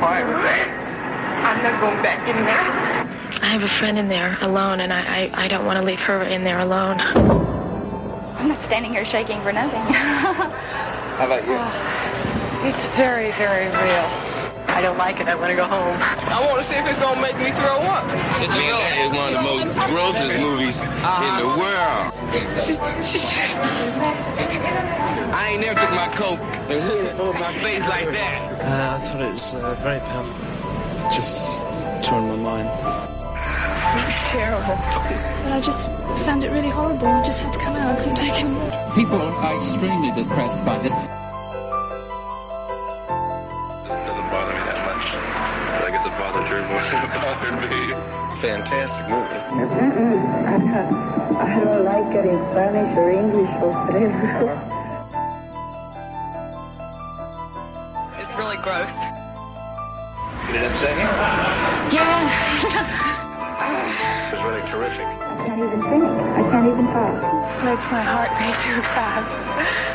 hard with that. I'm not going back in there. I have a friend in there alone, and I, I, I don't want to leave her in there alone. I'm not standing here shaking for nothing. How about you? Oh, it's very, very real. I don't like it. I want to go home. I want to see if it's going to make me throw up. It's that is one of the most grossest movies in the world. I ain't never took my coke and hit it over my face like that. Uh, I thought it was uh, very powerful. Just turned my mind. Terrible. And I just found it really horrible. I just had to come out. I couldn't take it anymore. People are extremely depressed by this. Fantastic movie. I don't, I don't like it in Spanish or English or whatever. It's really gross. Did it upset you? yeah. It was really terrific. I can't even think. I can't even talk. Makes my heart beat too fast.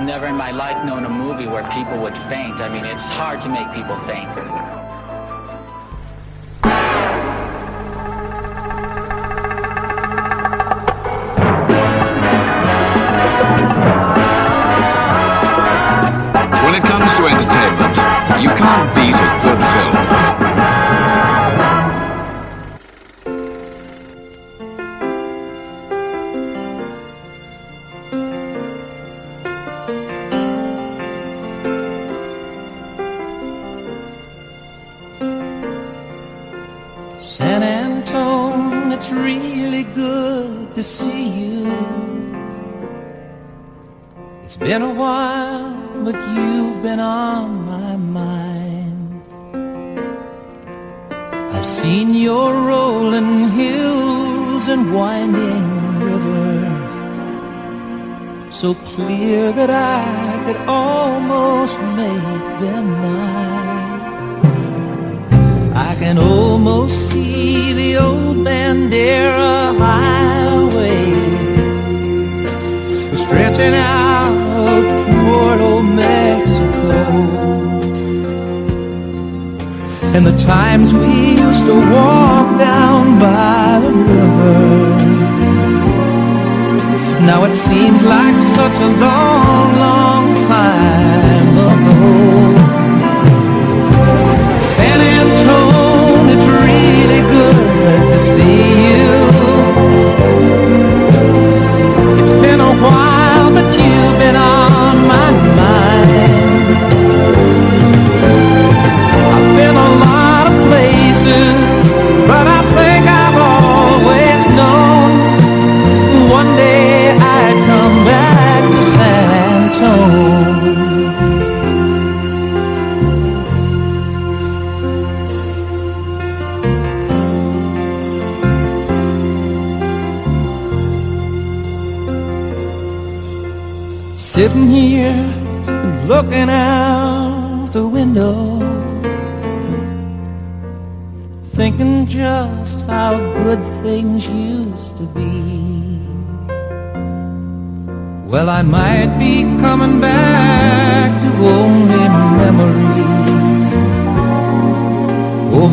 I've never in my life known a movie where people would faint. I mean, it's hard to make people faint. When it comes to entertainment, you can't beat a good film.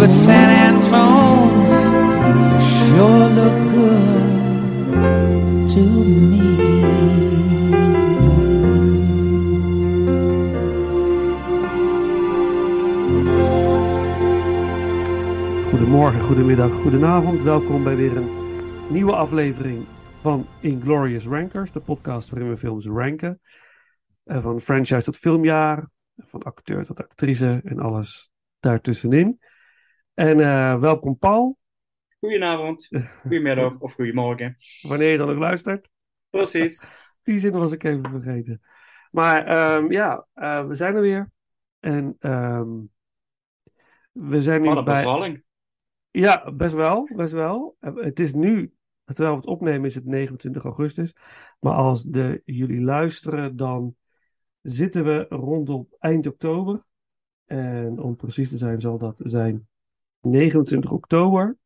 But San Antone sure look good to me. Goedemorgen, goedemiddag, goedenavond. Welkom bij weer een nieuwe aflevering van Inglorious Rankers, de podcast waarin we films ranken. Eh, van franchise tot filmjaar, van acteur tot actrice en alles daartussenin. En eh, welkom Paul. Goedenavond, goedemiddag of goedemorgen. Wanneer je dan ook luistert. Precies. Die zin was ik even vergeten. Maar ehm, ja, eh, we zijn er weer. En ehm, we zijn nu Wat een bij... bevalling. Ja, best wel, best wel. Eh, Het is nu, terwijl we het opnemen, is het 29 augustus. Maar als de, jullie luisteren, dan zitten we rondom eind oktober. En om precies te zijn, zal dat zijn 29 oktober.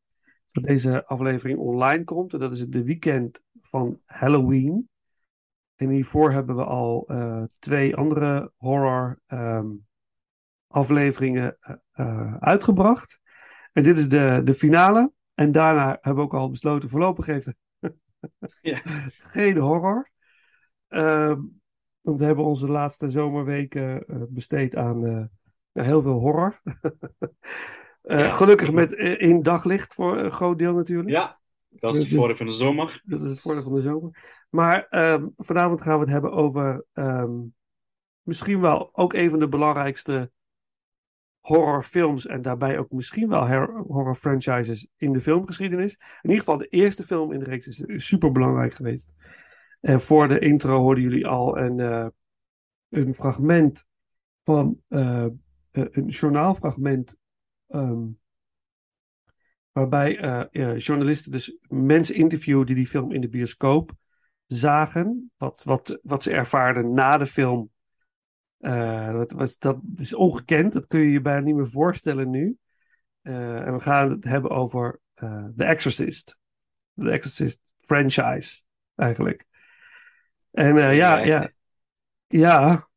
Dat deze aflevering online komt. En dat is het de weekend van Halloween. En hiervoor hebben we al eh, twee andere horror ehm, afleveringen eh, eh, uitgebracht. En dit is de, de finale. En daarna hebben we ook al besloten voorlopig even Ja. geen horror. Ehm, want we hebben onze laatste zomerweken besteed aan ja, heel veel horror. Eh, Ja. Gelukkig met eh, in daglicht voor een groot deel natuurlijk. Ja, dat is Dus- de voordeel van de zomer. Dat is het voordeel van de zomer. Maar ehm, vanavond gaan we het hebben over ehm, misschien wel ook een van de belangrijkste horrorfilms. En daarbij ook misschien wel horror franchises in de filmgeschiedenis. In ieder geval de eerste film in de reeks is super belangrijk geweest. En voor de intro hoorden jullie al een, eh, een fragment van een journaalfragment. Ehm, waarbij eh, journalisten dus mensen interviewen die die film in de bioscoop zagen. Wat, wat, wat ze ervaarden na de film. Eh, dat, was, dat is ongekend. Dat kun je je bijna niet meer voorstellen nu. Eh, en we gaan het hebben over The Exorcist. The Exorcist franchise, eigenlijk. En ja, ja, ja.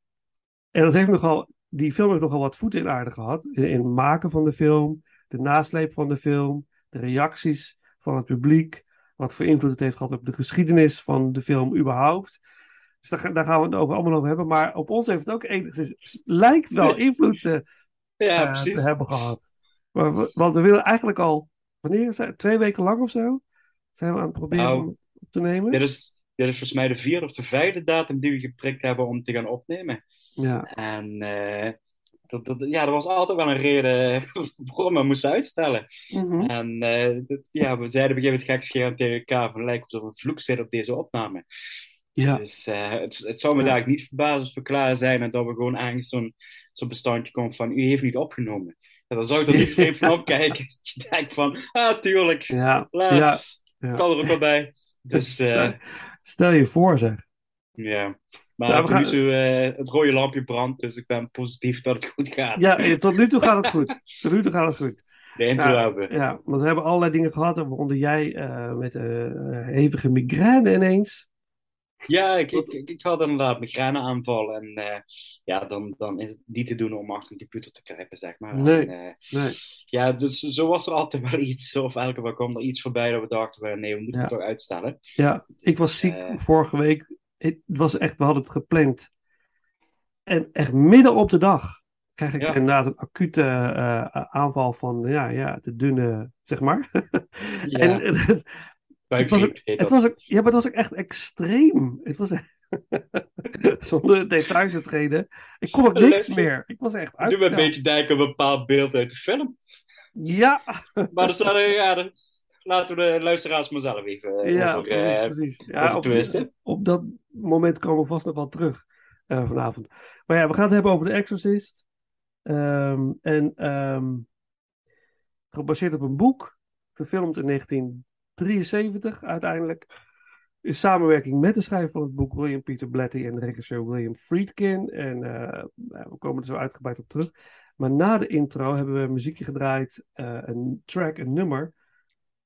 En dat heeft nogal, die film heeft nogal wat voeten in aarde gehad. In, in het maken van de film, de nasleep van de film, de reacties van het publiek. Wat voor invloed het heeft gehad op de geschiedenis van de film überhaupt. Dus daar, daar gaan we het over, allemaal over hebben. Maar op ons heeft het ook enigszins, lijkt wel invloed te, Ja, eh, precies. te hebben gehad. Maar want we willen eigenlijk al, wanneer? Twee weken lang of zo? Zijn we aan het proberen Nou, op te nemen? Dit is, dit is volgens mij de vierde of de vijfde datum die we geprikt hebben om te gaan opnemen. Ja. En eh, dat, dat, ja, er was altijd wel een reden waarom we moesten uitstellen. Mhm. En eh, dat- ja, we zeiden op een gegeven moment gekscherend tegen elkaar van lijkt alsof een vloek zit op deze opname. Ja. Dus eh, het, het zou me Ja. eigenlijk niet verbazen als we klaar zijn en dat we gewoon eigenlijk zo'n zo'n bestandje komt van u heeft niet opgenomen. En dan zou ik er niet vreemd van opkijken. Je denkt van, ah, tuurlijk. Ja, ja, kan er ook wel bij. Dus Stel, je voor, zeg. ja. Maar Ja, we tot nu eh, het rode lampje brandt, dus ik ben positief dat het goed gaat. Ja, eh, tot nu toe gaat het goed. Tot nu toe gaat het goed. De intro ja, hebben we. Ja, want we hebben allerlei dingen gehad, waaronder jij eh, met eh, hevige migraine ineens. Ja, ik, ik, ik, ik had inderdaad migraineaanval. En eh, ja, dan, dan is het niet te doen om achter een computer te kruipen, zeg maar. Nee, En, eh, nee. Ja, dus zo was er altijd wel iets. Of elke keer kwam er iets voorbij dat we dachten, nee, we moeten Ja. het toch uitstellen. Ja, ik was ziek Eh. vorige week. Het was echt, we hadden het gepland. En echt midden op de dag krijg ik Ja. inderdaad een acute aanval van, ja, ja, de dunne, zeg maar. Ja. En het, het was ook, het dat. was ook, ja, maar het was ook echt extreem. Het was zonder details te treden. Ik kon ook niks meer. Ik was echt Doe me een beetje aan een bepaald beeld uit de film. Ja, Maar dan staat er, ja, dan laten we de luisteraars maar zelf even eh, ja, precies, eh, precies. Ja, op, dat moment komen we vast nog wel terug eh, vanavond. Maar ja, we gaan het hebben over The Exorcist. Ehm, en ehm, gebaseerd op een boek, verfilmd in 1973 uiteindelijk. In samenwerking met de schrijver van het boek William Peter Blatty en de regisseur William Friedkin. En eh, we komen er zo uitgebreid op terug. Maar na de intro hebben we een muziekje gedraaid, eh, een track, een nummer.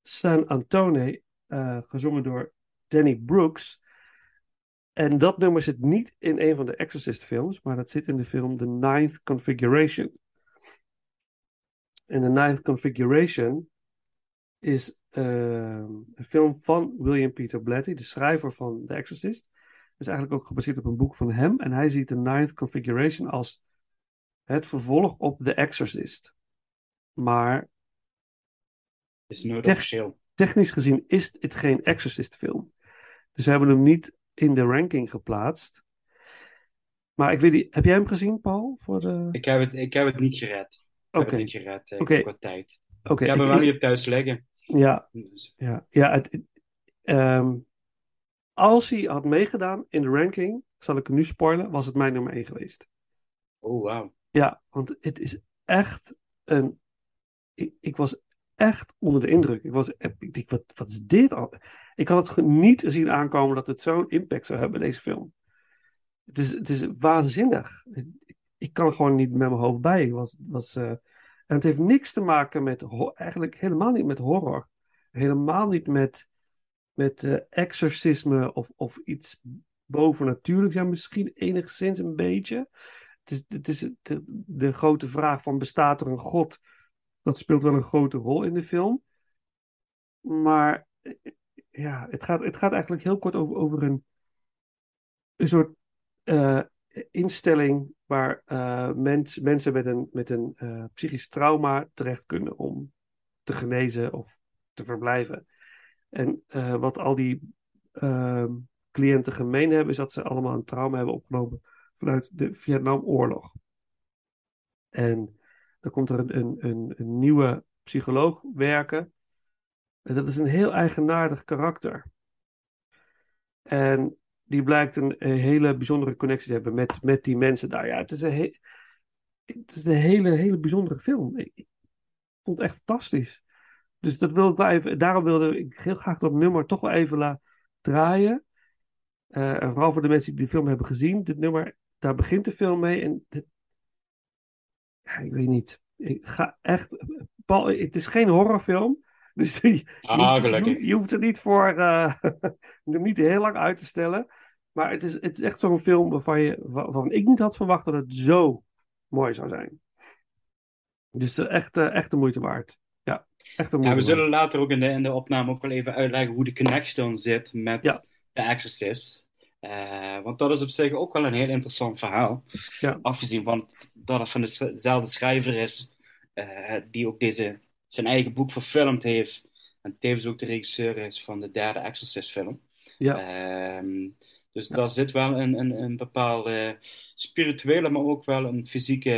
San Antone, eh, gezongen door Danny Brooks. En dat nummer zit niet in een van de Exorcist films, maar dat zit in de film The Ninth Configuration. En The Ninth Configuration is ehm, een film van William Peter Blatty, de schrijver van The Exorcist. Het is eigenlijk ook gebaseerd op een boek van hem. En hij ziet The Ninth Configuration als het vervolg op The Exorcist. Maar is nooit officieel. technisch gezien is het geen Exorcist film. Dus we hebben hem niet in de ranking geplaatst. Maar ik weet niet, heb jij hem gezien, Paul? Voor de... Ik heb het, ik heb het niet gered. Ik heb Oké. het niet gered eh, Oké. qua tijd. Oké, ik heb hem ik- wel niet op thuis liggen. Ja, Dus, ja, ja. Het, het- ehm, als hij had meegedaan in de ranking, zal ik hem nu spoilen, was het mijn nummer 1 geweest. oh, wauw. Ja, want het is echt een. Ik, ik was echt onder de indruk. Ik, was, ik dacht, wat, wat is dit al? Ik had het niet zien aankomen dat het zo'n impact zou hebben, deze film. Het is, het is waanzinnig. Ik, ik kan er gewoon niet met mijn hoofd bij. Ik was, was, eh, en het heeft niks te maken met, eigenlijk helemaal niet met horror. Helemaal niet met, met eh, exorcisme of, of iets bovennatuurlijks. Ja, misschien enigszins een beetje. Het is, het is de, de grote vraag van bestaat er een god? Dat speelt wel een grote rol in de film. Maar eh, ja, het gaat, het gaat eigenlijk heel kort over, over een, een soort eh, instelling waar eh, mens, mensen met een, met een eh, psychisch trauma terecht kunnen om te genezen of te verblijven. En eh, wat al die ehm, cliënten gemeen hebben, is dat ze allemaal een trauma hebben opgelopen vanuit de Vietnamoorlog. En dan komt er een, een, een nieuwe psycholoog werken. En dat is een heel eigenaardig karakter. En die blijkt een, een hele bijzondere connectie te hebben met, met die mensen daar. Ja, het is een, he- het is een hele, hele bijzondere film. Ik, ik vond het echt fantastisch. Dus dat wil ik wel even, daarom wilde ik heel graag dat nummer toch wel even laten draaien. Eh, en vooral voor de mensen die de film hebben gezien. Dit nummer, daar begint de film mee. En dit- ja, ik weet niet. Ik ga echt. Paul, het is geen horrorfilm. Dus je, je Ah, hoeft- gelukkig. je, hoeft het niet voor. hem niet heel lang uit te stellen. Maar het is, het is echt zo'n film waarvan, je, waarvan ik niet had verwacht dat het zo mooi zou zijn. Dus eh, echt, eh, echt de moeite waard. Ja, echt de moeite Ja, we zullen waard. later ook in de, in de opname ook wel even uitleggen hoe de connection zit met Ja. The Exorcist. Eh, want dat is op zich ook wel een heel interessant verhaal. Ja. Afgezien van dat het van dezelfde schrijver is die ook deze, zijn eigen boek verfilmd heeft. En tevens ook de regisseur is van de derde Exorcist film. Ja. Ehm, dus daar zit wel een, een, een bepaalde spirituele, maar ook wel een fysieke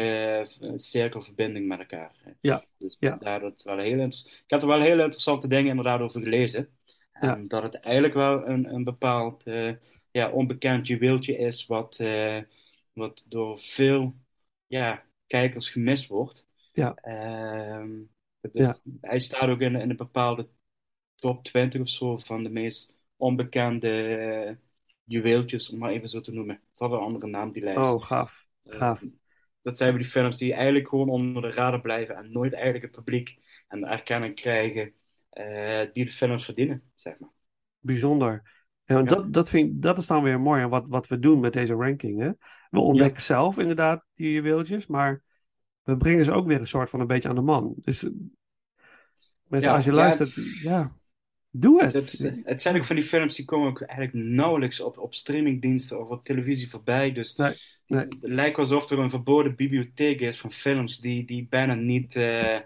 eh, cirkelverbinding met elkaar. Ja. Dus Ja. daardoor het wel heel inter- ik heb er wel hele interessante dingen inderdaad over gelezen. En dat het eigenlijk wel een, een bepaald eh, ja, onbekend juweeltje is, wat, eh, wat door veel ja, kijkers gemist wordt. Ja. Ehm, het- Ja. Hij staat ook in, in een bepaalde top 20 of zo van de meest onbekende juweeltjes, om maar even zo te noemen. Het had een andere naam, die lijst. Oh, gaaf. Gaaf. Dat zijn die films die eigenlijk gewoon onder de radar blijven en nooit eigenlijk het publiek en de erkenning krijgen eh, die de films verdienen, zeg maar. Bijzonder. Ja, Dat, dat, vind, dat is dan weer mooi wat, wat we doen met deze ranking. Hè? We ontdekken zelf inderdaad die juweeltjes, maar we brengen ze ook weer een soort van een beetje aan de man. Dus eh, mensen, als je luistert, ja, doe het. Het, het zijn ook van die films die komen ook eigenlijk nauwelijks op, op streamingdiensten of op televisie voorbij. Dus nee. het lijkt alsof er een verboden bibliotheek is van films die, die bijna niet eh,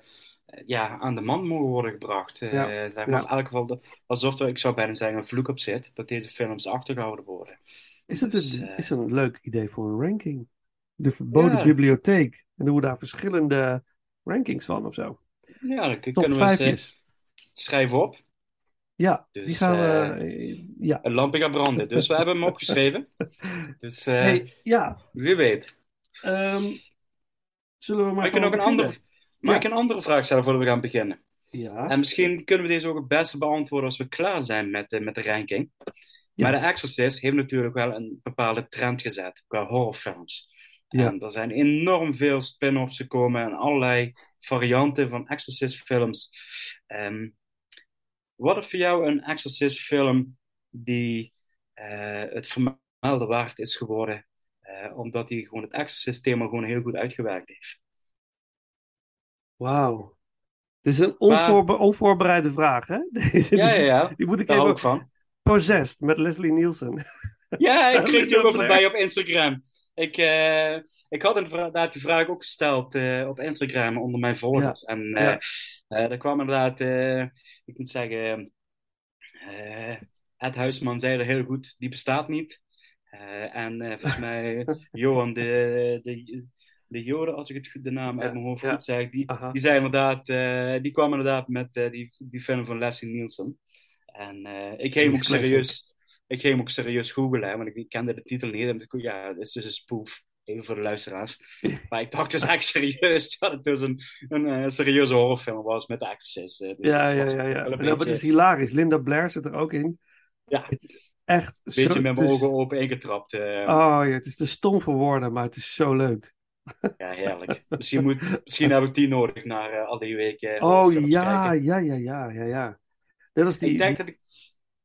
ja, aan de man mogen worden gebracht. Ja, zeg maar. ja. In elk geval, de- alsof er, ik zou bijna zeggen, een vloek op zit dat deze films achtergehouden worden. Is het Dus, een, eh, is een leuk idee voor een ranking? De verboden Ja. bibliotheek. En doen we daar verschillende rankings van of zo? Ja, dan Top kunnen we eens schrijven op. Ja, Dus, die gaan we. eh, ja. Een lampje gaat branden. Dus we hebben hem opgeschreven. Dus eh, Hey, ja. wie weet. Ehm, zullen we maar Mag ik, nog een andere, mag Ja. ik een andere vraag stellen voordat we gaan beginnen? Ja. En misschien kunnen we deze ook het beste beantwoorden als we klaar zijn met, de- met de ranking. Ja. Maar The Exorcist heeft natuurlijk wel een bepaalde trend gezet qua horrorfilms. Ja. En er zijn enorm veel spin-offs gekomen en allerlei varianten van Exorcist-films. Ehm, wat is voor jou een Exorcist-film die eh, het vermelden waard is geworden, eh, omdat hij gewoon het Exorcist-thema gewoon heel goed uitgewerkt heeft? Wauw. Dit is een onvoorbe- onvoorbereide vraag, hè? Deze- Ja, ja, ja. Die moet ik Daar even... ik van. Possessed met Leslie Nielsen. Ja, ik kreeg die ook voorbij op Instagram. Ik, eh, ik had inderdaad die vraag ook gesteld eh, op Instagram onder mijn volgers. Ja, En ja. er kwam inderdaad, ik moet zeggen, Ed Huisman zei er heel goed, die bestaat niet. En volgens mij Johan de, de, de Joden, als ik het goed, de naam uit mijn hoofd ja. goed zeg, die, Aha. die zei inderdaad, die kwam inderdaad met die, die film van Leslie Nielsen. En ik is ook serieus, ik ging hem ook serieus googlen, hè, want ik, kende de titel niet. En ik ja, het is dus een spoof. Even voor de luisteraars. maar ik dacht dus echt serieus dat het dus een, een eh, serieuze horrorfilm was met de Exorcist. eh, dus ja, ja, ja. ja. Nou, maar het beetje- is hilarisch. Linda Blair zit er ook in. Ja. Het is echt Een beetje zo... met mijn is- ogen open ingetrapt. eh. Oh ja, het is te stom voor woorden, maar het is zo leuk. Ja, heerlijk. Misschien, moet, misschien heb ik die nodig na eh, al die weken. Oh ja, kijken. ja, ja, ja, ja, ja. Net als die... ik denk die- dat ik.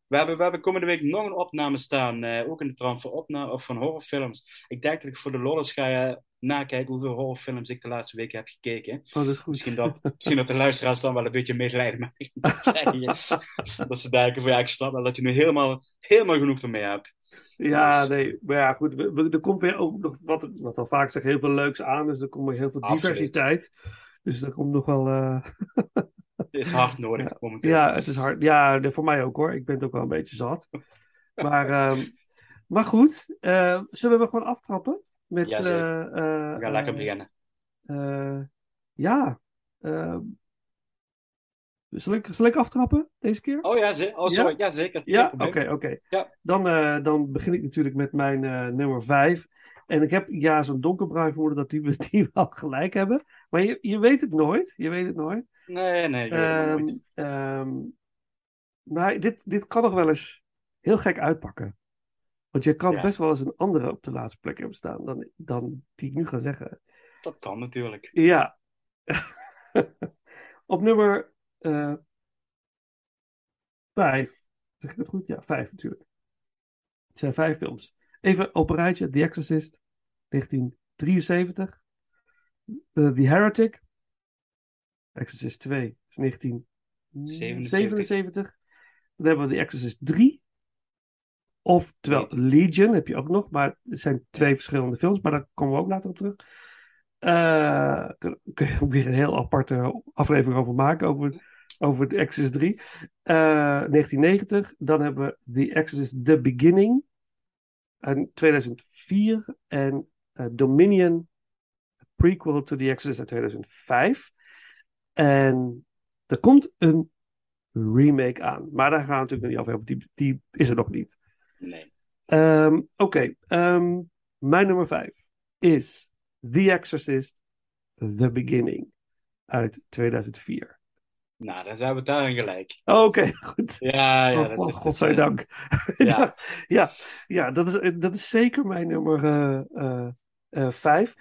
We hebben, we hebben komende week nog een opname staan, eh, ook in de trant opname of van horrorfilms. Ik denk dat ik voor de lolles ga eh, nakijken hoeveel horrorfilms ik de laatste weken heb gekeken. Oh, dat is goed. Misschien dat, misschien dat de luisteraars dan wel een beetje medelijden krijgen. dat ze denken van ja, ik snap dat je nu helemaal, helemaal genoeg ermee hebt. Ja, Dus- nee, maar ja, goed. we- we- Er komt weer ook nog, wat, wat al vaak zeg, heel veel leuks aan. Dus er komt weer heel veel Absoluut. diversiteit. Dus er komt nog wel. eh, is hard nodig momenteel. Ja, het is hard. Ja, voor mij ook hoor. Ik ben het ook wel een beetje zat. Maar, ehm, maar goed, eh, zullen we gewoon aftrappen? Met, Ja, eh, eh, We gaan lekker beginnen. ja. ehm, zal, ik, zal ik aftrappen deze keer? Oh ja, ze oh, sorry. ja? zeker. Ja, oké, oké. Ja. Dan, dan begin ik natuurlijk met mijn nummer 5. En ik heb ja zo'n donkerbruin vermoeden dat die, die wel gelijk hebben. Maar je, je weet het nooit. Je weet het nooit. Nee, nee, het Ehm, ehm, maar dit, dit kan nog wel eens heel gek uitpakken. Want je kan Ja. best wel eens een andere op de laatste plek hebben staan dan, dan die ik nu ga zeggen. Dat kan natuurlijk. Ja. op nummer eh vijf. Zeg ik dat goed? Ja, vijf natuurlijk. Het zijn vijf films. Even op een rijtje. The Exorcist, 1973. Eh, The Heretic. Exorcist 2 is 1977. Dan hebben we The Exorcist 3. Oftewel Legion heb je ook nog. Maar het zijn twee verschillende films. Maar daar komen we ook later op terug. Eh, kun, je ook weer een heel aparte aflevering over maken. Over, over The Exorcist 3. Eh, 1990. Dan hebben we The Exorcist The Beginning. In 2004. En eh, Dominion. Prequel to The Exorcist uit 2005. En er komt een remake aan. Maar daar gaan we natuurlijk nog niet over hebben. Die, die is er nog niet. Nee. Ehm, Oké, ehm, mijn nummer 5 is The Exorcist The Beginning uit 2004. Nou, dan zijn we daarin gelijk. Oké, goed. Ja, ja. oh, dat- dat- godzijdank. Ja. ja, ja dat, is, dat is zeker mijn nummer 5.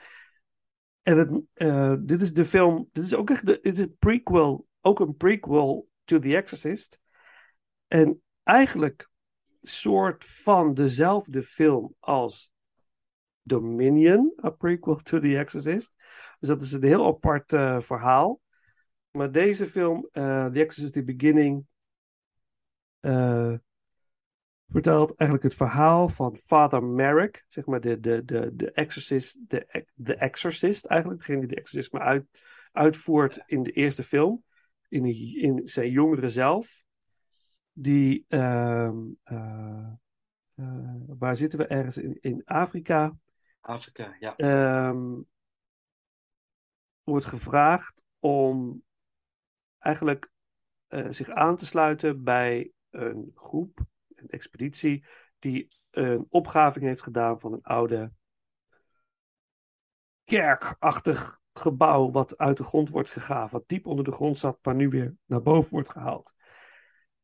En eh, dit is de film, dit is ook echt de, dit is een prequel, ook een prequel to The Exorcist. En eigenlijk soort van dezelfde film als Dominion, a prequel to The Exorcist. Dus dat is een heel apart eh, verhaal. Maar deze film, eh, The Exorcist The Beginning, eh, vertelt eigenlijk het verhaal van Father Merrick, zeg maar de, de, de, de exorcist, de, de exorcist eigenlijk, degene die de exorcisme uit, uitvoert in de eerste film, in, in zijn jongere zelf. Die, ehm, eh, eh, waar zitten we ergens in, in Afrika? Afrika, ja. Ehm, wordt gevraagd om eigenlijk eh, zich aan te sluiten bij een groep, een expeditie, die een opgraving heeft gedaan van een oude kerkachtig gebouw wat uit de grond wordt gegraven, wat diep onder de grond zat, maar nu weer naar boven wordt gehaald.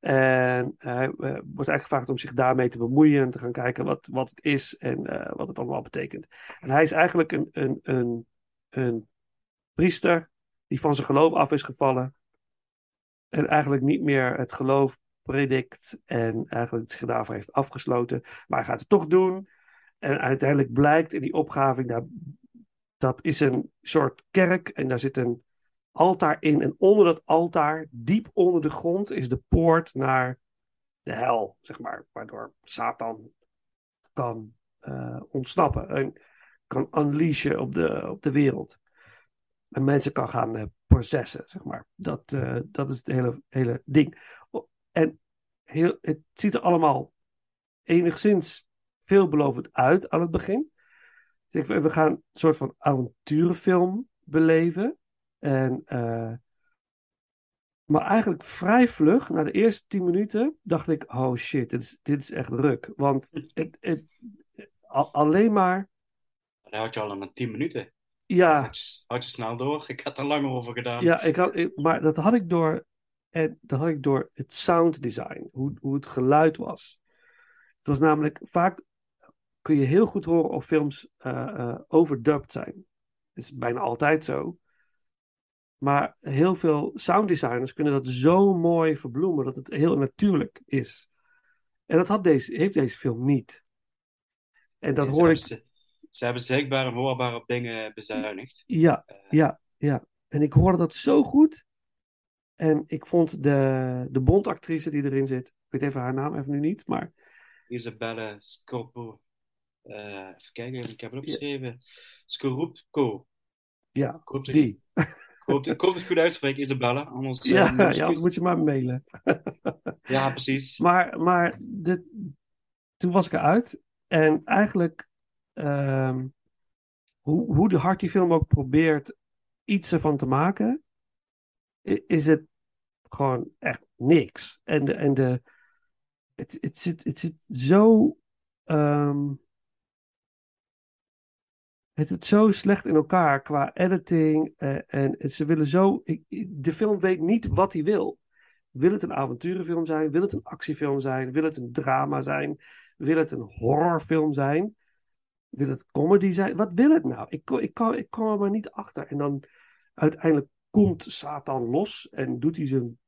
En hij eh, wordt eigenlijk gevraagd om zich daarmee te bemoeien en te gaan kijken wat, wat het is en eh, wat het allemaal betekent. En hij is eigenlijk een, een, een, een priester die van zijn geloof af is gevallen. En eigenlijk niet meer het geloof predikt. En eigenlijk zich daarvoor heeft afgesloten. Maar hij gaat het toch doen. En uiteindelijk blijkt in die opgraving. Daar, dat is een soort kerk. En daar zit een altaar in. En onder dat altaar, diep onder de grond, is de poort naar de hel. Zeg maar. Waardoor Satan kan uh, ontsnappen. En kan unleashen op de, op de wereld en mensen kan gaan uh, processen, zeg maar. Dat, uh, dat is het hele, hele ding. En heel, het ziet er allemaal enigszins veelbelovend uit aan het begin. Dus we gaan een soort van avonturenfilm beleven. En, uh, maar eigenlijk vrij vlug, na de eerste tien minuten, dacht ik: oh shit, dit is, dit is echt ruk. Want het, het, alleen maar. Dat had je al maar tien minuten. Ja. Had je, had je snel door? Ik had er langer over gedaan. Ja, ik had, ik, maar dat had ik door. En dat had ik door het sound design, hoe, hoe het geluid was. Het was namelijk vaak kun je heel goed horen of films uh, uh, overdubbed zijn. Dat is bijna altijd zo. Maar heel veel sounddesigners kunnen dat zo mooi verbloemen dat het heel natuurlijk is. En dat had deze, heeft deze film niet. En dat Ze hoor ik. hebben, ze, ze hebben zichtbaar en hoorbaar op dingen bezuinigd. Ja, ja, ja. En ik hoorde dat zo goed. En ik vond de, de Bondactrice die erin zit, ik weet even haar naam even nu niet, maar Isabelle Scorpo. eh even kijken, ik heb het opgeschreven. Scorupco. ja, hoop dat die. Ik hoop, het goed uitspreek, Isabelle. Anders, eh, Ja, moet ja, anders moet je maar mailen. ja, precies. Maar, maar de, toen was ik eruit. En eigenlijk, ehm, hoe, hoe de hard die film ook probeert iets ervan te maken, is het gewoon echt niks. En de, en de, het, het, zit, het zit zo. ehm, het zit zo slecht in elkaar qua editing. eh, en het- ze willen zo. de film weet niet wat hij wil. Wil het een avonturenfilm zijn? Wil het een actiefilm zijn? Wil het een drama zijn? Wil het een horrorfilm zijn? Wil het comedy zijn? Wat wil het nou? Ik, ik, kan, ik kom er maar niet achter. En dan uiteindelijk komt Satan los en doet hij zijn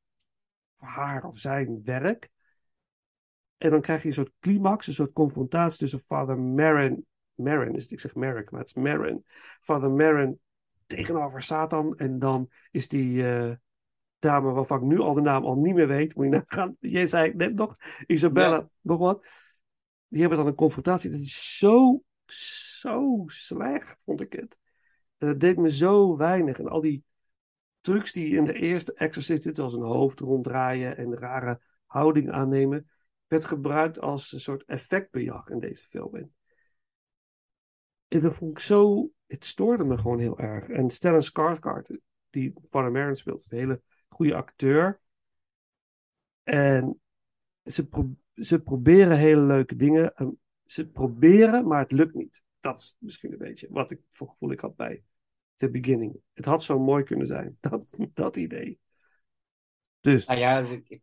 haar of zijn werk. En dan krijg je een soort climax, een soort confrontatie tussen Father Marin. Marin is het, ik zeg Merrick, maar het is Marin. Father Marin tegenover Satan. En dan is die eh, dame waarvan ik nu al de naam al niet meer weet. Moet je nagaan. Jij zei net nog. Isabella, Ja. nog wat. Die hebben dan een confrontatie. Dat is zo, zo slecht, vond ik het. En dat deed me zo weinig. En al die trucs die in de eerste Exorcist zitten, zoals een hoofd ronddraaien en rare houding aannemen, werd gebruikt als een soort effectbejag in deze film. En dat vond ik zo, het stoorde me gewoon heel erg. En Stellan Skarsgård, die Van Marin speelt, een hele goede acteur. En ze, ze proberen hele leuke dingen. En ze proberen, maar het lukt niet. Dat is misschien een beetje wat ik voor gevoel ik had bij The Beginning. Het had zo mooi kunnen zijn. Dat, dat idee. Dus, Nou ja, ik,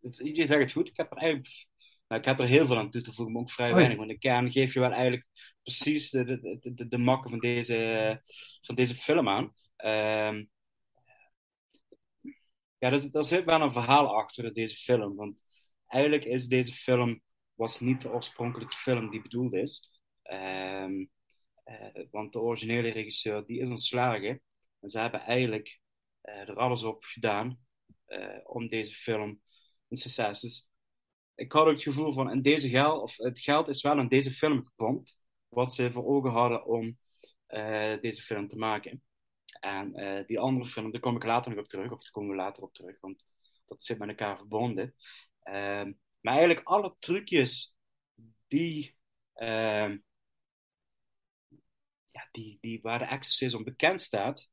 het, je zegt het goed. Ik heb er eigenlijk nou, ik heb er heel veel aan toe te voegen, maar ook vrij Oh ja. weinig. Want de kern geef je wel eigenlijk precies de, de, de, de, de makken van deze, van deze film aan. Ehm, ja, er, zit- er zit wel een verhaal achter deze film. Want eigenlijk is deze film was niet de oorspronkelijke film die bedoeld is. Ehm, eh, want de originele regisseur die is ontslagen. En ze hebben eigenlijk eh, er alles op gedaan eh, om deze film een succes. Dus ik had ook het gevoel van, en deze geld, of het geld is wel in deze film gepompt, wat ze voor ogen hadden om deze film te maken. En die andere film, daar kom ik later nog op terug, of daar komen we later op terug, want dat zit met elkaar verbonden. Ehm, maar eigenlijk alle trucjes die, ehm, ja, die, die waar de Exorcist om bekend staat,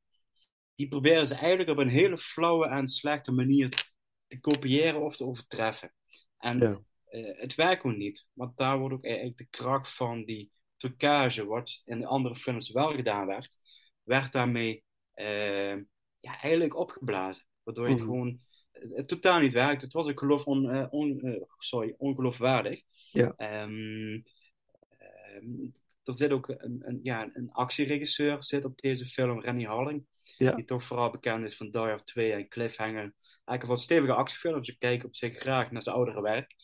die proberen ze eigenlijk op een hele flauwe en slechte manier te kopiëren of te overtreffen. En Ja. eh, het werkt gewoon niet. Want daar wordt ook eigenlijk de kracht van die trucage, wat in de andere films wel gedaan werd, werd daarmee eh, ja, eigenlijk opgeblazen. Waardoor het Mhm. gewoon het, totaal niet werkt. Het was ook geloof on, on- eh, sorry, ongeloofwaardig. Ja. Ehm, ehm, er zit ook een, een, ja, een actieregisseur zit op deze film, Rennie Harling. Ja. Die toch vooral bekend is van Die Hard 2 en Cliffhanger. Eigenlijk van stevige actiefilms. Ik kijk op zich graag naar zijn oudere werk.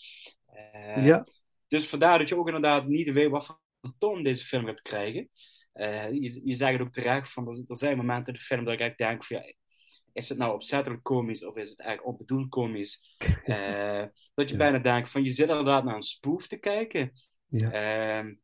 Eh, ja, Dus vandaar dat je ook inderdaad niet weet wat voor toon deze film gaat krijgen. Eh, je, je zegt het ook terecht, van, er, er zijn momenten in de film dat ik eigenlijk denk van, ja, is het nou opzettelijk komisch of is het eigenlijk onbedoeld komisch? Eh, dat je bijna denkt van, je zit inderdaad naar een spoof te kijken. Ja. Ehm,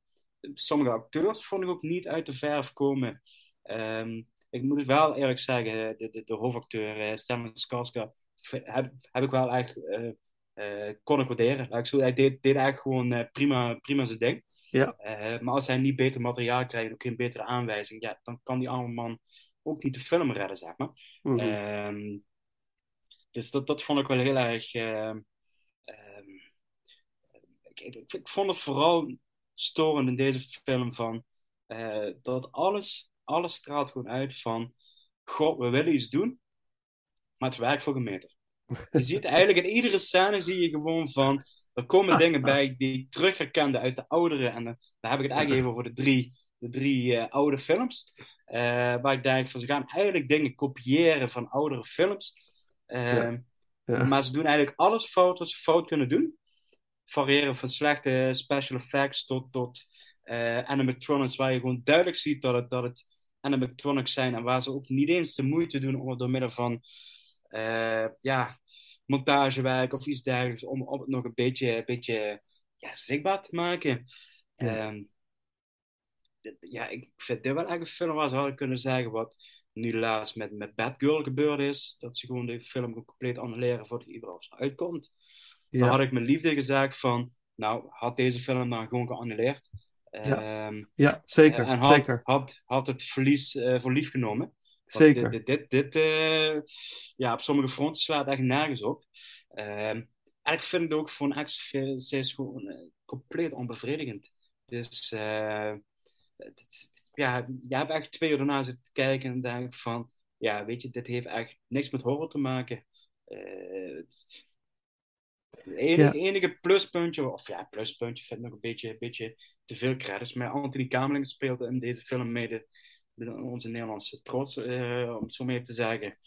sommige acteurs vond ik ook niet uit de verf komen. Ehm, ik moet het wel eerlijk zeggen, de, de, de hoofdacteur uh, Stellan Skarsgård heb, heb ik wel echt eh, eh, kon ik waarderen. Zo, hij deed, deed eigenlijk gewoon eh, prima, prima zijn ding. Ja. Eh, maar als hij niet beter materiaal krijgt, ook geen betere aanwijzing, ja, dan kan die arme man ook niet de film redden, zeg maar. Mhm. Ehm, dus dat, dat vond ik wel heel erg. ehm, ik, ik, ik vond het vooral storend in deze film van eh, dat alles, alles straalt gewoon uit van God, we willen iets doen, maar het werkt voor een meter. Je ziet eigenlijk in iedere scène zie je gewoon van er komen dingen bij die ik terug herkende uit de oudere en dan heb ik het eigenlijk even over de drie, de drie eh, oude films. eh, waar ik denk van ze gaan eigenlijk dingen kopiëren van oudere films. Eh, Ja. Ja. Maar ze doen eigenlijk alles fout wat ze fout kunnen doen. Variëren van slechte special effects tot, tot eh, animatronics, waar je gewoon duidelijk ziet dat het, dat het animatronics zijn en waar ze ook niet eens de moeite doen om het door middel van eh, ja, montagewerk of iets dergelijks, om, om het nog een beetje, beetje ja, zichtbaar te maken. Ja. Ehm, ja, ik vind dit wel echt een film waar ze hadden kunnen zeggen wat nu laatst met, met Batgirl gebeurd is. Dat ze gewoon de film compleet annuleren voordat hij überhaupt uitkomt. Ja. Dan had ik mijn liefde gezegd van, nou, had deze film dan gewoon geannuleerd. Ja. Ehm, Ja, zeker, en had, zeker. Had, had het verlies eh, voor lief genomen. Want Zeker. Dit, dit, dit, dit, eh, ja, op sommige fronten slaat echt nergens op. Ehm, en ik vind het ook voor een exorcist gewoon eh, compleet onbevredigend. Dus eh, het- ja, je hebt echt twee uur daarna zitten kijken en denk van, ja, weet je, dit heeft echt niks met horror te maken. Het enige, Ja. enige pluspuntje, of ja, pluspuntje, vind ik nog een beetje, een beetje te veel credits. Maar Anthony Kamerling speelde in deze film mede de- onze Nederlandse trots, eh, om het zo maar even te zeggen.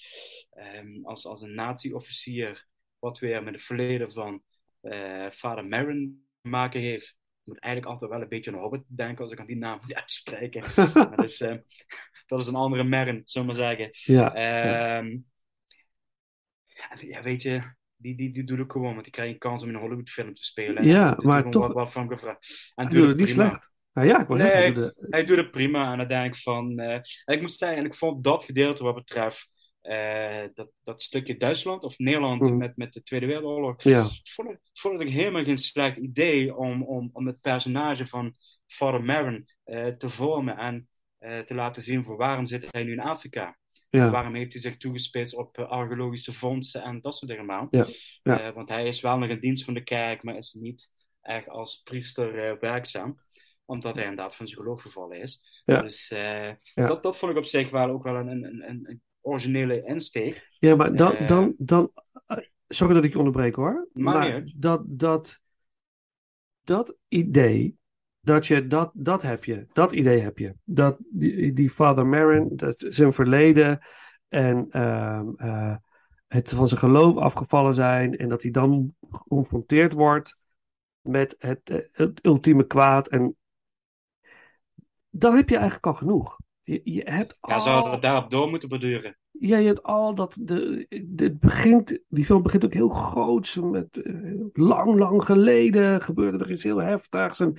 Ehm, als, als een nazi-officier, wat weer met het verleden van eh, vader Marin te maken heeft. Ik moet eigenlijk altijd wel een beetje aan Hobbit denken als ik aan die naam moet uitspreken. maar dat, is, eh, dat is een andere Marin, zullen we maar zeggen. Ja, ja. Ehm, ja, weet je, die, die, die doet ook gewoon, want die krijgt een kans om in een Hollywood-film te spelen. Ja, maar toch- Wat, wat van gevraagd. En Hij doet doet het niet prima. slecht. Nou ja, ik Nee, zeggen, hij doet het- hij doet het prima. En dan denk ik van... eh, en ik moet zeggen, en ik vond dat gedeelte wat betreft eh, dat, dat stukje Duitsland of Nederland Mhm. met, met de Tweede Wereldoorlog, Ja. vond, ik, vond ik helemaal geen slecht idee om, om, om het personage van Father Marin eh, te vormen en te laten zien voor waarom zit hij nu in Afrika. Ja. Waarom heeft hij zich toegespitst op eh, archeologische vondsten en dat soort dingen. Ja, ja. Eh, want hij is wel nog in dienst van de kerk, maar is niet echt als priester eh, werkzaam. Omdat hij inderdaad van zijn geloof gevallen is. Ja. Dus Ja. dat, dat vond ik op zich wel ook wel een, een, een, originele insteek. Ja, maar dan, dan, dan eh, sorry dat ik je onderbreek hoor. Maar uit. dat, dat, dat idee, dat je, dat, dat heb je, dat idee heb je. Dat die, die Father Marin, dat zijn verleden en ehm, eh, het van zijn geloof afgevallen zijn en dat hij dan geconfronteerd wordt met het, eh, het ultieme kwaad. En dan heb je eigenlijk al genoeg. Je, je hebt Ja, al... zouden we daarop door moeten beduren. Ja, je hebt al dat. De, het begint, die film begint ook heel groots. Met, eh, lang, lang geleden gebeurde er iets heel heftigs. En,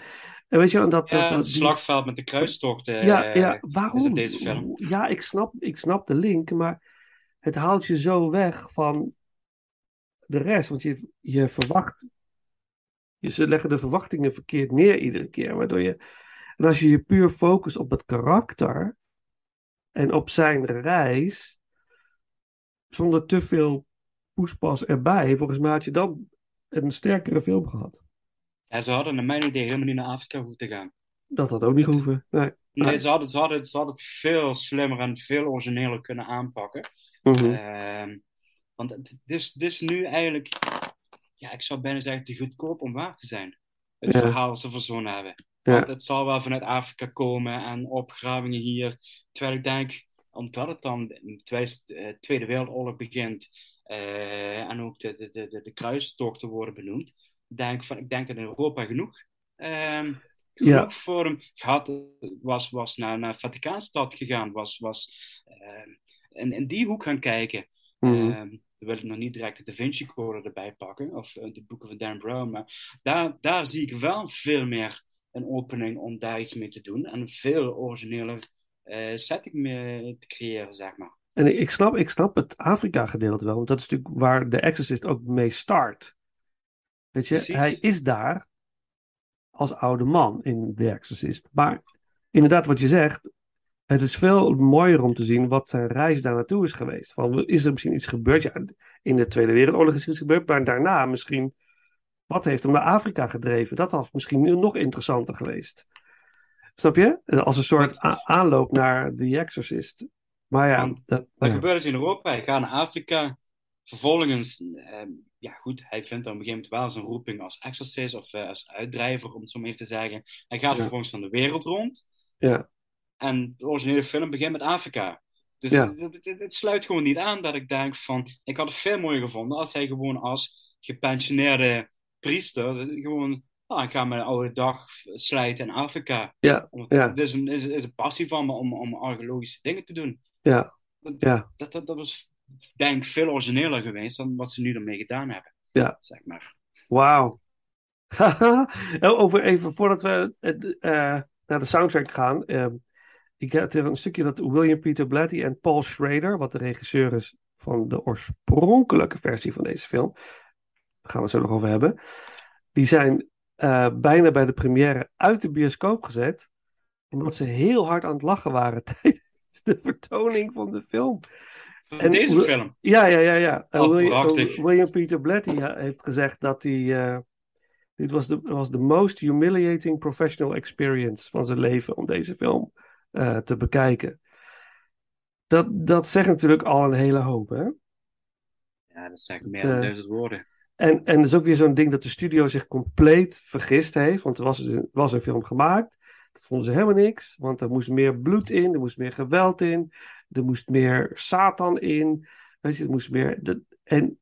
en weet je, en dat. Ja, dat, het slagveld met de kruistocht eh, ja, ja, waarom? in deze film. Ja, ik snap, ik snap de link, maar het haalt je zo weg van de rest. Want je, je verwacht. Je, ze leggen de verwachtingen verkeerd neer iedere keer. Waardoor je. En als je je puur focust op het karakter. En op zijn reis. Zonder te veel poespas erbij. Volgens mij had je dan een sterkere film gehad. Ja, ze hadden naar mijn idee helemaal niet naar Afrika hoeven te gaan. Dat had ook niet gehoeven. Nee. Nee, ze hadden, ze, hadden, ze hadden het veel slimmer en veel origineler kunnen aanpakken. Ehm, want het is, het is nu eigenlijk, ja, ik zou bijna zeggen, te goedkoop om waar te zijn. Het Ja. verhaal dat ze verzonnen hebben. Ja. Want het zal wel vanuit Afrika komen en opgravingen hier. Terwijl ik denk, omdat het dan de eh, Tweede Wereldoorlog begint eh, en ook de, de, de, de, kruistochten worden benoemd, denk ik van, ik denk dat in Europa genoeg, ehm, genoeg Ja. voor hem gehad was, was naar, naar Vaticaanstad gegaan, was, was ehm, in, in die hoek gaan kijken. Ehm, dan wil ik nog niet direct de Da Vinci Code erbij pakken, of eh, de boeken van Dan Brown, maar daar, daar zie ik wel veel meer een opening om daar iets mee te doen en veel origineler setting mee te creëren, zeg maar. En ik, snap, ik snap het Afrika-gedeelte wel, want dat is natuurlijk waar de Exorcist ook mee start. Weet je, Precies. hij is daar als oude man in The Exorcist. Maar inderdaad, wat je zegt, het is veel mooier om te zien wat zijn reis daar naartoe is geweest. Van, is er misschien iets gebeurd? Ja, in de Tweede Wereldoorlog is iets gebeurd, maar daarna misschien, wat heeft hem naar Afrika gedreven? Dat had misschien nog interessanter geweest. Snap je? Als een soort aanloop naar The Exorcist. Maar ja, dat, ja. gebeurt dus in Europa? Hij gaat naar Afrika. Vervolgens, ehm, ja goed, hij vindt dan op een gegeven moment wel zijn roeping als exorcist of eh, als uitdrijver, om het zo maar even te zeggen. Hij gaat Ja. vervolgens van de wereld rond. Ja. En de originele film begint met Afrika. Dus Ja. het, het- het- het sluit gewoon niet aan dat ik denk van... Ik had het veel mooier gevonden als hij gewoon als gepensioneerde priester. Gewoon, ah, ik ga mijn oude dag slijten in Afrika. Ja, Omdat- ja. Het is een, is, is een passie van me om, om archeologische dingen te doen. Ja, Dat, ja, dat, dat, dat was denk ik veel origineler geweest dan wat ze nu ermee gedaan hebben. ja. Zeg maar. Wauw. Nou, Over even voordat we eh, naar de soundtrack gaan. ehm, ik heb er een stukje dat William Peter Blatty en Paul Schrader, wat de regisseur is van de oorspronkelijke versie van deze film, daar gaan we het zo nog over hebben. Die zijn eh, bijna bij de première uit de bioscoop gezet, omdat ze heel hard aan het lachen waren tijdens de vertoning van de film. Van deze film? Ja, ja, ja, ja. En Oh, William, prachtig. William Peter Blatty heeft gezegd dat hij. eh, dit was de, was de most humiliating professional experience van zijn leven om deze film eh, te bekijken. Dat, dat zegt natuurlijk al een hele hoop, hè? Ja, dat zegt meer dan eh, duizend woorden. En, en dat is ook weer zo'n ding dat de studio zich compleet vergist heeft. Want er was, dus een- was een film gemaakt. Dat vonden ze helemaal niks. Want er moest meer bloed in. Er moest meer geweld in. Er moest meer Satan in. Weet je, er moest meer... dat- en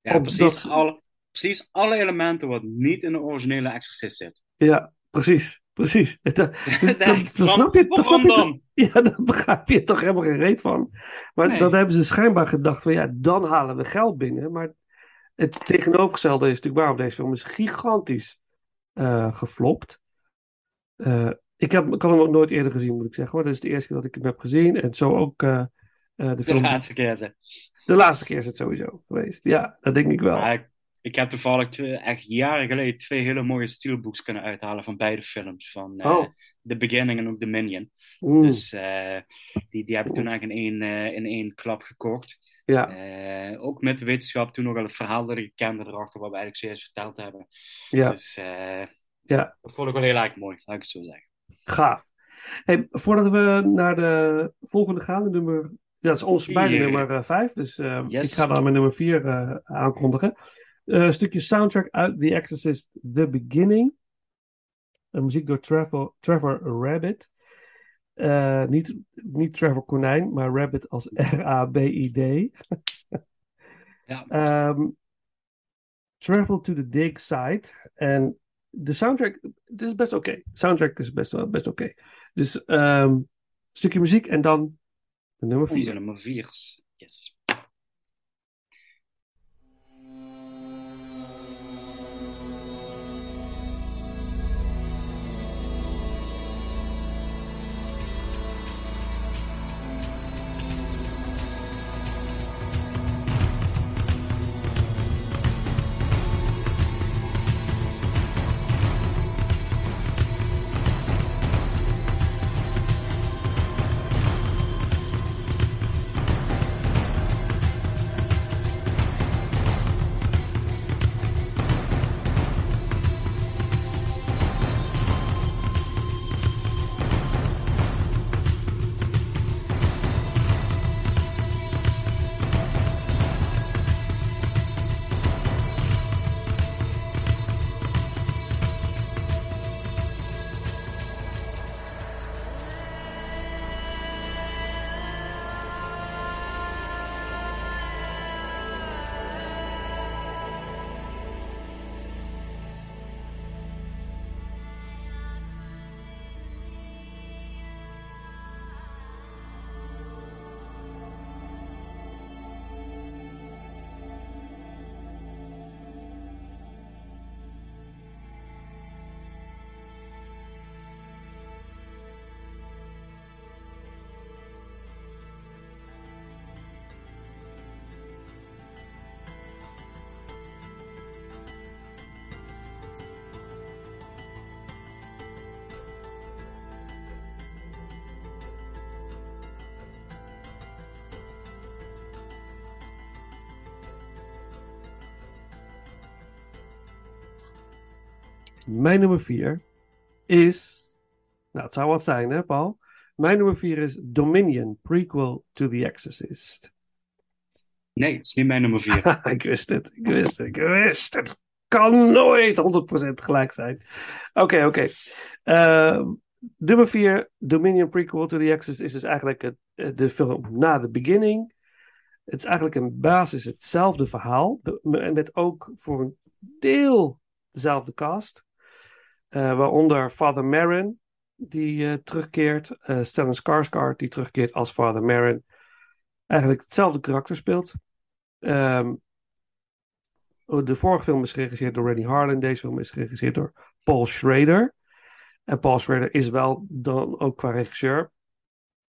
Ja, precies, dat- alle, precies alle elementen wat niet in de originele Exorcist zit. Ja, precies. Precies. Dat, snap je, dat snap je Ja, daar begrijp je toch helemaal geen reet van. Maar Nee. dan hebben ze schijnbaar gedacht van ja, dan halen we geld binnen. Maar het tegenovergestelde is natuurlijk waarom deze film is gigantisch eh geflopt. Eh, ik, heb, ik had hem ook nooit eerder gezien, moet ik zeggen. Hoor. Dat is de eerste keer dat ik hem heb gezien. En zo ook eh, de De film. laatste keer. Zeg. De laatste keer is het sowieso geweest. Ja, dat denk ik wel. Ik, ik heb toevallig twee, echt jaren geleden twee hele mooie steelbooks kunnen uithalen van beide films. Van Oh. The Beginning en ook Dominion. Oeh. Dus eh, die, die heb ik toen eigenlijk in één, eh, in één klap gekocht. Ja. Eh, ook met de wetenschap toen nog wel het verhaal dat ik kende erachter, wat we eigenlijk zojuist verteld hebben. Ja. Dus Ja. dat vond ik wel heel erg mooi, laat ik het zo zeggen. Gaaf. Hey, voordat we naar de volgende gaan, de nummer. Ja, dat is ons beide Vier. nummer 5. Dus Yes. ik ga dan mijn nummer 4 aankondigen. Een stukje soundtrack uit The Exorcist The Beginning. Muziek door Trevor, Trevor Rabbit. Eh, niet, niet Trevor Konijn, maar Rabbit als R-A-B-I-D. Ja. Ehm, Travel to the Dig Site. En de soundtrack, het is best oké. Soundtrack is best, wel- best oké. Dus ehm stukje muziek en dan de nummer Onze 4. nummer 4. Yes. Mijn nummer 4 is. Nou, het zou wat zijn, hè, Paul? Mijn nummer 4 is Dominion, prequel to The Exorcist. Nee, het is niet mijn nummer 4. ik wist het, ik wist het, ik wist het. Kan nooit 100% gelijk zijn. Oké, oké. Eh, nummer 4, Dominion prequel to The Exorcist, is dus eigenlijk het, eh, de film na The Beginning. Het is eigenlijk in basis hetzelfde verhaal, de- met ook voor een deel dezelfde cast. Eh, waaronder Father Marin, die eh, terugkeert. eh Stellan Skarsgård, die terugkeert als Father Marin. Eigenlijk hetzelfde karakter speelt. Ehm, de vorige film is geregisseerd door Rennie Harlan. Deze film is geregisseerd door Paul Schrader. En Paul Schrader is wel dan ook qua regisseur.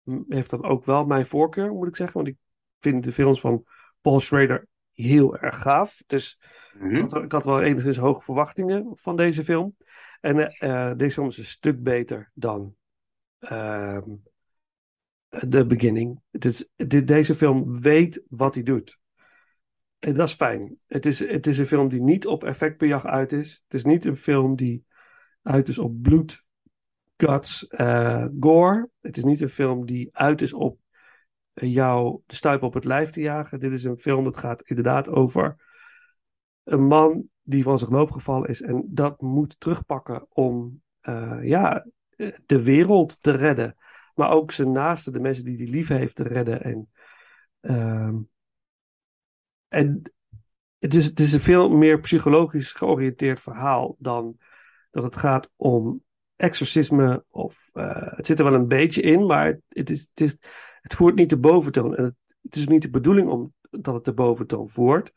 m- Heeft dan ook wel mijn voorkeur, moet ik zeggen. Want ik vind de films van Paul Schrader heel erg gaaf. Dus Mhm. ik, had, ik had wel enigszins hoge verwachtingen van deze film. En eh, eh, deze film is een stuk beter dan ehm The Beginning. Is, deze film weet wat hij doet. En dat is fijn. Het is, het is een film die niet op effectbejag uit is. Het is niet een film die uit is op bloed, guts, eh, gore. Het is niet een film die uit is op jou de stuip op het lijf te jagen. Dit is een film dat gaat inderdaad over een man die van zijn loop gevallen is en dat moet terugpakken om eh, ja, eh, de wereld te redden. Maar ook zijn naasten, de mensen die hij lief heeft, te redden. En, ehm, en het, is, het is een veel meer psychologisch georiënteerd verhaal dan dat het gaat om exorcisme. Of, eh, het zit er wel een beetje in, maar het, het, is, het, is, het voert niet de boventoon. En het, het is niet de bedoeling om, dat het de boventoon voert.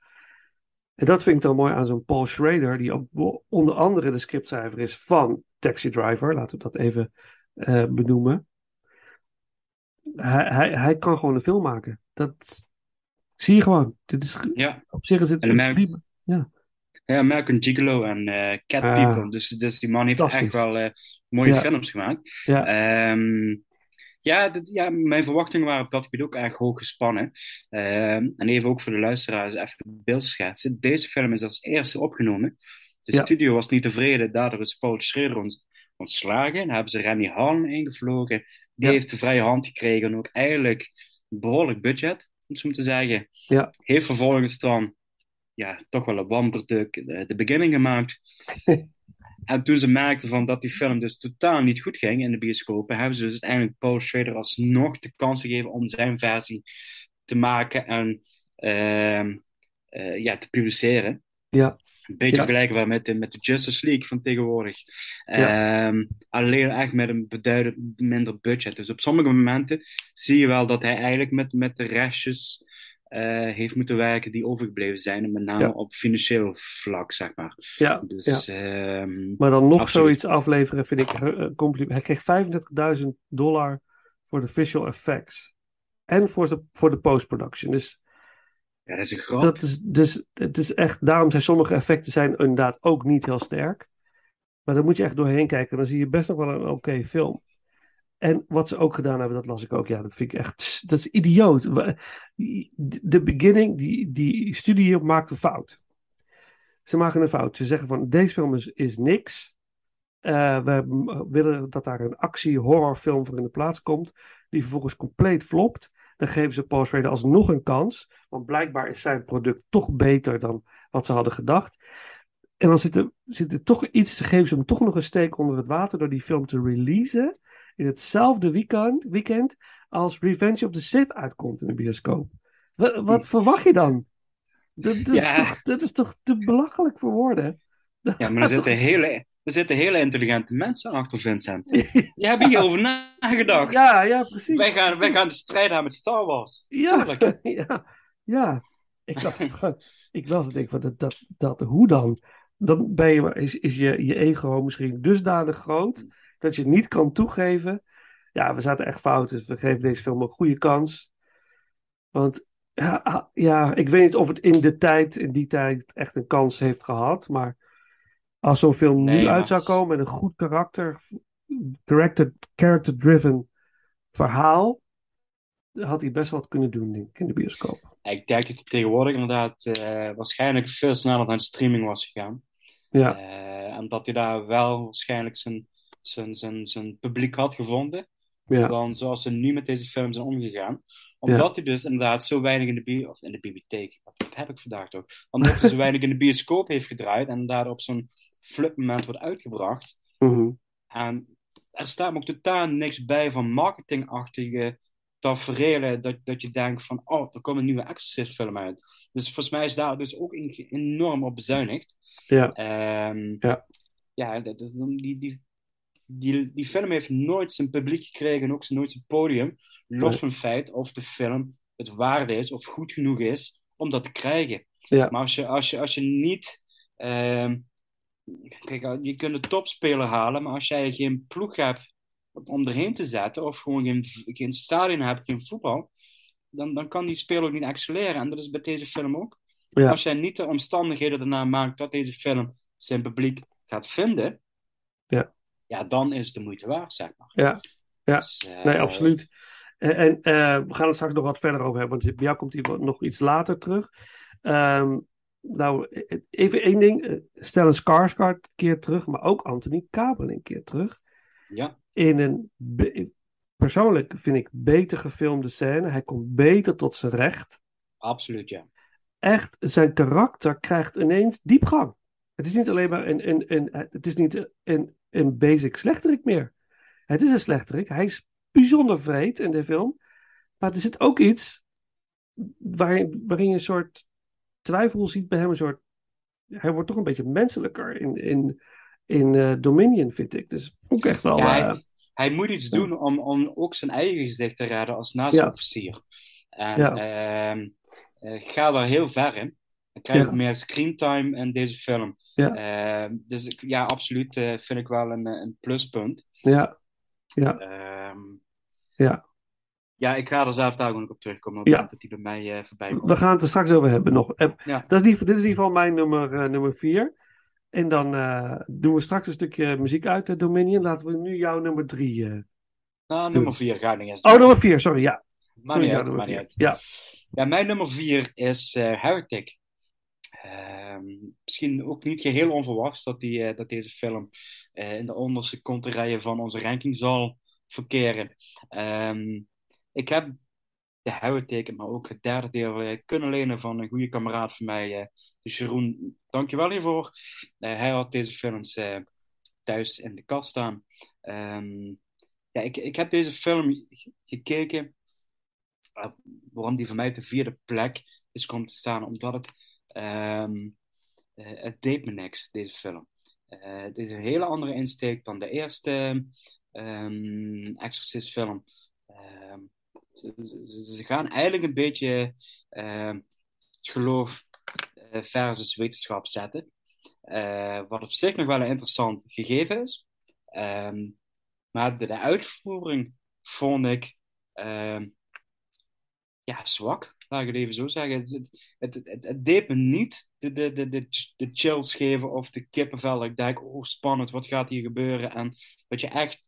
En dat vind ik dan mooi aan zo'n Paul Schrader, die ook onder andere de scriptschrijver is van Taxi Driver. Laten we dat even eh, benoemen. Hij, hij, hij kan gewoon een film maken. Dat zie je gewoon. Dit is, Ja. Op zich is het prima. Ja. Ja, American Gigolo en eh, Cat Ah. People. Dus, dus die man heeft echt wel eh, mooie Ja. films gemaakt. Ja. Ehm, ja, dit- ja, mijn verwachtingen waren op dat gebied ook erg hoog gespannen. Ehm, en even ook voor de luisteraars even het beeld schetsen. Deze film is als eerste opgenomen. De Ja. studio was niet tevreden, daardoor is Paul Schrader ont- ontslagen. Dan hebben ze Rennie Harlan ingevlogen. Die Ja. heeft de vrije hand gekregen en ook eigenlijk een behoorlijk budget, om het zo te zeggen. Ja. Heeft vervolgens dan ja, toch wel een wanproduct, de, de beginning gemaakt. en toen ze merkten van dat die film dus totaal niet goed ging in de bioscopen, hebben ze dus uiteindelijk Paul Schrader alsnog de kans gegeven om zijn versie te maken en ehm, eh, ja, te publiceren. Ja. Een beetje Ja. vergelijkbaar met de, met de Justice League van tegenwoordig. Ja. Ehm, alleen echt met een beduidend minder budget. Dus op sommige momenten zie je wel dat hij eigenlijk met, met de restjes eh, heeft moeten werken die overgebleven zijn. En met name Ja. op financieel vlak, zeg maar. Ja, Dus, ja. ehm, Maar dan nog absoluut. zoiets afleveren vind ik een een compliment. Hij kreeg 35.000 dollar voor de visual effects. En voor de, voor de post-production. Dus Ja, dat is een grap. dat is, dus het is echt, daarom zijn sommige effecten zijn inderdaad ook niet heel sterk. Maar daar moet je echt doorheen kijken. Dan zie je best nog wel een oké film. En wat ze ook gedaan hebben, dat las ik ook. Ja, dat vind ik echt, dat is idioot. De beginning, die, die studio maakt een fout. Ze maken een fout. Ze zeggen van, deze film is, niks. Eh, we willen dat daar een actie-horrorfilm voor in de plaats komt. Die vervolgens compleet flopt. Dan geven ze Paul Schrader alsnog een kans. Want blijkbaar is zijn product toch beter dan wat ze hadden gedacht. En dan zit er, zit er toch iets, ze geven ze hem toch nog een steek onder het water door die film te releasen. In hetzelfde weekend, weekend als Revenge of the Sith uitkomt in de bioscoop. Wat, wat verwacht je dan? Dat, dat, is Ja. toch, dat is toch te belachelijk voor woorden? Dat Ja, maar er zitten, toch- hele, er zitten hele intelligente mensen achter, Vincent. Die hebben hierover nagedacht. Ja, ja, precies. Wij gaan, wij gaan de strijd aan met Star Wars. Ja, ja, ja. Ik, dacht, ik las het, ik van dat, dat, dat, hoe dan? Dan ben je, is, is je, je ego misschien dusdanig groot dat je het niet kan toegeven. Ja, we zaten echt fout, dus we geven deze film een goede kans. Want ja, ah, ja, ik weet niet of het in de tijd, in die tijd echt een kans heeft gehad, maar als zo'n film Nee, nu maar- uit zou komen met een goed karakter, character, character-driven verhaal, had hij best wat kunnen doen, denk ik, in de bioscoop. Ik denk dat hij tegenwoordig inderdaad eh, waarschijnlijk veel sneller naar de streaming was gegaan. Ja. Eh, en dat hij daar wel waarschijnlijk zijn, zijn, zijn, zijn publiek had gevonden. Ja. Dan zoals ze nu met deze film zijn omgegaan. Omdat hij dus inderdaad zo weinig in de, bi of in de bibliotheek, dat heb ik vandaag ook. Omdat hij zo weinig in de bioscoop heeft gedraaid en daardoor op zo'n flipmoment wordt uitgebracht. Mhm. En er staat me ook totaal niks bij van marketingachtige tafereelen dat, dat je denkt van, oh, er komt een nieuwe Exorcist film uit. Dus volgens mij is daar dus ook enorm op bezuinigd. Ja. Ehm, Ja. ja, die, die, die, die film heeft nooit zijn publiek gekregen en ook nooit zijn podium. Los van het feit of de film het waarde is of goed genoeg is om dat te krijgen. Ja. Maar als je, als je, als je niet. ehm, kijk, je kunt een topspeler halen, maar als jij geen ploeg hebt om erheen te zetten, of gewoon geen, geen stadion hebt, geen voetbal, dan, dan kan die speler ook niet excelleren. En dat is bij deze film ook. Ja. Als jij niet de omstandigheden erna maakt dat deze film zijn publiek gaat vinden, Ja. Ja, dan is het de moeite waard, zeg maar. Ja, ja. Dus, eh, nee, absoluut. En, en eh, we gaan het straks nog wat verder over hebben, want bij jou komt hij nog iets later terug. Ehm, nou, eh, even één ding. eh, Stellan Skarsgård een keer terug, maar ook Anthony Cabell een keer terug. Ja. In een, persoonlijk vind ik, beter gefilmde scène. Hij komt beter tot zijn recht. Absoluut, ja. Echt, zijn karakter krijgt ineens diepgang. Het is niet alleen maar een, een, een, het is niet een, een basic slechterik meer. Het is een slechterik. Hij is bijzonder vreed in de film. Maar er zit ook iets waarin, waarin je een soort twijfel ziet bij hem. Een soort, hij wordt toch een beetje menselijker in, in, in eh, Dominion, vind ik. Dus ook echt wel... Ja, eh, hij, hij moet iets doen om, om ook zijn eigen gezicht te redden als nazi-officier. En Ja. ehm, eh, ga daar heel ver in. Dan krijg je ook meer screentime in deze film. Ja. Ehm, dus ja, absoluut eh, vind ik wel een, eh, een pluspunt. ja, ja, Ehm, ja. ja, ik ga er zelf daar ook nog op terugkomen op Ja. dat die bij mij eh, voorbij komt. We gaan het er straks over hebben nog. Ja. dat is die, dit is in ieder geval mijn nummer, nummer vier. En dan doen we straks een stukje muziek uit Dominion. Laten we nu jouw nummer drie. Nou, nummer vier ga ik eens Oh, nummer vier, sorry, ja. Maakt Sorry, niet ja, uit, nummer maakt niet vier. uit. Ja. Ja, mijn nummer vier is Heretic. Ehm, misschien ook niet geheel onverwachts dat, die, eh, dat deze film eh, in de onderste konterijen van onze ranking zal verkeren. Ehm, ik heb de Heretic, maar ook het derde deel eh, kunnen lenen van een goede kameraad van mij. dus Jeroen, dankjewel hiervoor. Hij had deze films thuis in de kast staan. Ehm, ja, ik, ik heb deze film gekeken waarom die voor mij de vierde plek is komt te staan, omdat het, ehm eh, het deed me niks, deze film. Eh, het is een hele andere insteek dan de eerste ehm Exorcist film. Ehm, ze, gaan eigenlijk een beetje het geloof eh, versus wetenschap zetten. Wat op zich nog wel een interessant gegeven is. Maar de, uitvoering vond ik ja, zwak, laat ik het even zo zeggen. Het, het, het, het, deed me niet de, de, de, de, chills geven of de kippenvel. Ik denk, oh spannend, wat gaat hier gebeuren? En dat je echt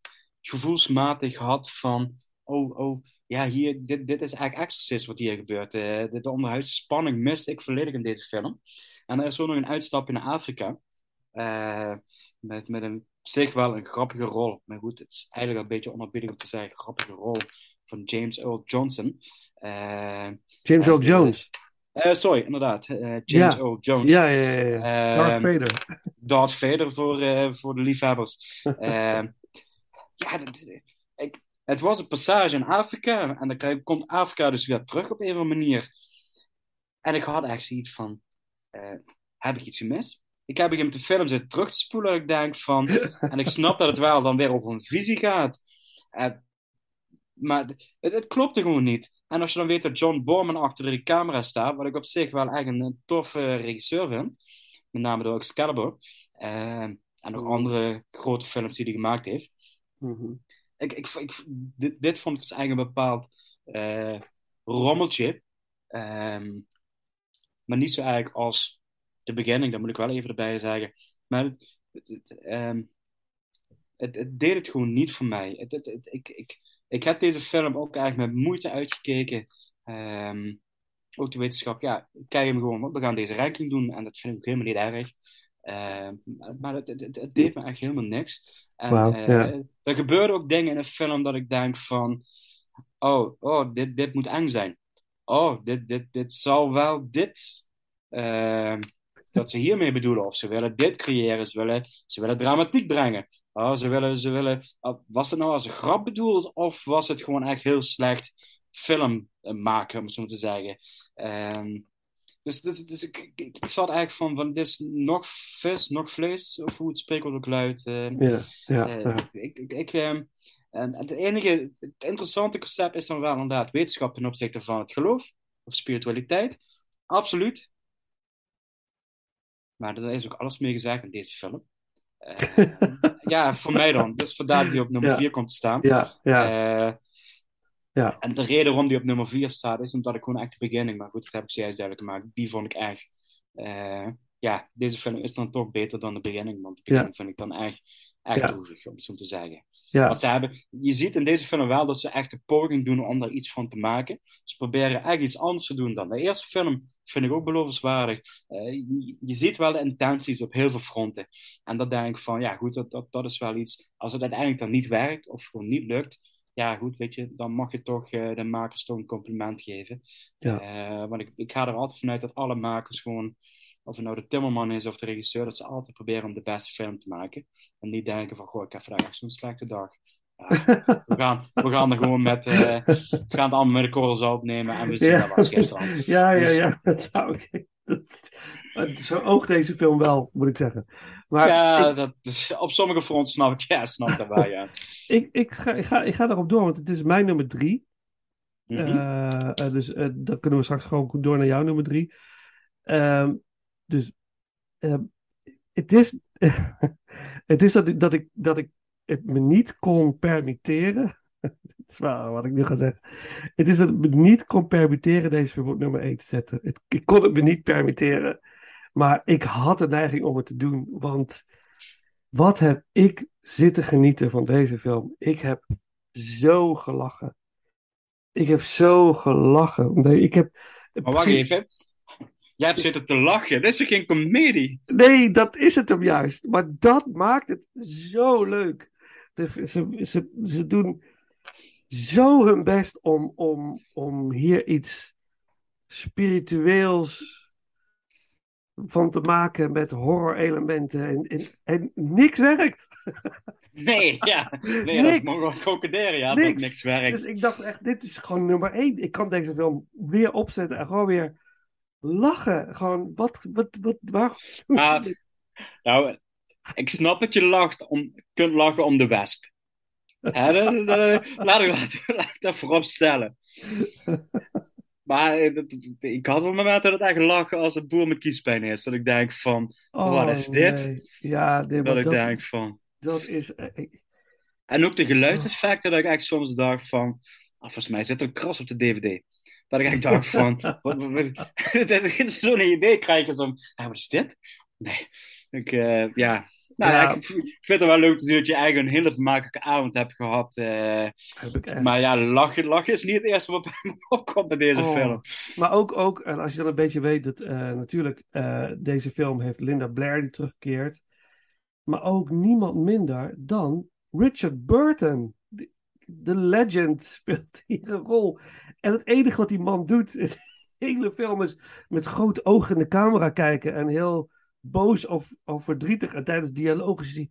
gevoelsmatig had van, oh, oh, ja, hier, dit, dit is eigenlijk Exorcist wat hier gebeurt. De, de spanning miste ik volledig in deze film. En er is ook nog een uitstapje naar Afrika. Eh, met, met een, op zich wel een grappige rol. Maar goed, het is eigenlijk een beetje onerbiedig om te zeggen, grappige rol van James Earl Johnson. Eh, James Earl Jones. eh, sorry, inderdaad. eh, James Ja. Earl Jones. Ja, ja, ja, ja. Eh, Darth Vader. Darth Vader voor, eh, voor de liefhebbers. Eh, ja, dat, ik, het was een passage in Afrika. En dan krijg- komt Afrika dus weer terug op een of andere manier. En ik had echt zoiets van... eh, heb ik iets gemist? Ik heb hem de film zitten terug te spoelen. Ik denk van... en ik snap dat het wel dan weer over een visie gaat. Maar het, het klopte gewoon niet. En als je dan weet dat John Borman achter de camera staat, wat ik op zich wel echt een, een toffe regisseur vind, met name door Excalibur, eh, en ook andere grote films die hij gemaakt heeft. Mhm. Ik, ik, ik, dit, dit vond ik dus eigenlijk een bepaald eh, rommeltje. Ehm, maar niet zo eigenlijk als de beginning, dat moet ik wel even erbij zeggen. Maar het, het, ehm, het, het deed het gewoon niet voor mij. Het- ik, ik, ik heb deze film ook eigenlijk met moeite uitgekeken. Ehm, ook de wetenschap, ja, ik kijk hem gewoon, want we gaan deze ranking doen en dat vind ik ook helemaal niet erg. Ehm, maar het, het, deed me echt helemaal niks. En Wauw, eh, er gebeuren ook dingen in een film dat ik denk van, oh, oh dit, dit moet eng zijn. Oh, dit, dit, dit zal wel dit, ehm, dat ze hiermee bedoelen. Of ze willen dit creëren, ze willen, ze willen dramatiek brengen. Oh, ze willen, ze willen, oh, was het nou als een grap bedoeld of was het gewoon echt heel slecht film eh, maken, om het zo te zeggen. Ehm, dus dus, dus ik, ik, ik zat eigenlijk van, van dit is nog vis, nog vlees, of hoe het spreekwoord ook luidt. Ja, ja, ja. Ik, ik, ik, ehm, en het enige, het interessante concept is dan wel inderdaad wetenschap ten opzichte van het geloof, of spiritualiteit. Absoluut. Maar daar is ook alles mee gezegd in deze film. Eh, ja, voor mij dan. Dus vandaar dat die op nummer Ja. 4 komt te staan. Ja, ja. Eh, Ja. En de reden waarom die op nummer 4 staat, is omdat ik gewoon echt de beginning, maar goed, dat heb ik zojuist duidelijk gemaakt, die vond ik echt, eh, ja, deze film is dan toch beter dan de beginning, want de beginning vind ik dan echt, echt Ja. droevig, om het zo te zeggen. Ja. Want ze hebben, je ziet in deze film wel dat ze echt de poging doen om daar iets van te maken. Ze proberen echt iets anders te doen dan de eerste film, vind ik ook belovenswaardig. Eh, je, je ziet wel de intenties op heel veel fronten. En dan denk ik van, ja goed, dat, dat, dat is wel iets, als het uiteindelijk dan niet werkt, of gewoon niet lukt, ja goed, weet je, dan mag je toch eh, de makers toch een compliment geven. Ja. Eh, want ik, ik ga er altijd vanuit dat alle makers gewoon, of het nou de timmerman is of de regisseur, dat ze altijd proberen om de beste film te maken. En niet denken van, goh, ik heb vandaag zo'n slechte dag. Ja, we, gaan, we gaan er gewoon met, eh, we gaan het allemaal met de korrels opnemen en we zien wel wat gisteren. ja, ja, Dus- ja, dat zou ik. Dat, zo oogt deze film wel, moet ik zeggen. Maar ja, ik, dat, op sommige fronten snap ik, ja, snap ik dat wel, ja. ik, ik, ga, ik, ga, ik ga daarop door, want het is mijn nummer drie. Mhm. Eh, eh, dus dan kunnen we straks gewoon door naar jouw nummer drie. Ehm, dus ehm, het is, het is dat, ik, dat, ik, dat ik het me niet kon permitteren. Dit is wel wat ik nu ga zeggen. Het is dat ik me niet kon permitteren deze film op nummer 1 te zetten. Het, ik kon het me niet permitteren. Maar ik had de neiging om het te doen. Want wat heb ik zitten genieten van deze film? Ik heb zo gelachen. Ik heb zo gelachen. Ik heb, Maar wacht even. Jij hebt zitten te lachen. Dit is geen comedie? Nee, dat is het hem juist. Maar dat maakt het zo leuk. De, ze, ze, ze doen zo hun best om, om, om hier iets spiritueels van te maken met horror-elementen. En, en, en niks werkt. Nee, ja. Nee, Niks. dat dat Niks. niks werkt. Dus ik dacht echt, dit is gewoon nummer één. Ik kan deze film weer opzetten en gewoon weer lachen. Gewoon, wat, wat, wat, waar? Maar, nou, ik snap dat je lacht om, kunt lachen om de wesp. Hè, dat- dat- laat, ik, laat, ik- laat ik dat voorop stellen. Maar eh, ik had wel momenten dat ik echt lachen als een boer met kiespijn is. Dat ik denk van, wat is dit? Oh, nee. Ja, nee, Dat ik dat, denk van... dat is... eh, ik- En ook de geluidseffecten, dat ik echt soms dacht van... Ah, volgens mij zit er een kras op de DVD. Dat ik dacht van... zo'n idee krijg van... Ah, wat is dit? Nee. Ik, eh, ja... Nou, Ja. ik, ik vind het wel leuk te zien dat je eigenlijk een hele vermakelijke avond hebt gehad. eh. Heb ik echt. maar ja, lachen, lachen is niet het eerste wat bij me opkomt bij deze Oh. film. Maar ook, ook, en als je dan een beetje weet dat eh, natuurlijk deze film heeft Linda Blair die terugkeert. Maar ook niemand minder dan Richard Burton. De legend speelt hier een rol. En het enige wat die man doet in de hele film is met grote ogen in de camera kijken. En heel boos of, of verdrietig. En tijdens dialoog is hij...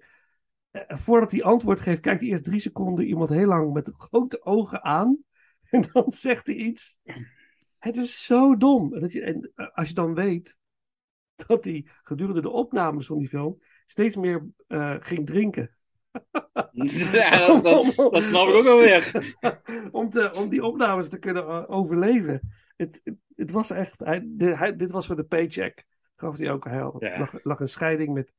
eh, voordat hij antwoord geeft, kijkt hij eerst drie seconden iemand heel lang met grote ogen aan. En dan zegt hij iets. Het is zo dom. En eh, als je dan weet dat hij gedurende de opnames van die film steeds meer eh, ging drinken. Ja, dat, dat, dat snap ik ook wel weer. om, te, om die opnames te kunnen eh, overleven. Het, het, het was echt. Hij, de- hij- dit was voor de paycheck. Gaf hij ook. Ja. lag, lag een scheiding met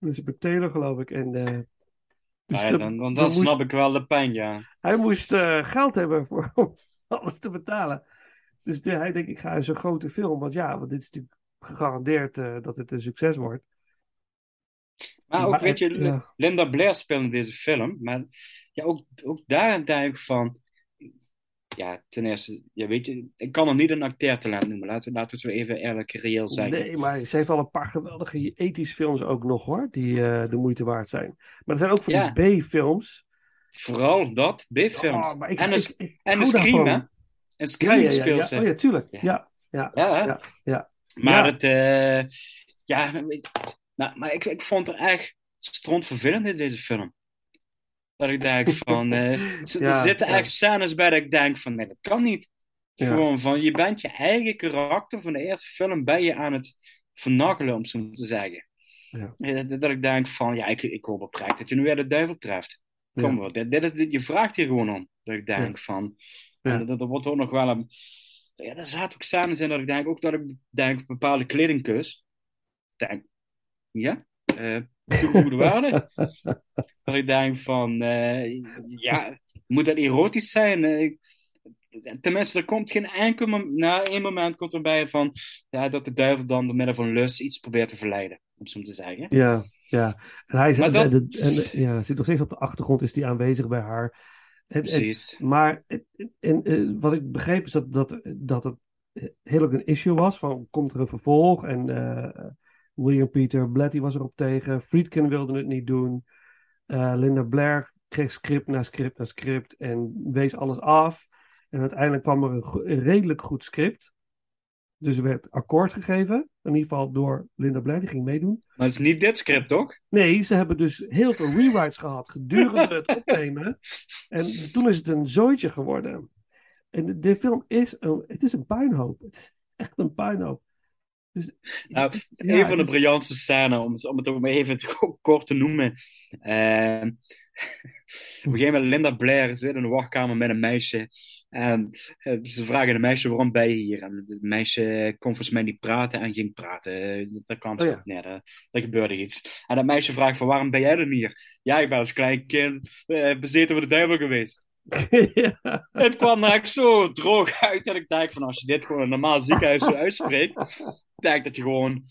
Elizabeth Taylor, geloof ik. En, eh, dus Ja, de- dan, dan, dan snap moest- ik wel de pijn, ja. hij moest eh, geld hebben voor, om alles te betalen. Dus de- hij denkt, ik ga in zo'n grote film. Want ja, want dit is natuurlijk gegarandeerd dat het een succes wordt. Maar ook, Maar weet je, ja. Linda Blair speelt in deze film. Maar ja, ook, ook daarin denk ik van... Ja, ten eerste, ja, weet je, ik kan er niet een acteertalent noemen. Laten laten we het zo even eerlijk reëel zeggen. Nee, maar ze heeft al een paar geweldige ethische films ook nog hoor. Die eh, de moeite waard zijn. Maar er zijn ook van Ja. die B-films. Vooral dat, B-films. Oh, en ik- de, ik en hou Scream, hè? En Ja, Scream ja, ja, speelt ja. ze. Oh ja, tuurlijk. Ja. Ja, ja. Maar het, eh, ja, nou, maar ik, ik vond er echt vervelend in deze film. Dat ik denk van, z- er Ja, zitten echt scènes bij dat ik denk van, nee, dat kan niet. Gewoon van, je bent je eigen karakter van de eerste film ben je aan het vernakkelen, om zo te zeggen. Ja. Eh, Dat, dat ik denk van, ja, ik, ik hoop oprecht dat je nu weer de duivel treft. Kom Ja. wel, dit, dit is, dit, je vraagt hier gewoon om. Dat ik denk van, Ja. dat, dat wordt ook nog wel een... Ja, er zaten ook scènes in dat ik denk, ook dat ik denk, bepaalde kledingkus. Denk, ja, eh toegevoegde waarde. Dat ik denk van, eh, ja, moet dat erotisch zijn? Eh, tenminste, er komt geen enkel moment, na één moment komt erbij van, ja, dat de duivel dan door middel van lust iets probeert te verleiden, om zo te zeggen. Ja, ja. En hij dat- en, ja, zit nog steeds op de achtergrond, is die aanwezig bij haar. Precies. maar en, en, eh, wat ik begreep is dat, dat, dat het heel erg een issue was van komt er een vervolg en William Peter Blatty was erop tegen, Friedkin wilde het niet doen, Eh, Linda Blair kreeg script na script na script en wees alles af. En uiteindelijk kwam er een, redelijk goed script. Dus er werd akkoord gegeven, in ieder geval door Linda Blair, die ging meedoen. Maar het is niet dit script, toch? Nee, ze hebben dus heel veel rewrites gehad gedurende het opnemen. En toen is het een zooitje geworden. En de, de film is een, het is een puinhoop. Het is echt een puinhoop. Dus, Nou, ja, een van de is- briljantste scènes, om, het- om even kort te noemen. Ehm, op een gegeven moment Linda Blair zit in de wachtkamer met een meisje. En eh, ze vragen de meisje waarom ben je hier? En het meisje kon volgens mij niet praten en ging praten. Dat, kwam Oh ja. gebeurde iets. En dat meisje vraagt van waarom ben jij dan hier? Ja, ik ben als klein kind eh, bezeten voor de duivel geweest. ja. Het kwam er echt zo droog uit dat ik denk van als je dit gewoon in een normaal ziekenhuis zo uitspreekt, denk dat je gewoon,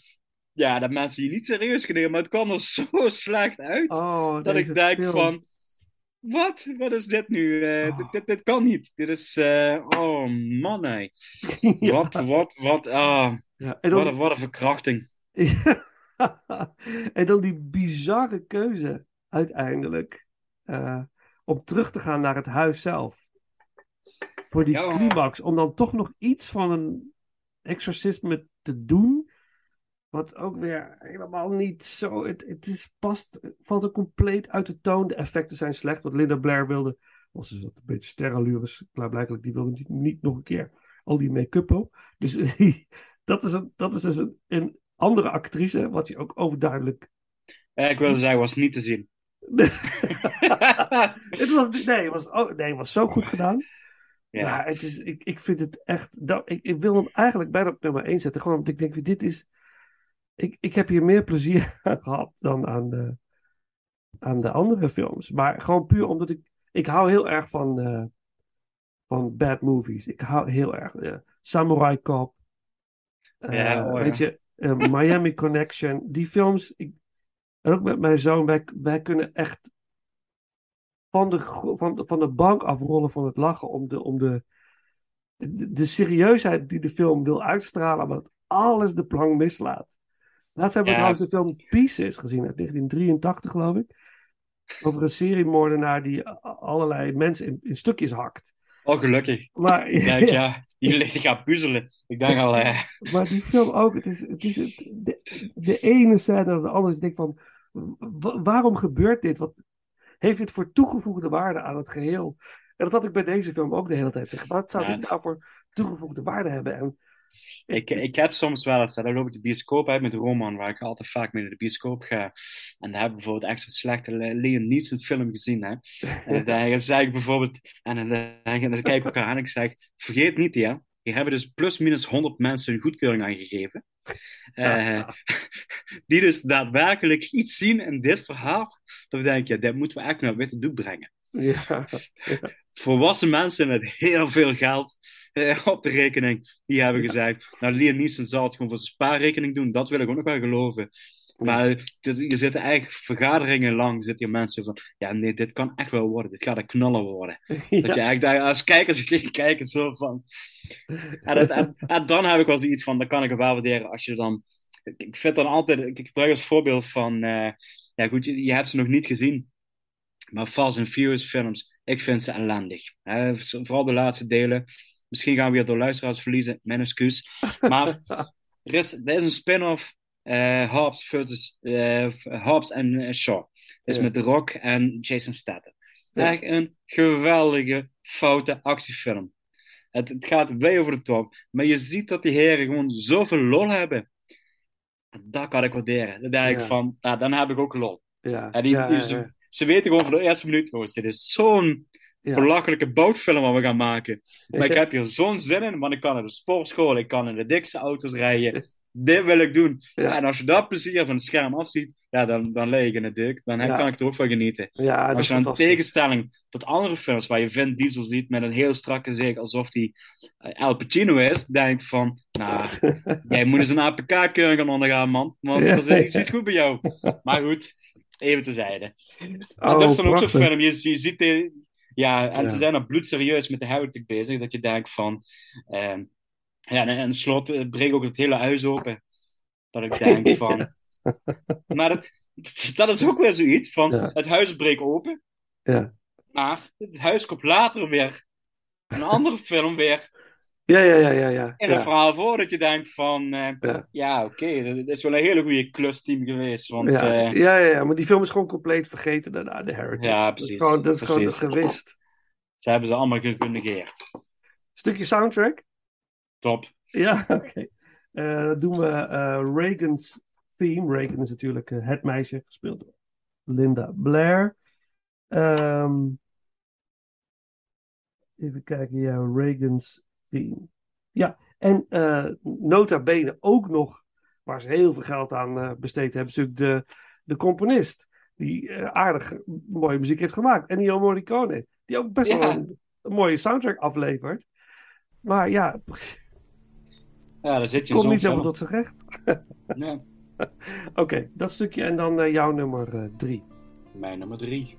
ja, dat mensen je niet serieus kunnen maar het kwam er zo slecht uit Oh, dat ik denk film. van, wat? Wat is dit nu? Eh, Oh. dit, dit, dit kan niet. Dit is, eh, oh man. Ja. Wat, wat, wat, ah, Ja, en dan wat, een, wat een verkrachting. en dan die bizarre keuze uiteindelijk eh, om terug te gaan naar het huis zelf. Voor die Ja. climax, om dan toch nog iets van een exorcisme te doen. Wat ook weer helemaal niet zo. Het, het is past, valt er compleet uit de toon. De effecten zijn slecht. Wat Linda Blair wilde, was dus een beetje sterrenlures. Klaarblijkelijk, die wilde niet, niet nog een keer al die make-up op. Dus die- dat, is een, dat is dus een, een andere actrice, wat je ook overduidelijk. Eh, ik wilde zeggen, was niet te zien. het was, nee, het was, oh, nee, het was zo goed gedaan. Ja. Ja, het is, ik, ik vind het echt. Dat, ik, ik wil hem eigenlijk bijna op nummer 1 zetten. Gewoon omdat ik denk: dit is. Ik, ik heb hier meer plezier aan gehad dan aan de, aan de andere films. Maar gewoon puur omdat ik. Ik hou heel erg van. eh, van bad movies. Ik hou heel erg. eh, Samurai Cop. eh, Ja, oh ja. Weet je, eh, Miami Connection. Die films. Ik, en ook met mijn zoon. Wij, wij kunnen echt van de, van, van de bank afrollen van het lachen om de, om de, de, de serieusheid die de film wil uitstralen, maar dat alles de plank mislaat. Laatst hebben we Ja. trouwens de film Pieces gezien uit 1983, geloof ik. Over een seriemoordenaar die allerlei mensen in, in stukjes hakt. Oh, gelukkig. Maar, denk, ja, hier ligt ik aan puzzelen. Ik denk al, eh, maar die film ook, het is, het is het, de, de ene scène naar de andere. Ik denk van, wa- waarom gebeurt dit? Wat heeft dit voor toegevoegde waarde aan het geheel? En dat had ik bij deze film ook de hele tijd zeggen. Wat zou Ja. dit nou voor toegevoegde waarde hebben? En, Ik, ik heb soms wel eens, dan loop ik de bioscoop uit met Roman, waar ik altijd vaak mee naar de bioscoop ga. En daar heb ik bijvoorbeeld echt zo'n slechte Le- Liam Neeson film gezien. Hè? En dan, zeg ik bijvoorbeeld, en dan, dan, dan kijk ik elkaar aan en ik zeg, vergeet niet ja, hier hebben dus plus minus 100 mensen een goedkeuring aan gegeven. Eh, die dus daadwerkelijk iets zien in dit verhaal. Dat we denken, ja, dit moeten we echt naar witte doek brengen. ja, Volwassen mensen met heel veel geld eh, op de rekening, die hebben gezegd, nou Liam Neeson zal het gewoon voor zijn spaarrekening doen, dat wil ik ook nog wel geloven. Maar dit, je zit eigenlijk vergaderingen lang, zitten hier mensen van, ja nee, dit kan echt wel worden, dit gaat een knaller worden. Dat je eigenlijk daar als kijker zit te kijken zo van... En, het- en- en dan heb ik wel zoiets van, dan kan ik het wel waarderen als je dan... Ik, vind dan altijd, ik ik gebruik als voorbeeld van, eh, ja goed, je, je hebt ze nog niet gezien. Maar Fast and Furious films, ik vind ze ellendig. Hè, vooral de laatste delen. Misschien gaan we weer door luisteraars verliezen, mijn excuus. Maar er is, er is een spin-off, Hobbs versus eh, Hobbs en eh, Shaw. Ja. met The Rock en Jason Statham. Ja. Echt een geweldige, foute actiefilm. Het, het gaat way over de top. Maar je ziet dat die heren gewoon zoveel lol hebben. Dat kan ik waarderen. Dan denk ik Ja. van, nou, dan heb ik ook lol. Ja, En die, ja, die- ze, weten gewoon van de eerste minuut, jongens, dit is zo'n belachelijke bootfilm wat we gaan maken. Maar ik heb hier zo'n zin in, want ik kan naar de sportschool, ik kan in de dikste auto's rijden. Dit wil ik doen. Ja. En als je dat plezier van het scherm afziet, ja, dan, dan leg ik in het dik. Dan Ja. kan ik er ook van genieten. Ja, als je dan tegenstelling tot andere films waar je Vin Diesel ziet met een heel strakke gezicht, alsof hij eh, Al Pacino is, denk ik van, nou, jij moet eens een APK-keuring gaan ondergaan, man. Want dat is iets goed bij jou. Maar goed, even tezijde. Oh, dat is dan ook zo'n film. Je, je ziet de, ja, en Ja. ze zijn er bloedserieus met de heritage bezig, dat je denkt van, ehm, ja, en, en slot eh, breekt ook het hele huis open. Dat ik denk van, maar dat, dat is ook weer zoiets van, Ja. het huis breekt open, Ja. maar het huis komt later weer, een andere film weer, Ja, ja, ja, ja, ja. in ja. een verhaal voor, dat je denkt van, eh, Ja. ja, oké, dat is wel een hele goede klusteam geweest, want Ja, eh, ja, ja, ja, maar die film is gewoon compleet vergeten daarna, de Heritage. Ja, Dat is precies, gewoon, dat is gewoon precies. gewist. ze hebben ze allemaal ge- genegeerd. Stukje soundtrack? Top. Ja, oké. Eh, dan doen we eh, Reagan's theme. Reagan is natuurlijk eh, het meisje, gespeeld door Linda Blair. Ehm, even kijken, ja, Reagan's theme. Ja, en eh, nota bene ook nog, waar ze heel veel geld aan eh, besteed hebben, is natuurlijk de, de componist. Die eh, aardig mooie muziek heeft gemaakt. Ennio Morricone. Die ook best wel een mooie soundtrack aflevert. Maar ja, Ja, daar zit je Kom niet helemaal tot zijn recht. Ja. Oké, dat stukje en dan eh, jouw nummer eh, drie. Mijn nummer drie.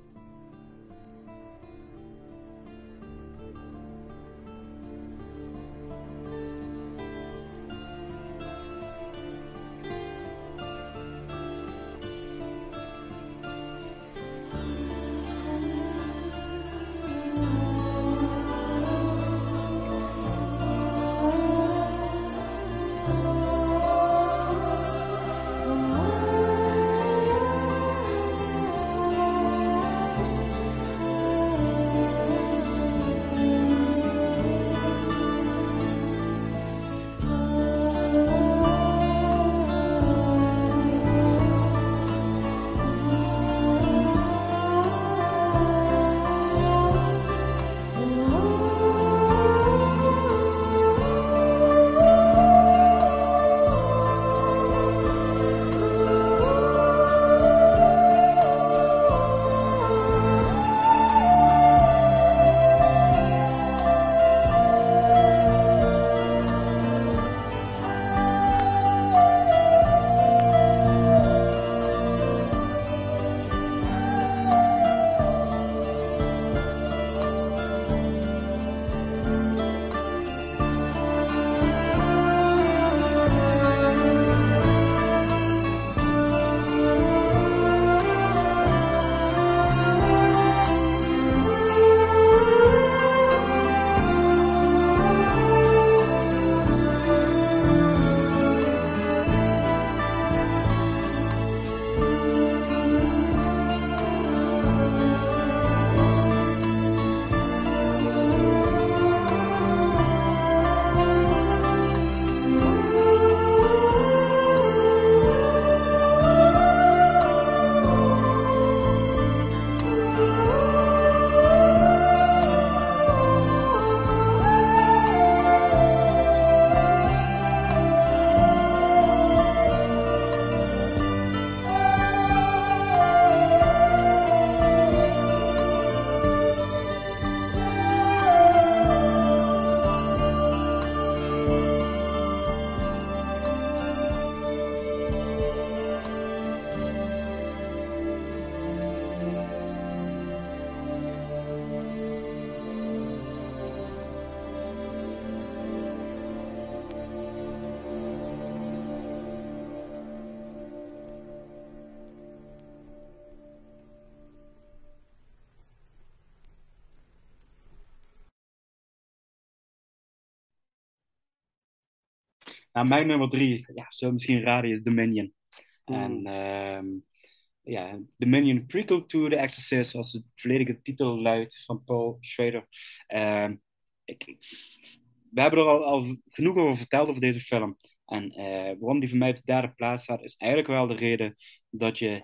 Nou, mijn nummer drie, ja, zo misschien raden, is Dominion. En ehm, ja, The Minion prequel to The Exorcist, zoals de volledige titel luidt van Paul Schrader. Ehm, ik, we hebben er al, al genoeg over verteld over deze film. En eh, waarom die voor mij op de derde plaats staat, is eigenlijk wel de reden dat je.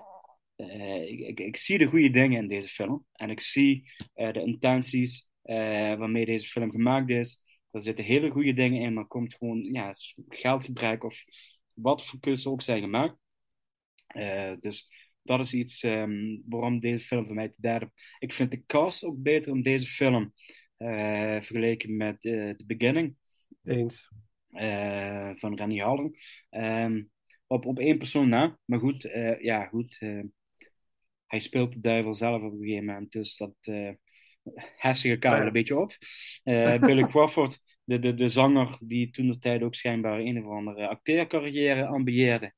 eh, ik, ik, ik zie de goede dingen in deze film. En ik zie eh, de intenties waarmee deze film gemaakt is. Er zitten hele goede dingen in, maar komt gewoon ja, geldgebrek of wat voor keuzes ook zijn gemaakt. Eh, dus dat is iets ehm, waarom deze film voor mij de derde. Ik vind de cast ook beter in deze film eh, vergeleken met eh, The Beginning Eens. van Rennie Harling. Ehm, op, op één persoon na, maar goed, ja, goed. hij speelt de duivel zelf op een gegeven moment, dus dat heftige kabel Ja. een beetje op. Eh, Billy Crawford, de, de, de zanger die toen de tijd ook schijnbaar een of andere acteercarrière ambieerde.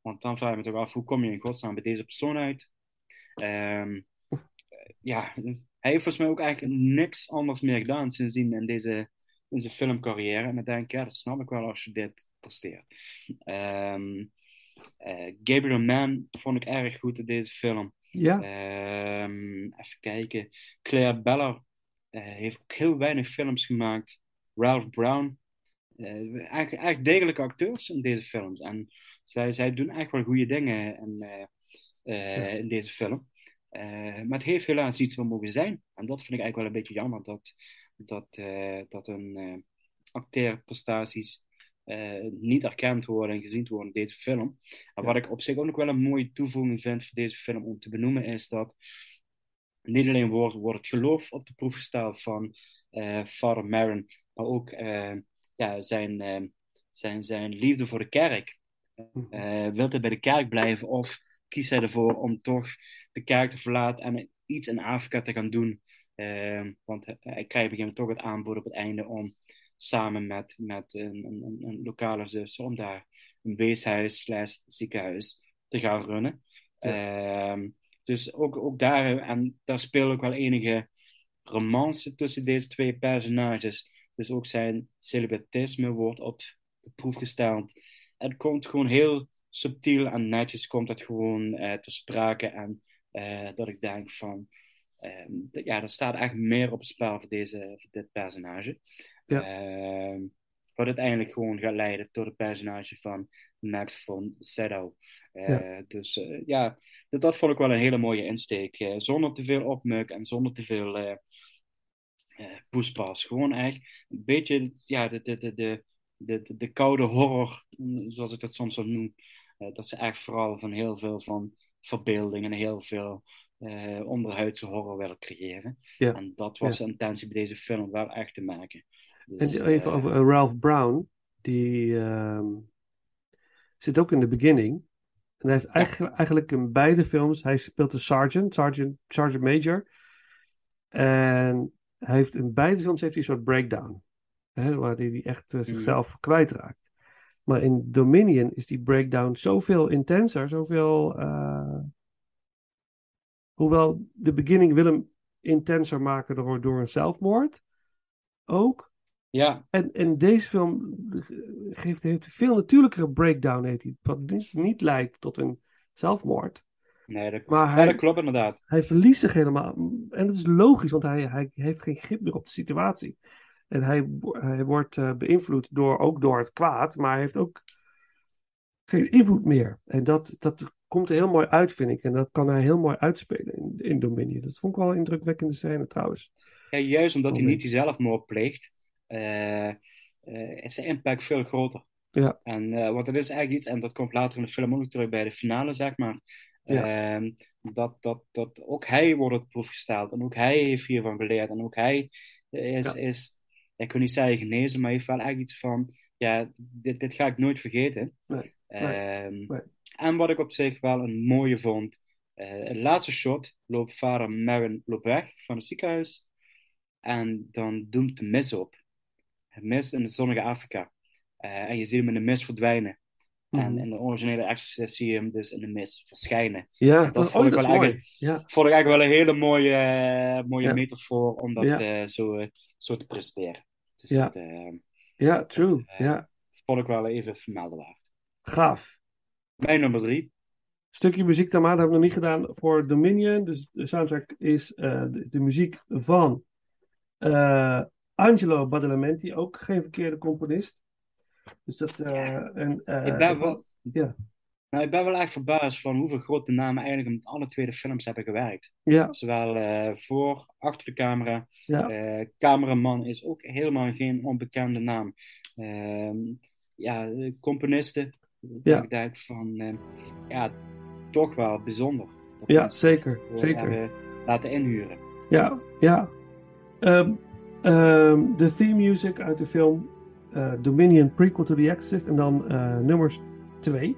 Want dan vraag ik me toch af, hoe kom je in godsnaam bij deze persoon uit? Ehm, ja, hij heeft volgens mij ook eigenlijk niks anders meer gedaan sindsdien in deze in zijn filmcarrière. En dan denk ik, ja, dat snap ik wel als je dit presteert. Ehm, eh, Gabriel Mann vond ik erg goed in deze film. Ja. Ehm, even kijken. Claire Beller eh, heeft ook heel weinig films gemaakt. Ralph Brown. eh, eigenlijk, eigenlijk degelijke acteurs in deze films. En zij, zij doen echt wel goede dingen in, eh, in deze film. Maar het heeft helaas iets wat mogen zijn. En dat vind ik eigenlijk wel een beetje jammer. Dat, dat, dat hun acteerprestaties eh, niet erkend worden en gezien worden in deze film. En wat ik op zich ook nog wel een mooie toevoeging vind voor deze film om te benoemen, is dat niet alleen wordt, wordt het geloof op de proef gesteld van eh Father Maron, maar ook eh, ja, zijn, zijn, zijn liefde voor de kerk. Eh wil hij bij de kerk blijven of kiest hij ervoor om toch de kerk te verlaten en iets in Afrika te gaan doen? Want hij, hij krijgt op een gegeven moment toch het aanbod op het einde om samen met, met een, een, een lokale zus om daar een weeshuis slash ziekenhuis te gaan runnen. Ehm, dus ook, ook daar, en daar speelt ook wel enige romance tussen deze twee personages. Dus ook zijn celibatisme wordt op de proef gesteld. Het komt gewoon heel subtiel en netjes komt het gewoon eh, ter sprake. En eh, dat ik denk van, ehm, d- ja, er staat echt meer op het spel voor, deze, voor dit personage. Ja. Ehm, wat uiteindelijk gewoon gaat leiden tot het personage van Max von Sydow. Eh, Ja. Dus eh, ja, dat, dat vond ik wel een hele mooie insteek. eh, zonder te veel opmuk en zonder te veel poespas. Gewoon eigenlijk een beetje ja, de, de, de, de, de, de, de koude horror, mm, zoals ik dat soms wel noem. Dat ze echt vooral van heel veel van verbeelding en heel veel eh, onderhuidse horror willen creëren. Ja. En dat was Ja. de intentie bij deze film wel echt te maken. Dus, even over eh, Ralph Brown. Die ehm, zit ook in de beginning. En hij heeft eigenlijk, eigenlijk in beide films... Hij speelt de sergeant, sergeant, sergeant major. En hij heeft in beide films heeft hij een soort breakdown. Hè, waar hij echt eh, zichzelf kwijtraakt. Maar in Dominion is die breakdown zoveel intenser, zoveel... eh, hoewel de beginning wil hem intenser maken door, door een zelfmoord. Ook. Ja. En, en deze film geeft, heeft een veel natuurlijkere breakdown, heet hij. Wat niet, niet leidt tot een zelfmoord. Nee, dat, Maar ja, dat klopt inderdaad. Hij verliest zich helemaal. En dat is logisch, want hij, hij heeft geen grip meer op de situatie. En hij, hij wordt eh, beïnvloed door, ook door het kwaad, maar hij heeft ook geen invloed meer. En dat, dat komt er heel mooi uit, vind ik. En dat kan hij heel mooi uitspelen in, in Dominion. Dat vond ik wel een indrukwekkende scène trouwens. Ja, juist omdat hij niet die zelfmoord pleegt, is de impact veel groter. Ja. En, eh, want het is eigenlijk iets, en dat komt later in de film ook terug bij de finale, zeg maar. ehm, dat, dat, dat ook hij wordt op proef gesteld. En ook hij heeft hiervan geleerd. En ook hij is, Ja. is ik kan niet zeggen genezen, maar heeft wel echt iets van, ja, dit, dit ga ik nooit vergeten. Nee. Ehm, Nee. En wat ik op zich wel een mooie vond, eh het laatste shot loopt vader Marin loopt weg van het ziekenhuis. En dan doemt de mis op. Het in het zonnige Afrika. Eh, en je ziet hem in de mist verdwijnen. En Mhm. in de originele Exorcist zie je hem dus in de mist verschijnen. Ja, En dat, vond oh, ik dat is wel mooi. Ja. vond ik eigenlijk wel een hele mooie, eh, mooie Ja. metafoor om dat Ja. eh, zo, zo te presenteren. Dus Ja. dat ja, true. eh, Ja, vond ik wel even vermelden waard. gaaf. Mijn nummer drie. stukje muziek dan maar, dat hebben we nog niet gedaan voor Dominion. Dus de soundtrack is de, de muziek van eh, Angelo Badalamenti, ook geen verkeerde componist. Dus dat eh, en, eh, Ik ben wel, ja. nou, ik ben wel echt verbaasd van hoeveel grote namen eigenlijk met alle twee de films hebben gewerkt. Ja. Zowel eh, voor, achter de camera. Ja. Cameraman is ook helemaal geen onbekende naam. Ehm, ja, componisten. Ja. Ik denk van, ja, toch wel bijzonder. Ja, zeker, zeker. laten inhuren. Ja, ja. Ehm, ehm, de theme music uit de film eh, Dominion prequel to The Exorcist en dan eh, nummers 2.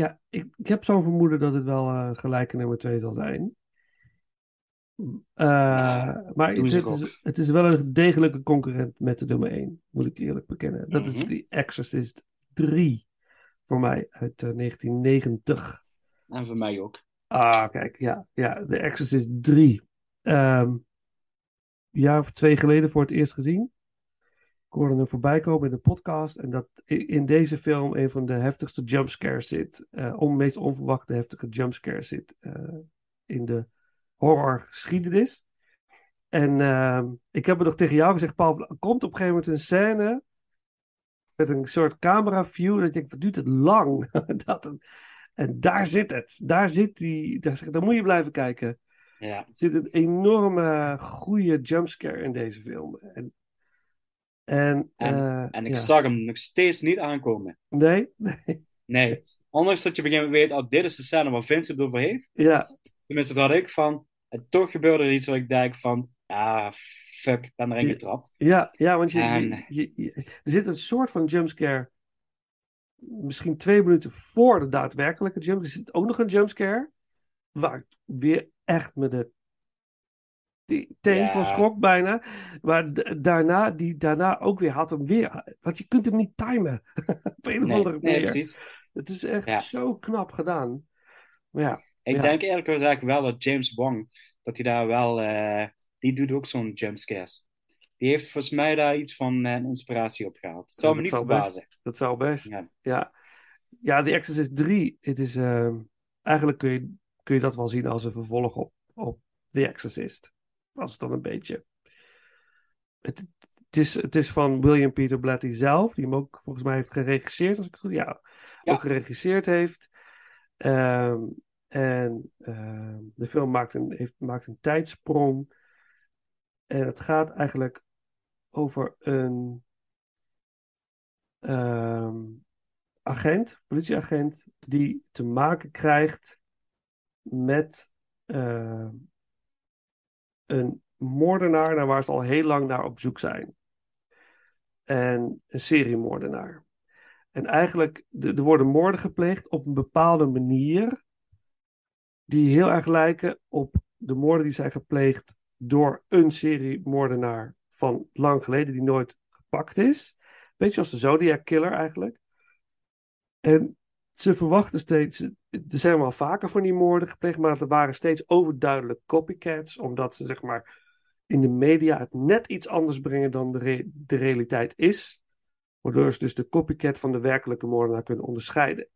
Ja, ik, ik heb zo'n vermoeden dat het wel eh gelijke nummer 2 zal zijn. Eh, maar het, is, het is wel een degelijke concurrent met de nummer 1, moet ik eerlijk bekennen. Dat is Mhm. The Exorcist 3 voor mij uit eh, 1990. En voor mij ook. Ah, kijk, ja, ja, The Exorcist 3. Ehm, een jaar of twee geleden voor het eerst gezien. Ik hoorde hem voorbij komen in de podcast. En dat in deze film een van de heftigste jumpscares zit. om meest onverwachte heftige jumpscares zit. eh, in de horrorgeschiedenis. En ehm, ik heb het nog tegen jou gezegd, Paul. Er komt op een gegeven moment een scène. Met een soort camera view. Dat ik denk, wat duurt het lang? dat een- en daar zit het. Daar zit die. Daar, daar moet je blijven kijken. Ja. Er zit een enorme goede jumpscare in deze film. En, en, En, eh, en ik ja. zag hem nog steeds niet aankomen. Nee? Nee. Nee. Ondanks dat je op een gegeven moment weet, oh, dit is de scène waar Vince het over heeft. Ja. Tenminste, dat had ik van. En toch gebeurde er iets waar ik denk van, ah, fuck, ik ben erin getrapt. Ja, ja want je, En- je, je- je- er zit een soort van jumpscare. Misschien twee minuten voor de daadwerkelijke jump. Er zit ook nog een jumpscare. Waar ik weer echt met de die teen Ja. van schrok bijna. Maar daarna, die daarna ook weer had hem weer. Want je kunt hem niet timen. Op een of Nee, andere nee, manier. precies. Het is echt Ja. zo knap gedaan. Maar ja. Ik ja. denk eerlijk gezegd wel dat James Wong, dat hij daar wel, eh, die doet ook zo'n jumpscares. Die heeft volgens mij daar iets van eh, inspiratie op gehaald. Dat zou me niet verbazen. Best, dat zou best. Ja. Ja, ja The Exorcist 3. Het is, ehm, eigenlijk kun je, kun je dat wel zien als een vervolg op, op The Exorcist. Als het dan een beetje. Het, het, is, het is van William Peter Blatty zelf, die hem ook volgens mij heeft geregisseerd, als ik het goed ja, Ja. ook geregisseerd heeft. Ehm, en ehm, de film maakt een, heeft, maakt een tijdsprong. En het gaat eigenlijk over een ehm, agent, politieagent, die te maken krijgt met een moordenaar naar waar ze al heel lang naar op zoek zijn. En een seriemoordenaar. En eigenlijk, er worden moorden gepleegd op een bepaalde manier, die heel erg lijken op de moorden die zijn gepleegd door een seriemoordenaar van lang geleden, die nooit gepakt is. Beetje als de Zodiac Killer eigenlijk. En ze verwachten steeds, er zijn wel vaker van die moorden gepleegd, maar er waren steeds overduidelijk copycats, omdat ze zeg maar in de media het net iets anders brengen dan de, de realiteit is. Waardoor ze dus de copycat van de werkelijke moordenaar kunnen onderscheiden.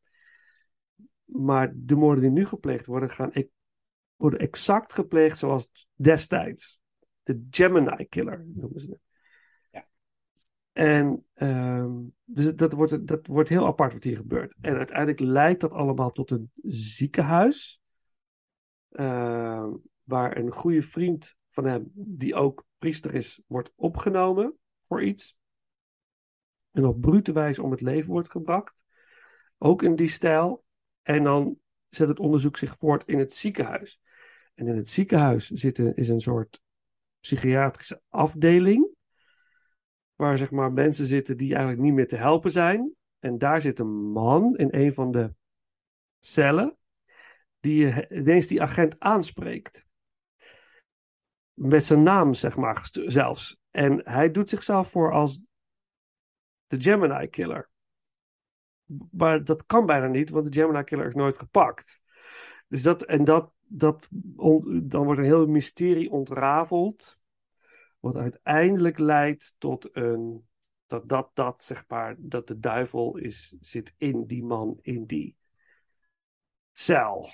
Maar de moorden die nu gepleegd worden, gaan, e- worden exact gepleegd zoals destijds. De Gemini Killer noemen ze het. En ehm, dus dat, wordt, dat wordt heel apart wat hier gebeurt. En uiteindelijk leidt dat allemaal tot een ziekenhuis. ehm, waar een goede vriend van hem, die ook priester is, wordt opgenomen voor iets. En op brute wijze om het leven wordt gebracht. Ook in die stijl. En dan zet het onderzoek zich voort in het ziekenhuis. En in het ziekenhuis zit een, is een soort psychiatrische afdeling. Waar zeg maar mensen zitten die eigenlijk niet meer te helpen zijn. En daar zit een man in een van de cellen. Die eh, ineens die agent aanspreekt. Met zijn naam, zeg maar, zelfs. En hij doet zichzelf voor als de Gemini Killer. Maar dat kan bijna niet, want de Gemini Killer is nooit gepakt. Dus dat, en dat, dat dan wordt een heel mysterie ontrafeld. Wat uiteindelijk leidt tot een. Dat, dat, dat, zeg maar, dat de duivel is, zit in die man, in die cel.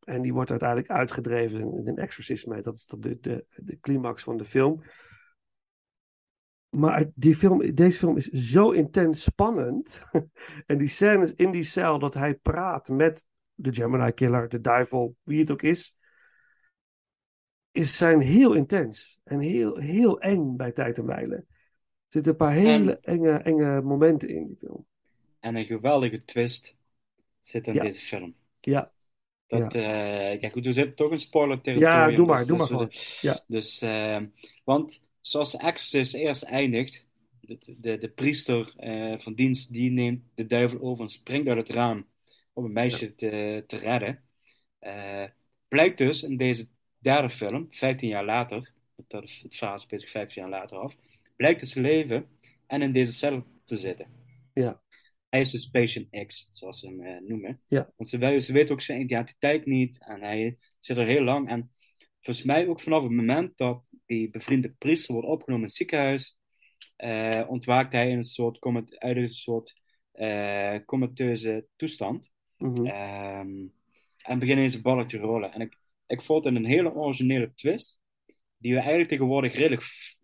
En die wordt uiteindelijk uitgedreven in een exorcisme. Dat is de, de, de climax van de film. Maar die film, deze film is zo intens spannend. en die scènes in die cel dat hij praat met de Gemini Killer, de duivel, wie het ook is. Is, zijn heel intens. En heel, heel eng bij tijd en wijle. Er zitten een paar hele enge, enge momenten in die film. En een geweldige twist zit in Ja. deze film. Ja. Dat, eh, kijk, goed, we zitten toch in spoiler Ja, territorium. doe maar, dus- doe maar dus gewoon. Ja. Dus, eh, want zoals de Exorcist eerst eindigt, de, de, de priester eh, van dienst, die neemt de duivel over en springt uit het raam om een meisje te, te redden. Eh, blijkt dus in deze derde film, 15 jaar later, dat is het verhaal speelt zich 15 jaar later af, blijkt te leven en in deze cel te zitten. Ja. Hij is dus Patient X, zoals ze hem eh, noemen. Ja. Want ze, ze weten ook zijn identiteit niet en hij zit er heel lang. En volgens mij ook vanaf het moment dat die bevriende priester wordt opgenomen in het ziekenhuis, eh, ontwaakt hij in een soort, comat- uit een soort eh comateuze toestand. Mhm. Ehm, en beginnen in zijn ballen te rollen. En ik, ik vond het een hele originele twist, die we eigenlijk tegenwoordig redelijk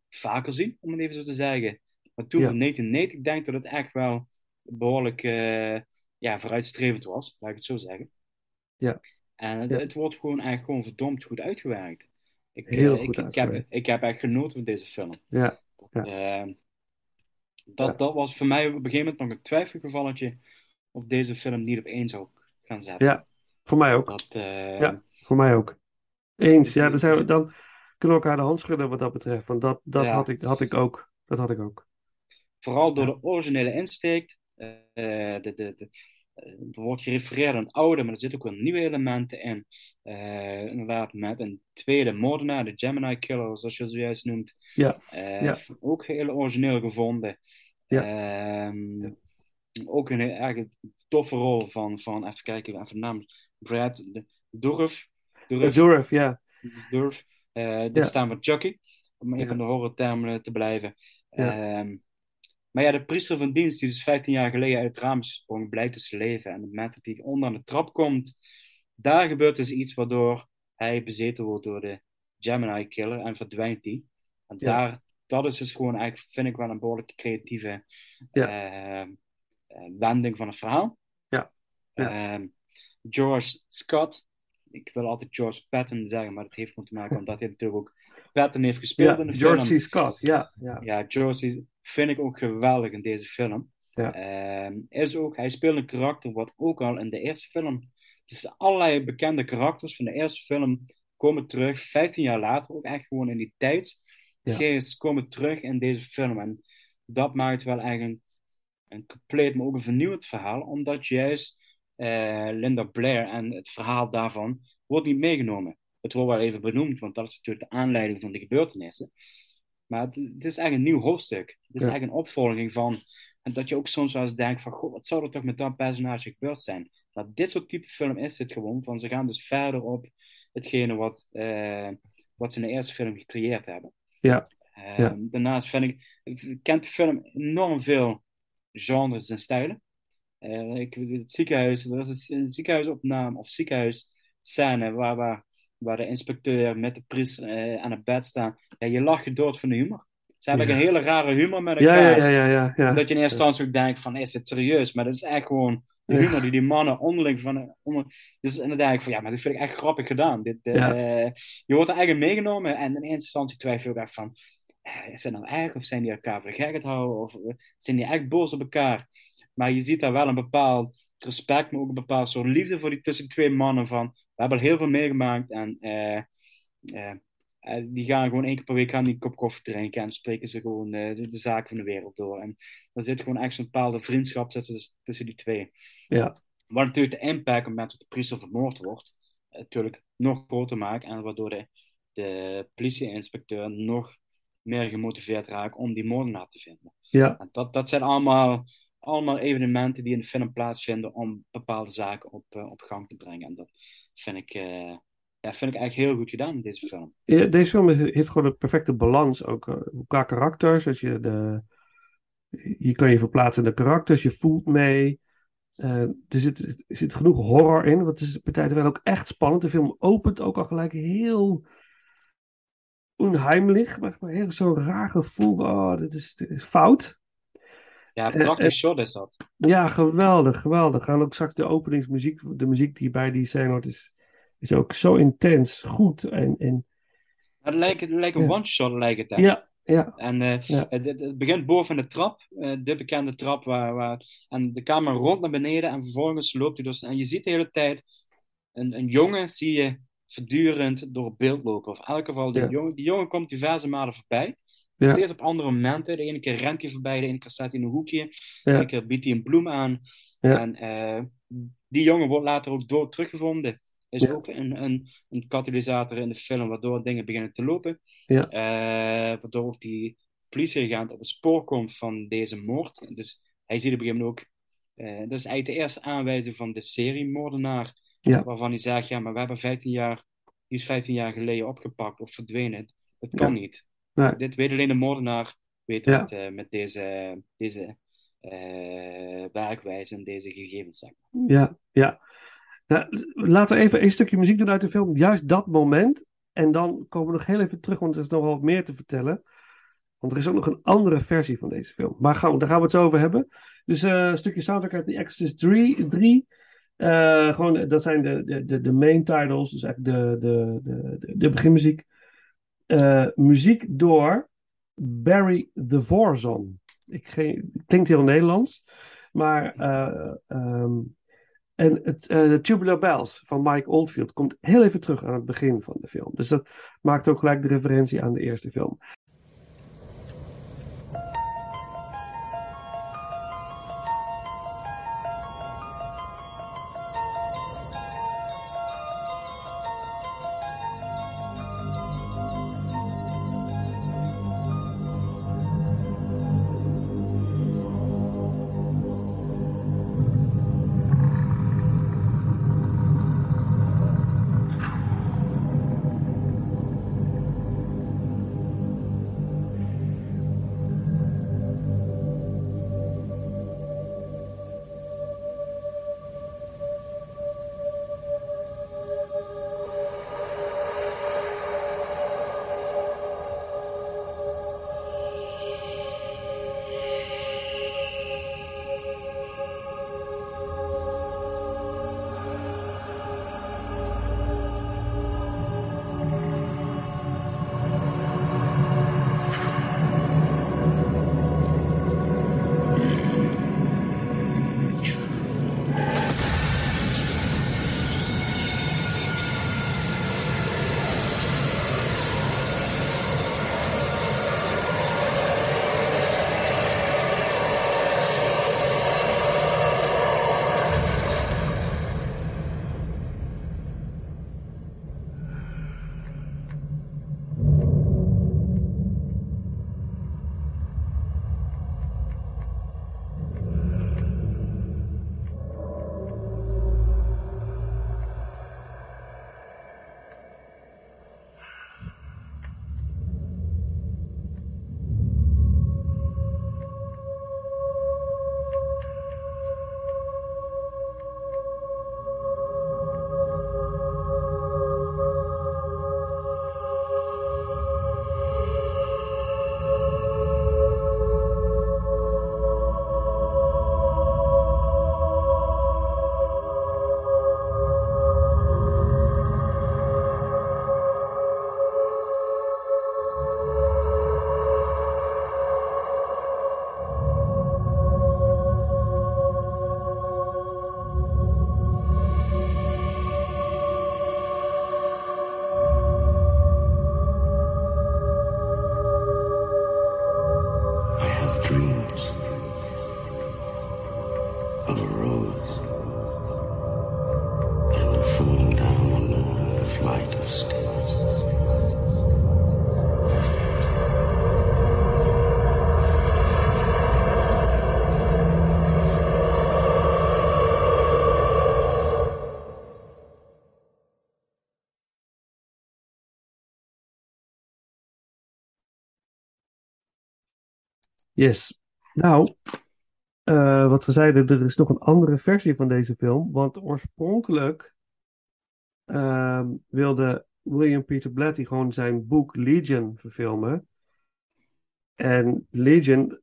vaker zien, om het even zo te zeggen. Maar toen Ja. van 1990, ik denk dat het echt wel behoorlijk eh, ja, vooruitstrevend was, laat ik het zo zeggen. Ja. En het, Ja. het wordt gewoon echt gewoon verdomd goed uitgewerkt. Ik, Heel eh, goed ik, ik, heb, uitgewerkt. ik heb echt genoten van deze film. Ja. ja. Ehm, dat, dat was voor mij op een gegeven moment nog een twijfelgevalletje of deze film niet op één zou gaan zetten. Ja, voor mij ook. Dat, eh, Ja, voor mij ook. Eens. Dus- Ja, dan, zijn we, dan kunnen we elkaar de hand schudden wat dat betreft. Want dat, dat Ja. had, ik, had ik ook. Dat had ik ook. Vooral door de originele insteek. eh, de, de, de, eh, er wordt gerefereerd aan oude, maar er zitten ook wel nieuwe elementen in. Eh, inderdaad, met een tweede moordenaar, de Gemini Killer, zoals je het zojuist noemt. Ja. Ja. Ook heel origineel gevonden. Ehm, Ook een erg toffe rol van, van even kijken, even de naam. Brad de, Dourif. Uh, Dourif, ja. Dourif. Eh, dit Ja. staan voor Chucky, om even in de horrortermen te blijven. Ehm, maar ja, de priester van dienst, die dus 15 jaar geleden uit het raam is gesprongen, blijkt dus te leven. En op het moment dat hij onder aan de trap komt, daar gebeurt dus iets waardoor hij bezeten wordt door de Gemini Killer en verdwijnt hij. En daar, dat is dus gewoon eigenlijk, vind ik wel een behoorlijk creatieve eh, eh, wending van het verhaal. Ja. Ehm, George Scott, ik wil altijd George Patton zeggen, maar dat heeft gewoon te maken omdat hij natuurlijk ook Patton heeft gespeeld Ja, in de George film. C. Scott, ja. ja. Ja, George vind ik ook geweldig in deze film. Ja. Ehm, is ook, hij speelt een karakter wat ook al in de eerste film. Dus allerlei bekende karakters van de eerste film komen terug, 15 jaar later, ook echt gewoon in die tijdsgeest, komen terug in deze film. En dat maakt wel echt een, een compleet, maar ook een vernieuwend verhaal, omdat juist Linda Blair en het verhaal daarvan wordt niet meegenomen. Het wordt wel even benoemd, want dat is natuurlijk de aanleiding van de gebeurtenissen. Maar het, het is echt een nieuw hoofdstuk. Het is Ja. echt een opvolging van. En dat je ook soms wel eens denkt: van, Goh, wat zou er toch met dat personage gebeurd zijn? Nou, dit soort type film is dit gewoon. Van, ze gaan dus verder op hetgene wat, eh, wat ze in de eerste film gecreëerd hebben. Ja. Eh, Ja. Daarnaast vind ik, ik kent de film enorm veel genres en stijlen. Eh, ik, het ziekenhuis, er is een ziekenhuisopname of ziekenhuisscène waar, waar, waar de inspecteur met de priester eh, aan het bed staan. Ja, je lacht je dood van de humor. Ze hebben Ja. een hele rare humor met elkaar. ja, ja, ja, ja, ja. Dat je in eerste instantie ook denkt van, is het serieus? Maar dat is echt gewoon de humor die die mannen onderling van... Onder, dus en dan denk ik van, ja, maar dit vind ik echt grappig gedaan. Dit, eh, je wordt er eigenlijk meegenomen en in eerste instantie twijfel ik echt van... Is het nou erg of zijn die elkaar voor de gek aan het houden? Of zijn die echt boos op elkaar? Maar je ziet daar wel een bepaald respect, maar ook een bepaald soort liefde voor die tussen die twee mannen van... We hebben al heel veel meegemaakt en... eh, eh, eh, die gaan gewoon één keer per week gaan die een kop koffie drinken en spreken ze gewoon de, de zaken van de wereld door. En er zit gewoon echt zo'n bepaalde vriendschap tussen, tussen die twee. Ja. Wat natuurlijk de impact op het moment dat de priester vermoord wordt, natuurlijk nog groter maakt en waardoor de, de politie-inspecteur nog meer gemotiveerd raakt om die moordenaar te vinden. Ja. En dat, dat zijn allemaal, allemaal evenementen die in de film plaatsvinden om bepaalde zaken op, eh, op gang te brengen. En dat vind ik, eh, ja, vind ik eigenlijk heel goed gedaan in deze film. Deze film heeft gewoon een perfecte balans, ook eh, qua karakters. Dus je, de, je kan je verplaatsen in de karakters, je voelt mee. Er, zit, er zit genoeg horror in, want het is wel ook echt spannend. De film opent ook al gelijk heel onheimlich, maar, maar heel zo'n raar gevoel. Oh, dit is fout. Ja, Eh, eh, shot is dat. Ja, geweldig, geweldig. Gaan ook straks de openingsmuziek, de muziek die bij die scène hoort, is, is ook zo intens, goed. En, en Het lijkt, het lijkt een one-shot, lijkt het echt. ja, ja, En eh, Ja. het, het- begint boven de trap, de bekende trap, waar, waar, en de camera rond naar beneden en vervolgens loopt hij dus. En je ziet de hele tijd een, een jongen, zie je voortdurend door het beeld lopen. Of in elk geval, die, Ja. jongen, die jongen komt diverse malen voorbij. Steeds op andere momenten. De ene keer rent hij voorbij, de ene keer staat hij in een hoekje. De ene keer biedt hij een bloem aan. En eh, die jongen wordt later ook dood teruggevonden. Is Ja. ook een, een, een katalysator in de film, waardoor dingen beginnen te lopen. Ja. Eh, waardoor ook die politieagent op het spoor komt van deze moord. Dus hij ziet op een gegeven moment ook. eh, dat is eigenlijk de eerste aanwijzing van de seriemoordenaar. Ja. Waarvan hij zegt: ja, maar we hebben 15 jaar. Die is 15 jaar geleden opgepakt of verdwenen. Dat kan niet. Nee. Dit weet alleen de moordenaar. weten Ja. met, eh, met deze, deze eh, werkwijze en deze gegevens. Zeg maar. Ja, ja. Nou, laten we even een stukje muziek doen uit de film. Juist dat moment. En dan komen we nog heel even terug, want er is nog wel wat meer te vertellen. Want er is ook nog een andere versie van deze film. Maar gaan, we- daar gaan we het zo over hebben. Dus eh, een stukje soundtrack uit The Exorcist 3. 3. Eh, gewoon, dat zijn de, de, de, de main titles. Dus eigenlijk de, de, de, de beginmuziek. Eh, muziek door Barry the Vorzon. Ik, klinkt heel Nederlands. Maar ehm, en het, eh, de Tubular Bells van Mike Oldfield komt heel even terug aan het begin van de film. Dus dat maakt ook gelijk de referentie aan de eerste film. Yes. Nou, eh, wat we zeiden, er is nog een andere versie van deze film. Want oorspronkelijk ehm, wilde William Peter Blatty gewoon zijn boek Legion verfilmen. En Legion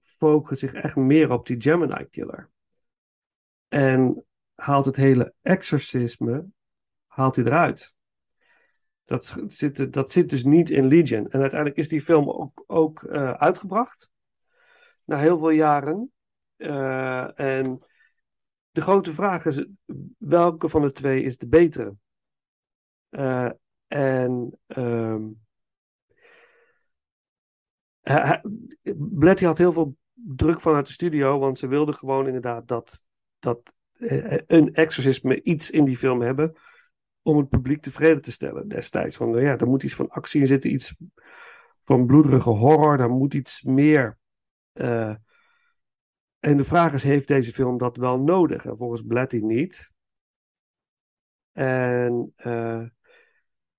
focust zich echt meer op die Gemini Killer. En haalt het hele exorcisme haalt hij eruit. Dat zit, dat zit dus niet in Legion. En uiteindelijk is die film ook, ook eh, uitgebracht. Na heel veel jaren. Eh, en de grote vraag is: welke van de twee is de betere? Eh, en Blatty had heel veel druk vanuit de studio, want ze wilden gewoon inderdaad dat, dat eh, een exorcisme iets in die film hebben om het publiek tevreden te stellen destijds. Van, ja, er moet iets van actie in zitten, iets van bloederige horror, daar moet iets meer. Eh, en de vraag is, heeft deze film dat wel nodig? En volgens Blatty niet. En eh,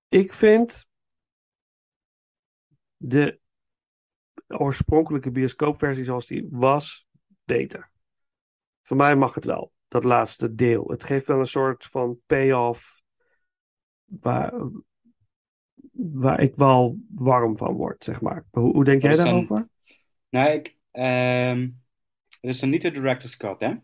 ik vind de oorspronkelijke bioscoopversie zoals die was, beter. Voor mij mag het wel, dat laatste deel. Het geeft wel een soort van payoff waar, waar ik wel warm van word, zeg maar. Hoe, hoe denk jij daarover? Nou, ik, ehm, het is dan niet de director's cut, hè?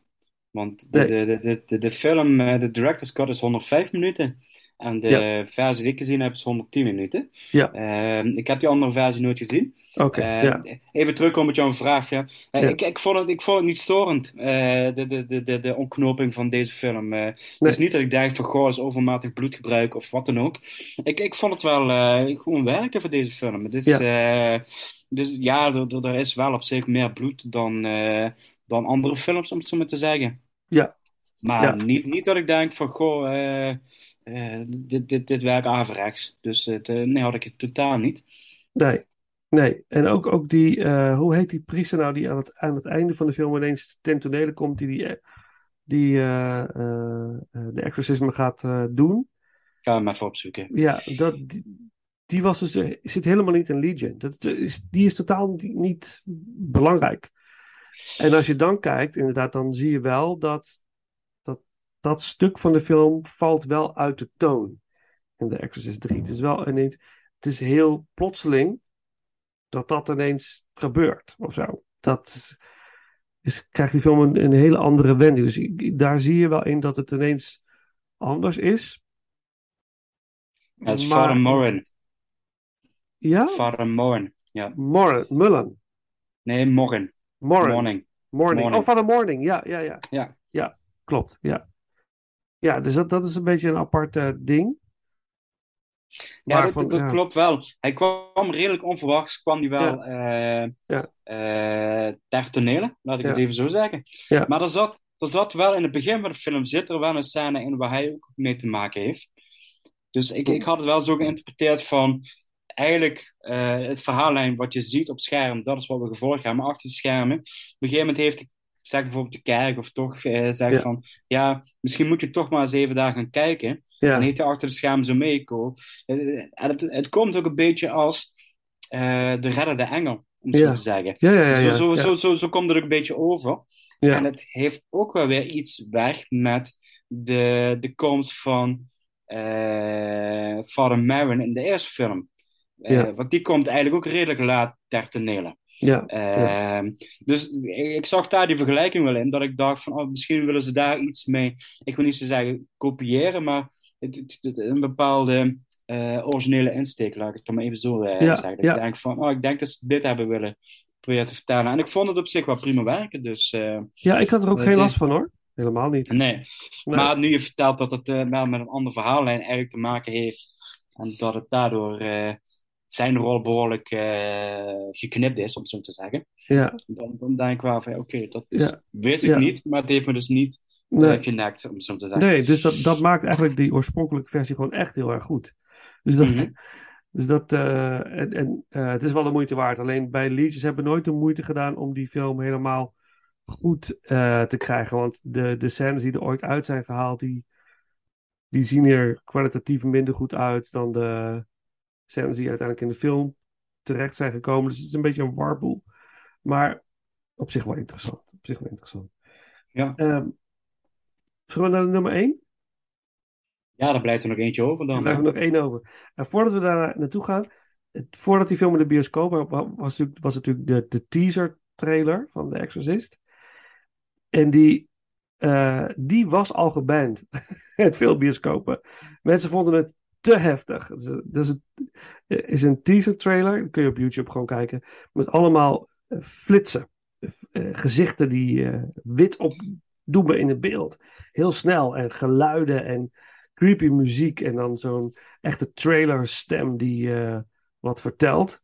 Want de, Nee. de, de, de, de, de film, eh, de director's cut is 105 minuten. En de Ja. versie die ik gezien heb is 110 minuten. Ja. Ehm, ik heb die andere versie nooit gezien. Oké, Eh, ja. Even terugkomen met jouw vraag. Ja. Eh, Ja. Ik, ik, vond het, ik vond het niet storend, eh, de, de, de, de, de ontknoping van deze film. Eh, Het is niet dat ik dacht van, goh, is overmatig bloedgebruik of wat dan ook. Ik, ik vond het wel gewoon werken voor deze film. Het is, Ja. dus ja, er, er, is wel op zich meer bloed dan, dan andere films, om het zo maar te zeggen. Ja. Maar niet, niet dat ik denk van, goh, eh, dit, dit, dit werkt averechts. Dus het, eh, nee, had ik het totaal niet. Nee, nee. En ook, ook die, eh, hoe heet die priester nou die aan het, aan het einde van de film ineens ten tonele komt, die, die, die de exorcisme gaat doen. Ik ga hem even opzoeken. Ja, dat, die, die was dus, zit helemaal niet in Legion. Dat is, die is totaal niet, niet belangrijk. En als je dan kijkt, inderdaad, dan zie je wel dat dat, stuk van de film valt wel uit de toon in The Exorcist 3. Het is wel ineens, het is heel plotseling dat dat ineens gebeurt of zo. Dat is, krijgt die film een, een hele andere wending. Dus ik- daar zie je wel in dat het ineens anders is. Dat is Maar- Morin. Ja? Father Morin, ja. Morren, Mullen. Nee, Morin. Morning. Morning. Morning. Morning. Oh, van de morning. Ja, ja, ja. Ja. Ja, klopt. Ja, ja dus dat, dat is een beetje een apart eh, ding. Ja, dat, ja. klopt wel. Hij kwam redelijk onverwachts, kwam hij wel eh Ja. eh, ter tonele, laat ik het Ja. even zo zeggen. Ja. Maar er zat, er zat wel in het begin van de film zit er wel een scène in waar hij ook mee te maken heeft. Dus ik, ik had het wel zo geïnterpreteerd van eigenlijk het verhaallijn wat je ziet op scherm, dat is wat we gevolgd hebben. Achter de schermen, op een gegeven moment heeft zeg bijvoorbeeld de kerk of toch eh zeg Ja. van ja, misschien moet je toch maar eens even daar gaan kijken. Ja. En heeft hij achter de schermen zo meegekomen. Eh, En het, het komt ook een beetje als eh, de reddende engel, om Ja. zo te zeggen. Zo, zo. Zo, zo, zo komt het ook een beetje over. En het heeft ook wel weer iets weg met de, de komst van eh Father Marin in de eerste film. Ja. Want die komt eigenlijk ook redelijk laat ter tonele. Ja, Ehm, Dus ik, zag daar die vergelijking wel in, dat ik dacht van oh, misschien willen ze daar iets mee, ik wil niet zo zeggen kopiëren, maar het, het- het- een bepaalde eh, originele insteek, laat ik het dan maar even zo eh, Ja, zeggen. Dat ja. Ik denk van, oh, ik denk dat ze dit hebben willen proberen te vertellen. En ik vond het op zich wel prima werken, dus... eh, Ja, ik had er ook geen last van hoor. Helemaal niet. Nee. Nee. Maar nu je vertelt dat het wel met een andere verhaallijn eigenlijk te maken heeft. En dat het daardoor zijn rol behoorlijk eh, geknipt is, om het zo te zeggen. Ja. Dan, dan denk ik wel van, oké, dat is- Ja. wist ik Ja. niet, maar het heeft me dus niet eh, Nee. genekt, om het zo te zeggen. Nee, dus dat, dat maakt eigenlijk die oorspronkelijke versie gewoon echt heel erg goed. Dus dat, Mhm. dus dat eh, en, en het is wel de moeite waard. Alleen bij Legions hebben we nooit de moeite gedaan om die film helemaal goed te krijgen. Want de, de scènes die er ooit uit zijn gehaald, die, die zien er kwalitatief minder goed uit dan de scènes die uiteindelijk in de film terecht zijn gekomen. Dus het is een beetje een warboel. Maar op zich wel interessant. Op zich wel interessant. Ja. Ehm, zullen we naar nummer 1? Ja, daar blijft er nog eentje over dan. Er blijft er nog één over. En voordat we daar naartoe gaan, het- voordat die film in de bioscoop was, was, natuurlijk, was natuurlijk de, de teaser trailer van The Exorcist. En die, eh, die was al geband in veel bioscopen. Mensen vonden het te heftig. Dus, dus het is een teaser trailer, dat kun je op YouTube gewoon kijken, met allemaal eh, flitsen. Eh, gezichten die eh, wit opdoemen in het beeld. Heel snel en geluiden en creepy muziek en dan zo'n echte trailerstem die eh, wat vertelt.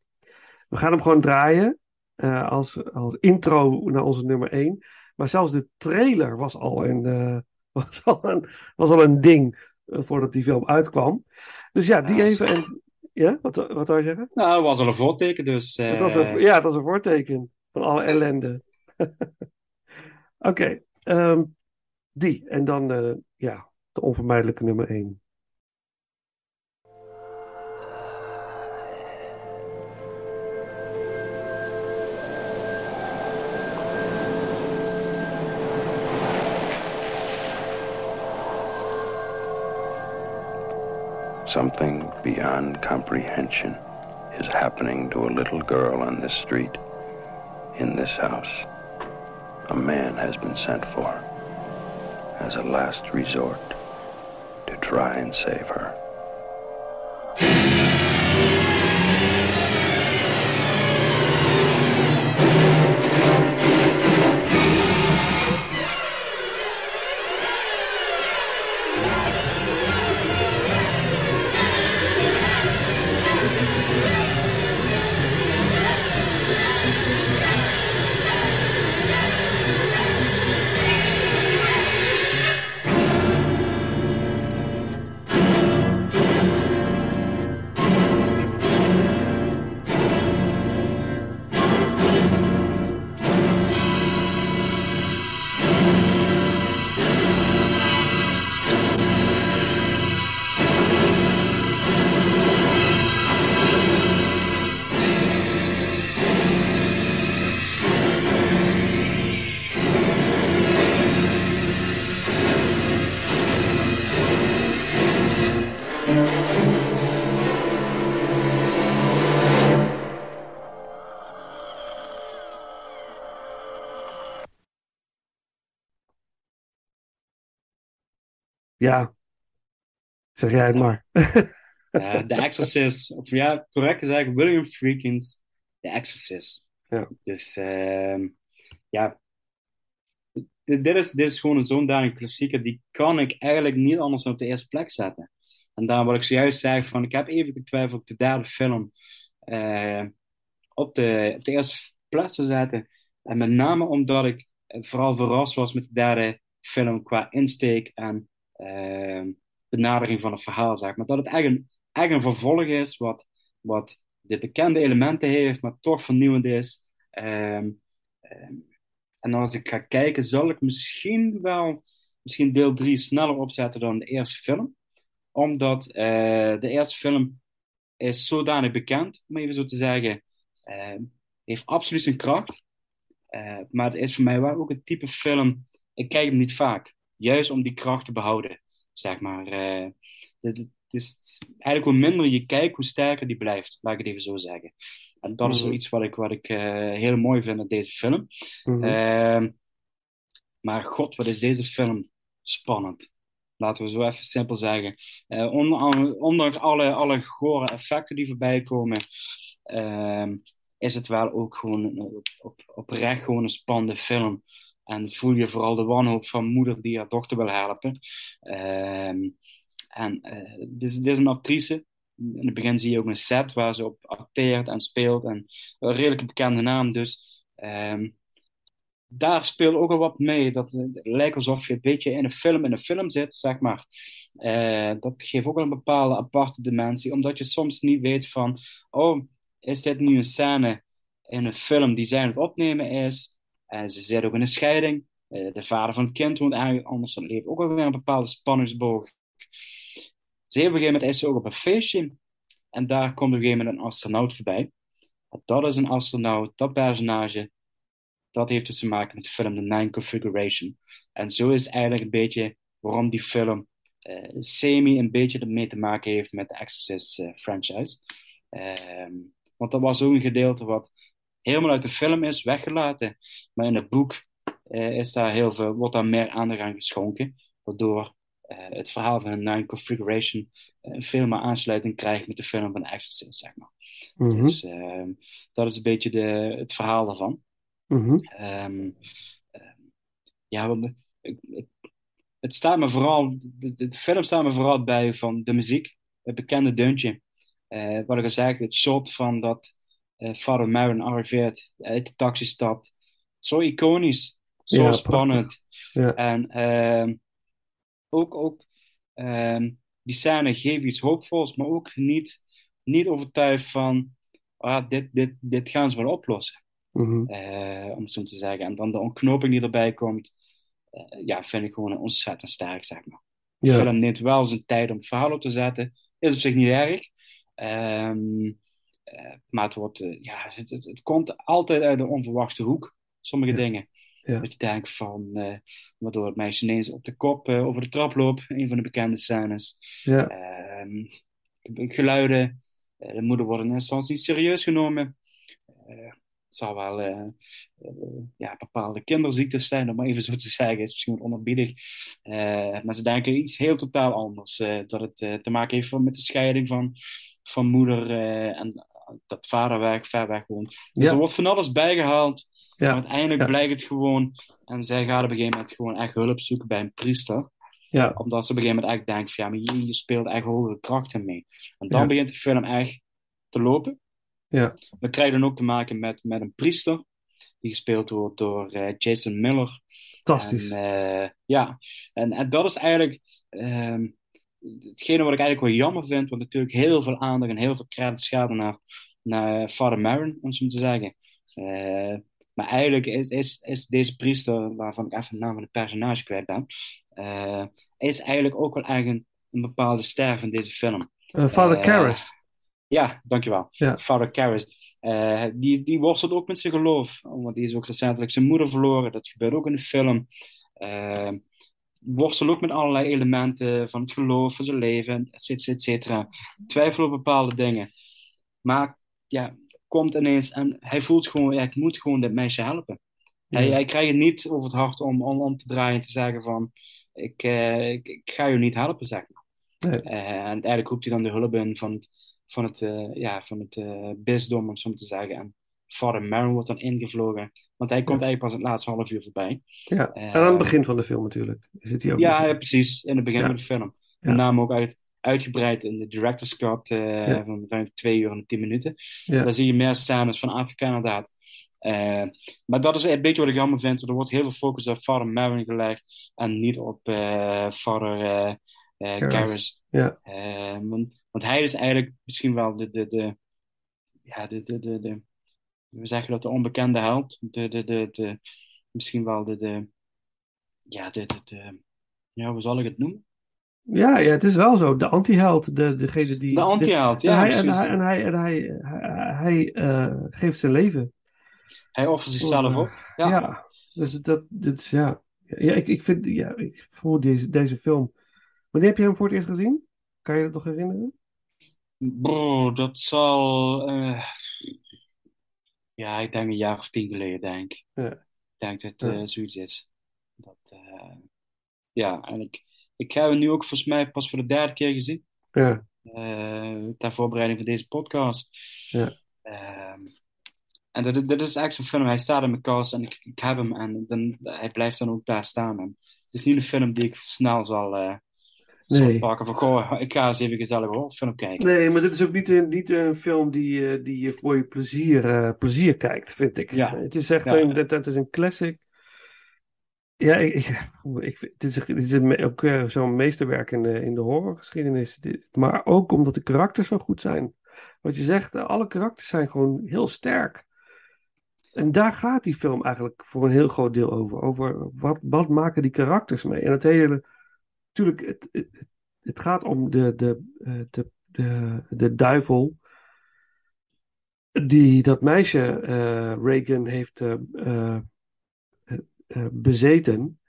We gaan hem gewoon draaien eh, als, als intro naar onze nummer 1. Maar zelfs de trailer was al een, eh, was al een, was al een ding eh, voordat die film uitkwam. Dus ja, die Ja, even. En, ja, wat, wat zou je zeggen? Nou, dat was al een voorteken, dus... eh, Het was een, ja, het was een voorteken van alle ellende. Oké, ehm, die. En dan eh, ja, de onvermijdelijke nummer 1. Something beyond comprehension is happening to a little girl on this street, in this house. A man has been sent for as a last resort to try and save her. Ja, zeg jij het maar. Eh, The Exorcist, of ja, correct gezegd, William Friedkin's The Exorcist. Ja. Dus ehm, ja, dit, is, dit is gewoon een zo'n danig klassieker, die kan ik eigenlijk niet anders dan op de eerste plek zetten. En daar wat ik zojuist zei, van ik heb even getwijfeld of de derde film eh, op, de, op de eerste plaats te zetten. En met name omdat ik eh, vooral verrast was met de derde film qua insteek en ehm, benadering van het verhaal, zeg maar. Dat het echt een, een vervolg is, wat, wat de bekende elementen heeft, maar toch vernieuwend is. Ehm, ehm, en als ik ga kijken, zal ik misschien wel misschien deel 3 sneller opzetten dan de eerste film. Omdat eh, de eerste film is zodanig bekend, om even zo te zeggen. Heeft absoluut zijn kracht. Uh, maar het is voor mij wel ook een type film. Ik kijk hem niet vaak. Juist om die kracht te behouden. Zeg maar. Het, het is eigenlijk hoe minder je kijkt, hoe sterker die blijft. Laat ik het even zo zeggen. En dat is Mhm. zoiets wat ik, wat ik heel mooi vind aan deze film. Mhm. Ehm, maar god, wat is deze film spannend. Laten we zo even simpel zeggen. Eh, on- ondanks alle, alle gore effecten die voorbij komen, ehm, is het wel ook gewoon op, op, oprecht gewoon een spannende film. En voel je vooral de wanhoop van moeder die haar dochter wil helpen. Ehm, en eh, dit, is, is een actrice. In het begin zie je ook een set waar ze op acteert en speelt. En een redelijk bekende naam. Dus ehm, daar speelt ook al wat mee. Dat het lijkt alsof je een beetje in een film in een film zit, zeg maar. Eh, dat geeft ook een bepaalde aparte dimensie, omdat je soms niet weet van, oh, is dit nu een scène in een film die zij aan het opnemen is? Eh, ze zit ook in een scheiding. Eh, de vader van het kind woont eigenlijk anders. Dat leeft ook wel weer een bepaalde spanningsboog. Dus op een gegeven moment is ze ook op een feestje. En daar komt op een gegeven moment een astronaut voorbij. Dat is een astronaut, dat personage, dat heeft dus te maken met de film The Nine Configuration. En zo is eigenlijk een beetje waarom die film eh, semi een beetje ermee te maken heeft met de Exorcist franchise. Ehm, want dat was ook een gedeelte wat helemaal uit de film is weggelaten. Maar in het boek eh, is daar heel veel, wordt daar meer aandacht aan geschonken. Waardoor eh, het verhaal van de Nine Configuration eh, veel meer aansluiting krijgt met de film van Exorcist, zeg maar. Mhm. Dus ehm, dat is een beetje de, het verhaal daarvan. Mhm. Ehm, ehm, ja, want het staat me vooral, de, de, film staat me vooral bij van de muziek, het bekende deuntje. Eh, wat ik al zei, het shot van dat eh Father Maron arriveert uit de taxi stapt. Zo iconisch, zo Ja, spannend. Ja. En ehm, ook, ook ehm, die scène geeft iets hoopvols, maar ook niet, niet overtuigd van ah, dit, dit, dit gaan ze wel oplossen. Mhm. Eh, om het zo te zeggen. En dan de ontknoping die erbij komt, eh, ja, vind ik gewoon ontzettend sterk, zeg maar. De Ja. film neemt wel zijn tijd om het verhaal op te zetten. Is op zich niet erg. Eh, maar het, wordt, eh, ja, het, het, het komt altijd uit de onverwachte hoek. Sommige dingen. Ja. Dat je denkt van, eh, waardoor het meisje ineens op de kop eh, over de trap loopt. Een van de bekende scènes. Ja. Ehm, geluiden. Eh, de moeder wordt in eerste instantie niet serieus genomen. Eh, het zal wel eh, eh, ja, bepaalde kinderziektes zijn, om maar even zo te zeggen. is misschien wat onherbiedig. Eh, maar ze denken iets heel totaal anders. eh, dat het eh, te maken heeft met de scheiding van, van moeder eh, en dat vader weg, ver weg woont. Dus Ja. er wordt van alles bijgehaald. Ja. Maar uiteindelijk Ja. blijkt het gewoon. En zij gaat op een gegeven moment gewoon echt hulp zoeken bij een priester. Ja. Omdat ze op een gegeven moment echt denkt: van, ja, maar je, je speelt echt hogere krachten mee. En dan begint de film echt te lopen. Ja. We krijgen dan ook te maken met, met een priester. Die gespeeld wordt door eh, Jason Miller. Fantastisch. En, eh, ja, en, en dat is eigenlijk ehm, hetgene wat ik eigenlijk wel jammer vind. Want natuurlijk heel veel aandacht en heel veel credits gaat naar, naar Father Maron, om zo te zeggen. Eh, maar eigenlijk is, is, is deze priester, waarvan ik even de naam van het personage kwijt ben, eh, is eigenlijk ook wel echt een, een bepaalde ster van deze film. Eh, Father Eh, Karras. Ja, dankjewel. Ja. Father Karras. Eh, die, die worstelt ook met zijn geloof. Want die is ook recentelijk zijn moeder verloren. Dat gebeurt ook in de film. Worstelt ook met allerlei elementen van het geloof, van zijn leven, et cetera, et cetera. Twijfel op bepaalde dingen. Maar ja, komt ineens en hij voelt gewoon, ja, ik moet gewoon dit meisje helpen. Hij, Ja. hij krijgt het niet over het hart om, om, om te draaien en te zeggen van, ik, eh, ik, ik ga je niet helpen, zeg maar. Nee. Eh, en uiteindelijk roept hij dan de hulp in van het, van het, eh, ja, van het bisdom, om zo te zeggen. En Father Maron wordt dan ingevlogen, want hij komt eigenlijk pas het laatste half uur voorbij. Ja. Eh, en aan het begin van de film natuurlijk. Zit hij ook ja, precies. In het begin van de film. Met name ook uit, uitgebreid in de director's cut eh, van ruim twee uur en tien minuten. Daar zie je meer scènes van Afrika inderdaad. Eh, maar dat is een beetje wat ik jammer vind. Er wordt heel veel focus op Father Maron gelegd en niet op eh Father eh eh, Karras. Karras. Ja. Eh, want, want hij is eigenlijk misschien wel de, de, de, ja, de, de, de, de, we zeggen dat de onbekende held. De, de, de, de, misschien wel de, de, ja, de, de, de, ja, hoe zal ik het noemen? Ja, ja, het is wel zo. De anti-held, de, degene die... De anti-held, ja, En hij, en hij, en hij, en hij, hij, eh, geeft zijn leven. Hij offert zichzelf op. Ja. Ja, dus dat, dat ja. Ja, ik, ik vind, ja, ik voel deze, deze film. Wanneer heb je hem voor het eerst gezien? Kan je dat nog herinneren? Bro, dat zal. eh, ja, ik denk een jaar of tien geleden, denk ik. Ja. Ik denk dat het Ja. eh, zoiets is. Dat, eh, ja, en ik, ik heb hem nu ook volgens mij pas voor de derde keer gezien. Ja. eh, ter voorbereiding van deze podcast. Ja. Ehm, en dat, dat is echt zo'n film. Hij staat in mijn kast en ik, ik heb hem en dan, hij blijft dan ook daar staan. En het is niet een film die ik snel zal, zal Nee. pakken van, goh, ik ga eens even gezellig een horrorfilm kijken. Nee, maar dit is ook niet een, niet een film die, eh, die je voor je plezier, eh, plezier kijkt, vind ik. Ja. Het is echt Ja. een, dat, dat is een classic. Ja, ik, ik, ik, vind- dit is, dit is een ook eh, zo'n meesterwerk in de, in de horrorgeschiedenis. Dit- Maar ook omdat de karakters zo goed zijn. Wat je zegt, alle karakters zijn gewoon heel sterk. En daar gaat die film eigenlijk voor een heel groot deel over. Over wat, wat maken die karakters mee? En het hele. Natuurlijk, het, het, het gaat om de, de, eh, de, de, de duivel. Die dat meisje eh, Reagan heeft eh, bezeten.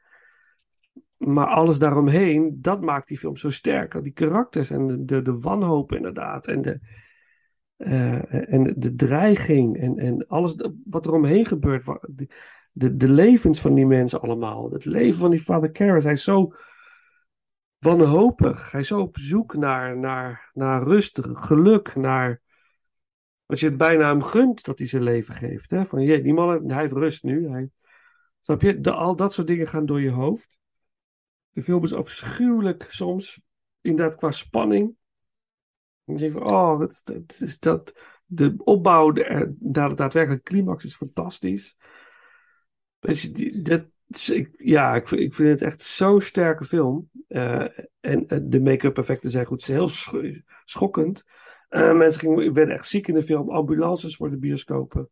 Maar alles daaromheen, dat maakt die film zo sterk. Die karakters en de, de, de wanhoop inderdaad. En de, en de dreiging en, en alles wat er omheen gebeurt. De, de, de levens van die mensen allemaal. Het leven van die vader Karras. Hij is zo wanhopig. Hij is op zoek naar, naar, naar rust, geluk, naar... Als je het bijna hem gunt dat hij zijn leven geeft. Hè? Van, jee, die man, hij heeft rust nu. Hij, snap je? Al dat soort dingen gaan door je hoofd. De film is afschuwelijk soms. Inderdaad, qua spanning. En je van, oh, wat, is dat... De opbouw naar de daadwerkelijke climax is fantastisch. Die- dat, ik- ja, ik, vind- ik vind het echt zo'n sterke film. Eh, en eh, de make-up effecten zijn goed. Is heel sch- schokkend. Eh, mensen gingen, werden echt ziek in de film. Ambulances voor de bioscopen.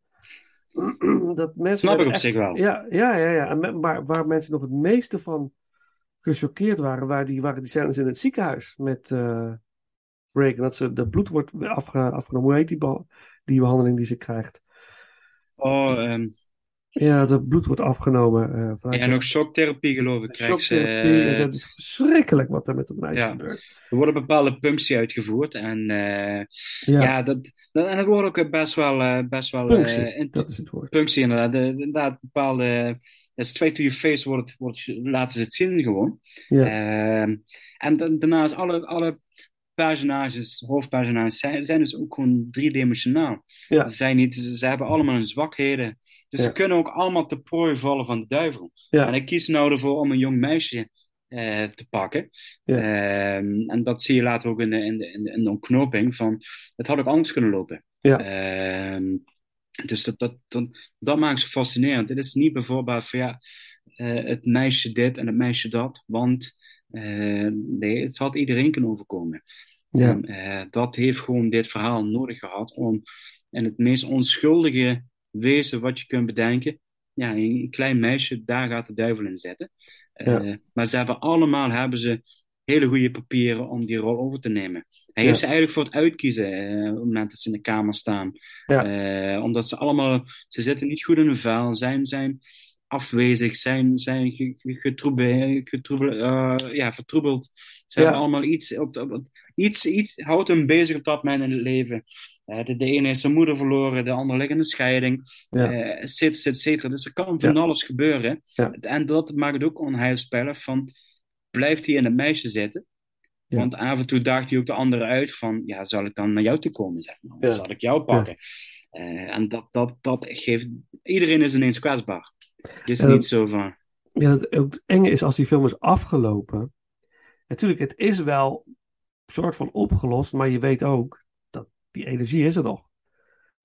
dat mensen Snap ik op echt- zich wel. Ja, ja, ja. ja. En maar waar mensen nog het meeste van gechoqueerd waren, waren die, waren die scènes in het ziekenhuis met Reagan. Dat ze de bloed wordt afge, afgenomen. Hoe heet die, be- die behandeling die ze krijgt? Oh, ehm, Ja, dat het bloed wordt afgenomen. eh vanuit En ook shocktherapie geloof ik shocktherapie. En eh. Het is verschrikkelijk wat er met dat meisje ja. gebeurt. Er worden bepaalde punctie uitgevoerd en eh, Ja. ja, dat, dat, en dat wordt ook best wel, best wel Punctie, dat is het woord. punctie inderdaad. De, de- inderdaad, bepaalde, straight to your face wordt, wordt, laten ze het zien gewoon. Ja. Ehm, en da- daarnaast alle, alle personages, hoofdpersonages, zijn, zijn dus ook gewoon driedimensionaal. Ja. Ze, zijn niet, ze, ze hebben allemaal hun zwakheden. Dus Ja. ze kunnen ook allemaal te prooi vallen van de duivel. Ja. En ik kies nou ervoor om een jong meisje eh, te pakken. Ehm, en dat zie je later ook in de, in de, in de, in de ontknoping van, het had ook anders kunnen lopen. Ja. Ehm, dus dat, dat, dat, dat maakt ze fascinerend. Het is niet bijvoorbeeld van ja, eh, het meisje dit en het meisje dat, want eh, nee, het had iedereen kunnen overkomen. Ja. En, eh, dat heeft gewoon dit verhaal nodig gehad om in het meest onschuldige wezen wat je kunt bedenken, ja, een klein meisje, daar gaat de duivel in zitten. Eh. Maar ze hebben allemaal hebben ze hele goede papieren om die rol over te nemen. Hij heeft ze eigenlijk voor het uitkiezen eh, op het moment dat ze in de kamer staan. Omdat ze allemaal, ze zitten niet goed in hun vel, zijn, zijn afwezig, zijn, zijn ge- ge- getroebe- getroebe- eh, ja, vertroebeld. Ze hebben allemaal iets, op, op, op- iets, iets houdt hem bezig op dat moment in het leven. Eh, de, de ene heeft zijn moeder verloren, de ander ligt in een scheiding, Ja. et cetera, et cetera. Dus er kan van Ja. alles gebeuren. Ja. En dat maakt het ook onheilspellend van, blijft hij in het meisje zitten? Want af en toe daagt hij ook de andere uit van, ja, zal ik dan naar jou toe komen, zeg maar? Zal ik jou pakken? Eh, en dat, dat, dat geeft, iedereen is ineens kwetsbaar. Het is niet zo van, Ja, het, enge is als die film is afgelopen. Natuurlijk, het is wel soort van opgelost, maar je weet ook dat die energie is er nog.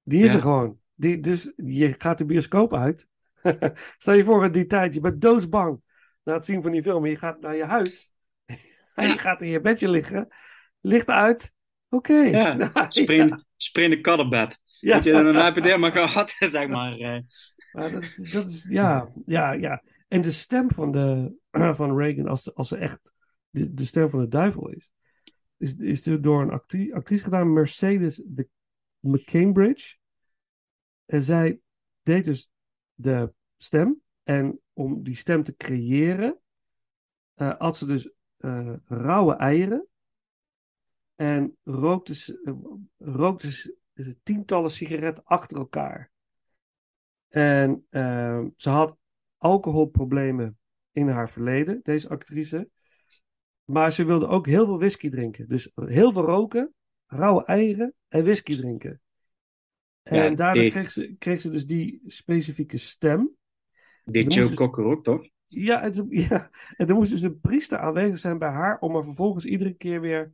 Die is Ja. er gewoon. Die, dus je gaat de bioscoop uit. Stel je voor in die tijd, je bent doodsbang na het zien van die film. Je gaat naar je huis. En je gaat in je bedje liggen. Licht uit. Oké. ja, Nou, spring, ja. spring de kattenbed. Ja. Weet je, dan heb je het helemaal gehad, zeg maar. eh. Maar dat is, dat is ja, ja, ja. En de stem van, de, van Reagan, als, als ze echt de, de stem van de duivel is, is, is door een actrice, gedaan, Mercedes de McCambridge. En zij deed dus de stem. En om die stem te creëren, eh had ze dus eh, rauwe eieren. En rookte ze, eh, rookte ze ze tientallen sigaretten achter elkaar. En ze had alcoholproblemen in haar verleden, deze actrice. Maar ze wilde ook heel veel whisky drinken. Dus heel veel roken, rauwe eieren en whisky drinken. En Ja, daardoor die- kreeg ze, kreeg ze dus die specifieke stem. Er Joe Cocker ook, toch? Ja, ja, en er moest dus een priester aanwezig zijn bij haar om haar vervolgens iedere keer weer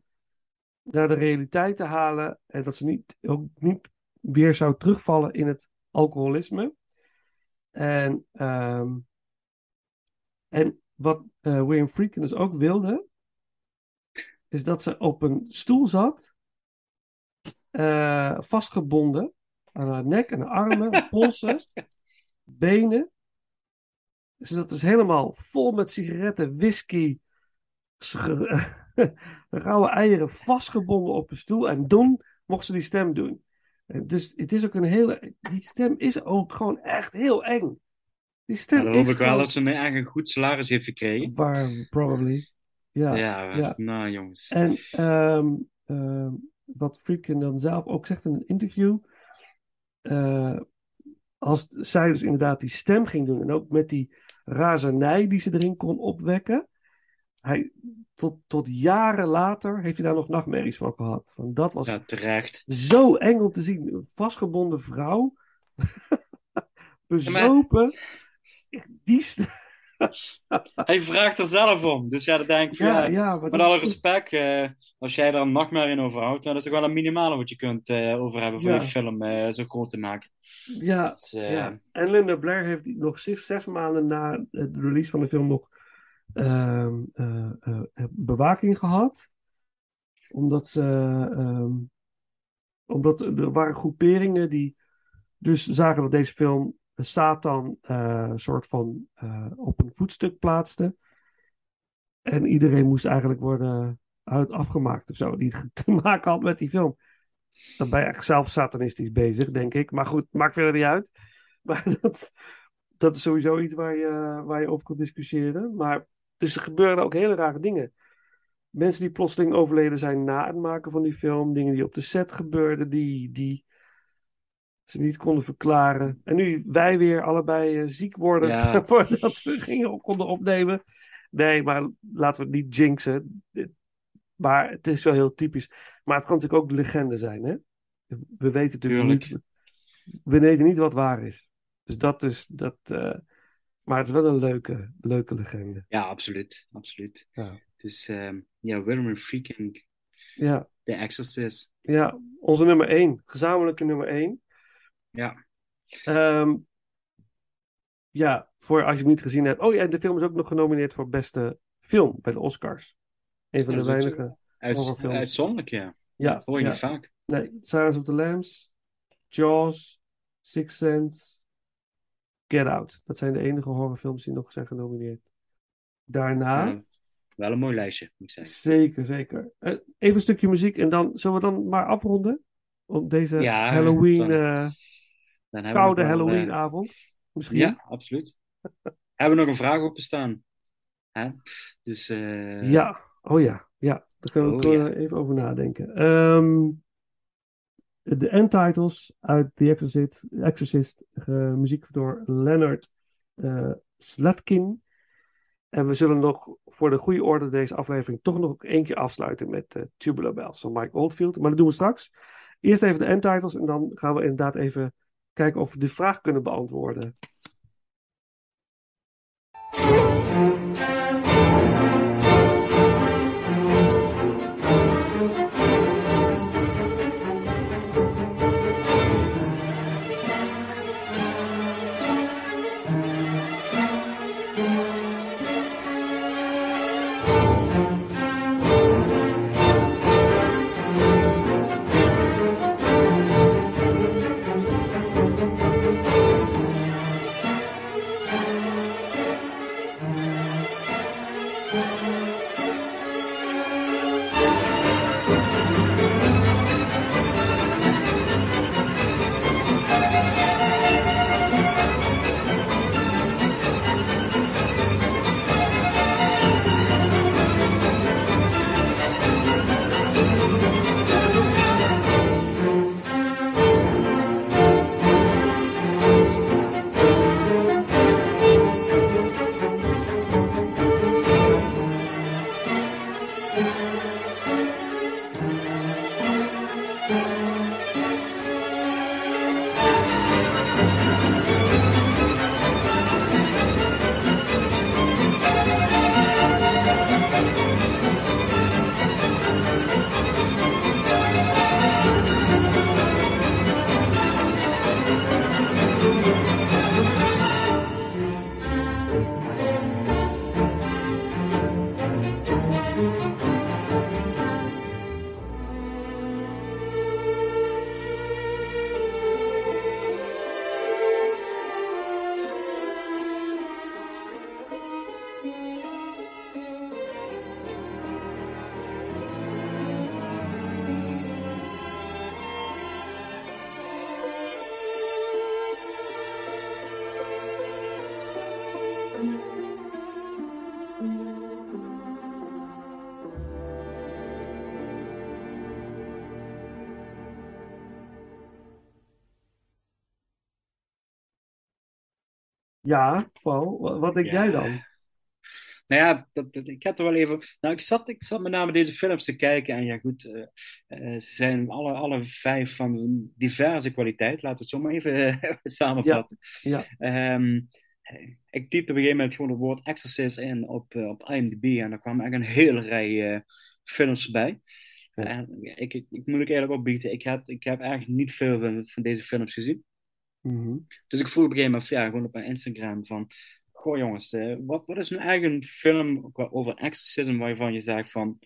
naar de realiteit te halen. En dat ze niet, ook niet weer zou terugvallen in het alcoholisme. En, ehm, en wat eh, William Friedkin dus ook wilde, is dat ze op een stoel zat, eh, vastgebonden aan haar nek en haar armen, polsen, benen. Zodat dus helemaal vol met sigaretten, whisky, rauwe eieren vastgebonden op een stoel. En dan mocht ze die stem doen. En Dus het is ook een hele. Die stem is ook gewoon echt heel eng. Die stem Ja, dan hoop ik wel gewoon dat ze een, eigenlijk een goed salaris heeft gekregen. waar, probably. Ja, Ja, ja. nou jongens. En ehm, ehm, wat Friedkin dan zelf ook zegt in een interview. eh, als zij dus inderdaad die stem ging doen. En ook met die razernij die ze erin kon opwekken. Hij, tot, tot jaren later heeft hij daar nog nachtmerries van gehad. Van dat was Ja, terecht. zo eng om te zien. Een vastgebonden vrouw. Bezopen. Die st- Hij vraagt er zelf om. Dus ja, dan denk ik Ja, ja, ja, maar met dat alle respect, eh, als jij daar een nachtmerrie in overhoudt, dan is het ook wel een minimale wat je kunt eh, over hebben voor Ja. je film eh, zo groot te maken. Ja, Dus, ja. En Linda Blair heeft nog zes, zes maanden na het release van de film nog ehm, eh, eh, bewaking gehad. Omdat ze. ehm, omdat er waren groeperingen die dus zagen dat deze film Satan eh, een soort van eh, op een voetstuk plaatste. En iedereen moest eigenlijk worden uit afgemaakt of zo. Die te maken had met die film. Dan ben je echt zelf satanistisch bezig, denk ik. Maar goed, maakt verder niet uit. Maar dat, dat is sowieso iets waar je, waar je over kunt discussiëren. Maar dus er gebeuren ook hele rare dingen. Mensen die plotseling overleden zijn na het maken van die film. Dingen die op de set gebeurden, die, die ze niet konden verklaren. En nu wij weer allebei eh, ziek worden Ja. voordat we gingen konden opnemen. Nee, maar laten we het niet jinxen. Maar het is wel heel typisch. Maar het kan natuurlijk ook de legende zijn, hè? We weten natuurlijk Tuurlijk. niet. We weten niet wat waar is. Dus dat is dat. eh, maar het is wel een leuke, leuke legende. Ja, absoluut. absoluut. Ja. Dus ehm, ja, Wilmer Freaking, Ja, The Exorcist. ja, onze nummer één, gezamenlijke nummer één. Ja. Ehm, ja, voor als je hem niet gezien hebt. Oh ja, de film is ook nog genomineerd voor beste film bij de Oscars. Een van Ja, de weinige Uit, horrorfilms. uitzonderlijk, ja. Ja, Dat hoor je ja. niet vaak. Nee, Silence of the Lambs, Jaws, Sixth Sense, Get Out. Dat zijn de enige horrorfilms die nog zijn genomineerd. Daarna, Ja, wel een mooi lijstje, moet ik zeggen. zeker, zeker. Eh, even een stukje muziek en dan zullen we dan maar afronden? Op deze Ja, Halloween, dan- eh, Dan hebben koude eh, Halloweenavond. Misschien. Ja, absoluut. hebben we nog een vraag openstaan? Hè? Dus, eh, Ja, oh ja, ja. Daar kunnen we Oh ja. we even over nadenken. Ehm, de endtitles uit The Exorcist, Exorcist eh, muziek door Leonard eh, Slatkin. En we zullen nog voor de goede orde deze aflevering toch nog één keer afsluiten met eh, Tubular Bells van Mike Oldfield. Maar dat doen we straks. Eerst even de endtitles en dan gaan we inderdaad even kijken of we de vraag kunnen beantwoorden. Ja, Paul, wa- wat denk Ja. jij dan? Nou ja, dat, dat- ik had er wel even. Nou, ik zat, ik zat met name deze films te kijken. En ja, goed. eh, eh, ze zijn alle, alle vijf van diverse kwaliteit. Laten we het zo maar even eh, samenvatten. Ja, Ehm, ik typte op een gegeven moment gewoon het woord Exorcist in op, op IMDb. En daar kwam eigenlijk een hele rij films bij. En ik, ik, ik moet ook eerlijk opbieden. Ik heb, ik heb eigenlijk niet veel van, van deze films gezien. Mhm. Dus ik vroeg op een gegeven moment, ja, gewoon op mijn Instagram van... Goh jongens, eh, wat, wat is nu eigenlijk een film qua- over exorcism waarvan je zegt van...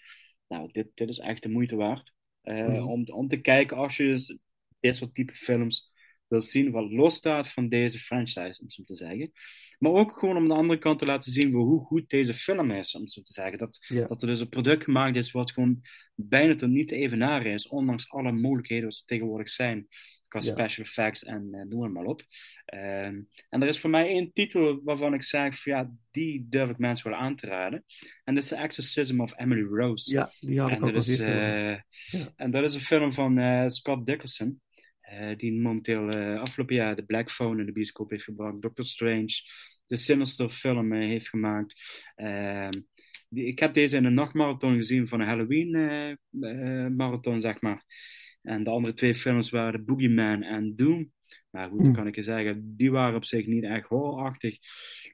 Nou, dit, dit is echt de moeite waard. eh, Mhm. om, om te kijken als je dus dit soort type films wil zien wat losstaat van deze franchise, om zo te zeggen. Maar ook gewoon om de andere kant te laten zien hoe goed deze film is, om zo te zeggen. Dat, dat er dus een product gemaakt is wat gewoon bijna tot niet te evenaren is, ondanks alle mogelijkheden wat er tegenwoordig zijn. Qua Ja. special effects en eh noem het maar op. Ehm, en er is voor mij één titel waarvan ik zeg, van, ja, die durf ik mensen wel aan te raden. En dat is The Exorcism of Emily Rose. Ja, die had ik en ook dat is, eh, Ja. En dat is een film van eh, Scott Dickerson. die momenteel afgelopen jaar de Black Phone in de bioscoop heeft gebracht. Doctor Strange, de Sinister film heeft gemaakt. Ehm, die, ik heb deze in een nachtmarathon gezien van een Halloween marathon, zeg maar. En de andere twee films waren Boogeyman en Doom. Maar goed, Hmm. kan ik je zeggen, die waren op zich niet echt horrorachtig.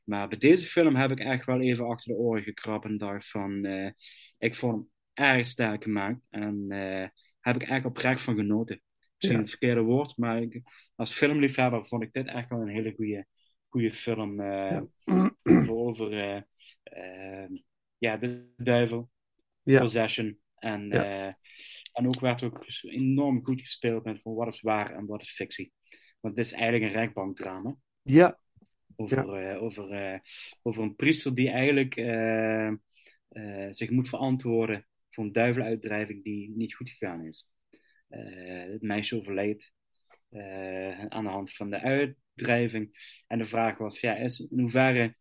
Maar bij deze film heb ik echt wel even achter de oren gekrapt en dacht van... eh, ik vond hem erg sterk gemaakt. En eh heb ik echt oprecht van genoten. Misschien Ja. het verkeerde woord, maar ik, als filmliefhebber vond ik dit echt wel een hele goede, goede film. eh, Over, over ja, de duivel, Ja. Possession. En, Ja. En ook werd ook enorm goed gespeeld met van wat is waar en wat is fictie. Want dit is eigenlijk een rechtbankdrama. Ja. Over, eh, over, eh, over een priester die eigenlijk eh, zich moet verantwoorden voor een duiveluitdrijving die niet goed gegaan is. Het meisje overleed aan de hand van de uitdrijving. En de vraag was, ja, is, in hoeverre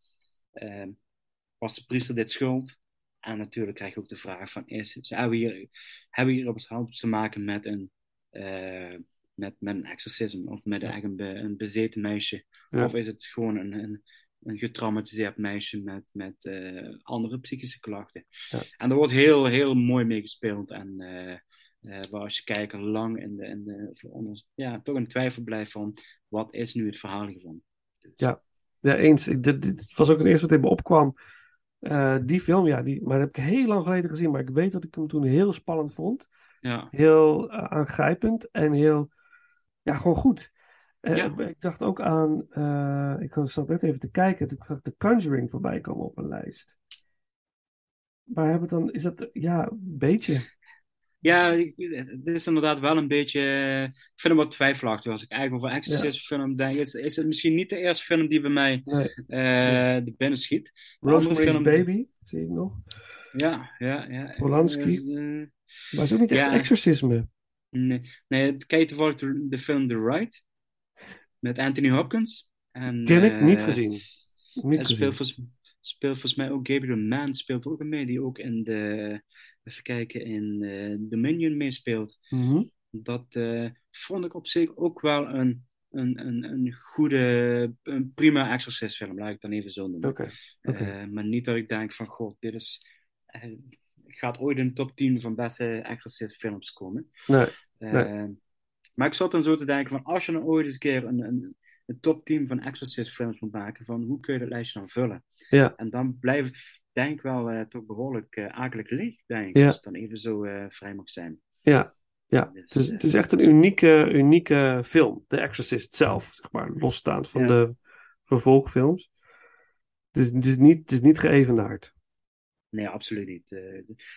was de priester dit schuld? En natuurlijk krijg je ook de vraag van, is, hebben we hier, hebben we hier op het hand te maken met een, eh, met, met een exorcisme of met een, een bezeten meisje? Ja. Of is het gewoon een, een, een getraumatiseerd meisje met, met eh, andere psychische klachten? Ja. En daar wordt heel, heel mooi mee gespeeld. En eh, waar als je kijker lang in de, in de, ja, toch in twijfel blijft van, wat is nu het verhaal hiervan? Ja, ja eens. Dit, dit was ook het eerste wat in me opkwam. Eh, die film, ja, die, maar dat heb ik heel lang geleden gezien. Maar ik weet dat ik hem toen heel spannend vond. Ja. Heel eh, aangrijpend en heel, ja, gewoon goed. Eh, Ja. Ik dacht ook aan, ik zat net even te kijken, toen zag ik The Conjuring voorbij komen op een lijst. Maar hebben dan, is dat, ja, een beetje. Ja, dit is inderdaad wel een beetje. eh, Ik vind hem wat twijfelachtig. Als ik eigenlijk over Exorcist film denk, is, is het misschien niet de eerste film die bij mij Nee. eh de binnen schiet. Rosemary's film- Baby, zie ik nog. Ja, ja, ja. Polanski. Eh, Maar is ook niet echt ja. exorcisme. Nee, nee, kijk toevallig de, de film The Ride met Anthony Hopkins. En, Ken ik, niet gezien. Niet en gezien. speelt, volgens, speelt volgens mij ook Gabriel Mann speelt ook mee, die ook in de, even kijken, in eh, Dominion meespeelt. Mhm. Dat eh, vond ik op zich ook wel een, een, een, een goede, een prima Exorcist film, laat ik het dan even zo noemen. Eh, maar niet dat ik denk van, god, dit is, gaat ooit in de top 10 van beste Exorcist films komen. Nee, nee. Maar ik zat dan zo te denken van, als je dan ooit eens een keer een, een, een top 10 van Exorcist films moet maken, van hoe kun je dat lijstje dan vullen? Ja. En dan blijft, denk wel, eh, toch behoorlijk eh akelig leeg, denk ik, Ja. als het dan even zo eh, vrij mag zijn. Ja, ja. Het, is, het is echt een unieke, unieke film. The Exorcist zelf, zeg maar, losstaand van Ja. de vervolgfilms. Het is, het is, niet, het is niet geëvenaard. Nee, absoluut niet.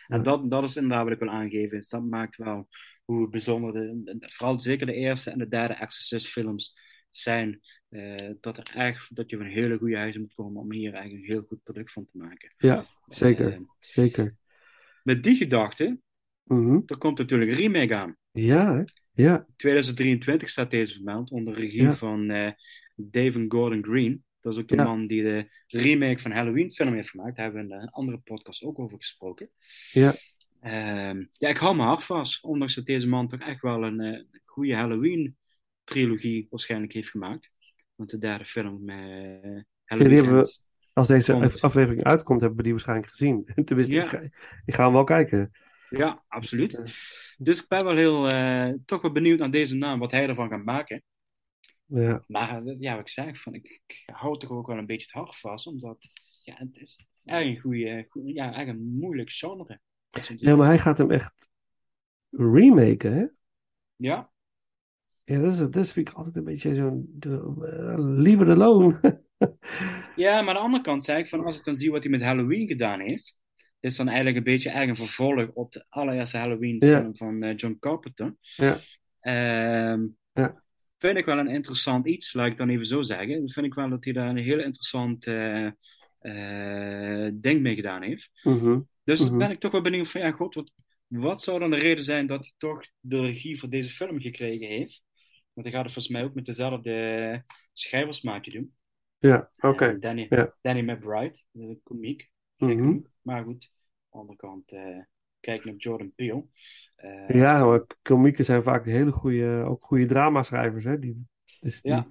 En dat, dat is inderdaad wat ik wil aangeven. Dus dat maakt wel hoe bijzonder, de, de- vooral zeker de eerste en de derde Exorcist films zijn. eh, dat, er echt, dat je van hele goede huizen moet komen om hier eigenlijk een heel goed product van te maken. Ja, zeker. Eh, zeker. met die gedachte, Mhm. er komt natuurlijk een remake aan. Ja, hè? ja. 2023 staat deze vermeld onder regie Ja. van eh David Gordon Green. Dat is ook de Ja. man die de remake van Halloween film heeft gemaakt. Daar hebben we in een andere podcast ook over gesproken. Ja, Ehm, ja, ik hou me hard vast. Ondanks dat deze man toch echt wel een goede Halloween-trilogie waarschijnlijk heeft gemaakt. Want de derde film, eh Halloween we, Ends, als deze komt. aflevering uitkomt, hebben we die waarschijnlijk gezien. Tenminste, Ja. ik, ga, ik ga hem wel kijken. Ja, absoluut. Dus ik ben wel heel, eh, toch wel benieuwd naar deze naam, wat hij ervan gaat maken. Ja, Maar eh, ja, wat ik zeg, van, ik, ik hou toch ook wel een beetje het hart vast, omdat ja, het is echt een goede, ja, eigenlijk een moeilijk genre. Ja maar hij gaat hem echt remaken, hè? Ja, Ja, dat, is, dat vind ik altijd een beetje zo'n... leave it alone. Ja, maar aan de andere kant zei ik van als ik dan zie wat hij met Halloween gedaan heeft, is dan eigenlijk een beetje een vervolg op de allereerste Halloween Ja. film van eh, John Carpenter. ja, Ehm, ja. Vind ik wel een interessant iets, laat ik dan even zo zeggen. Vind ik wel dat hij daar een heel interessant eh, ding mee gedaan heeft. Mhm, Dus mhm. ben ik toch wel benieuwd van ja, god, wat, wat zou dan de reden zijn dat hij toch de regie voor deze film gekregen heeft? Want hij gaat het volgens mij ook met dezelfde schrijversmaatje doen. Ja, oké. Eh, Danny, Ja. Danny McBride, de komiek. Mhm. Maar goed, aan de andere kant, eh, kijk naar Jordan Peele. Eh, Ja, maar komieken zijn vaak hele goede, ook goede dramaschrijvers, hè? Die, dus die, Ja.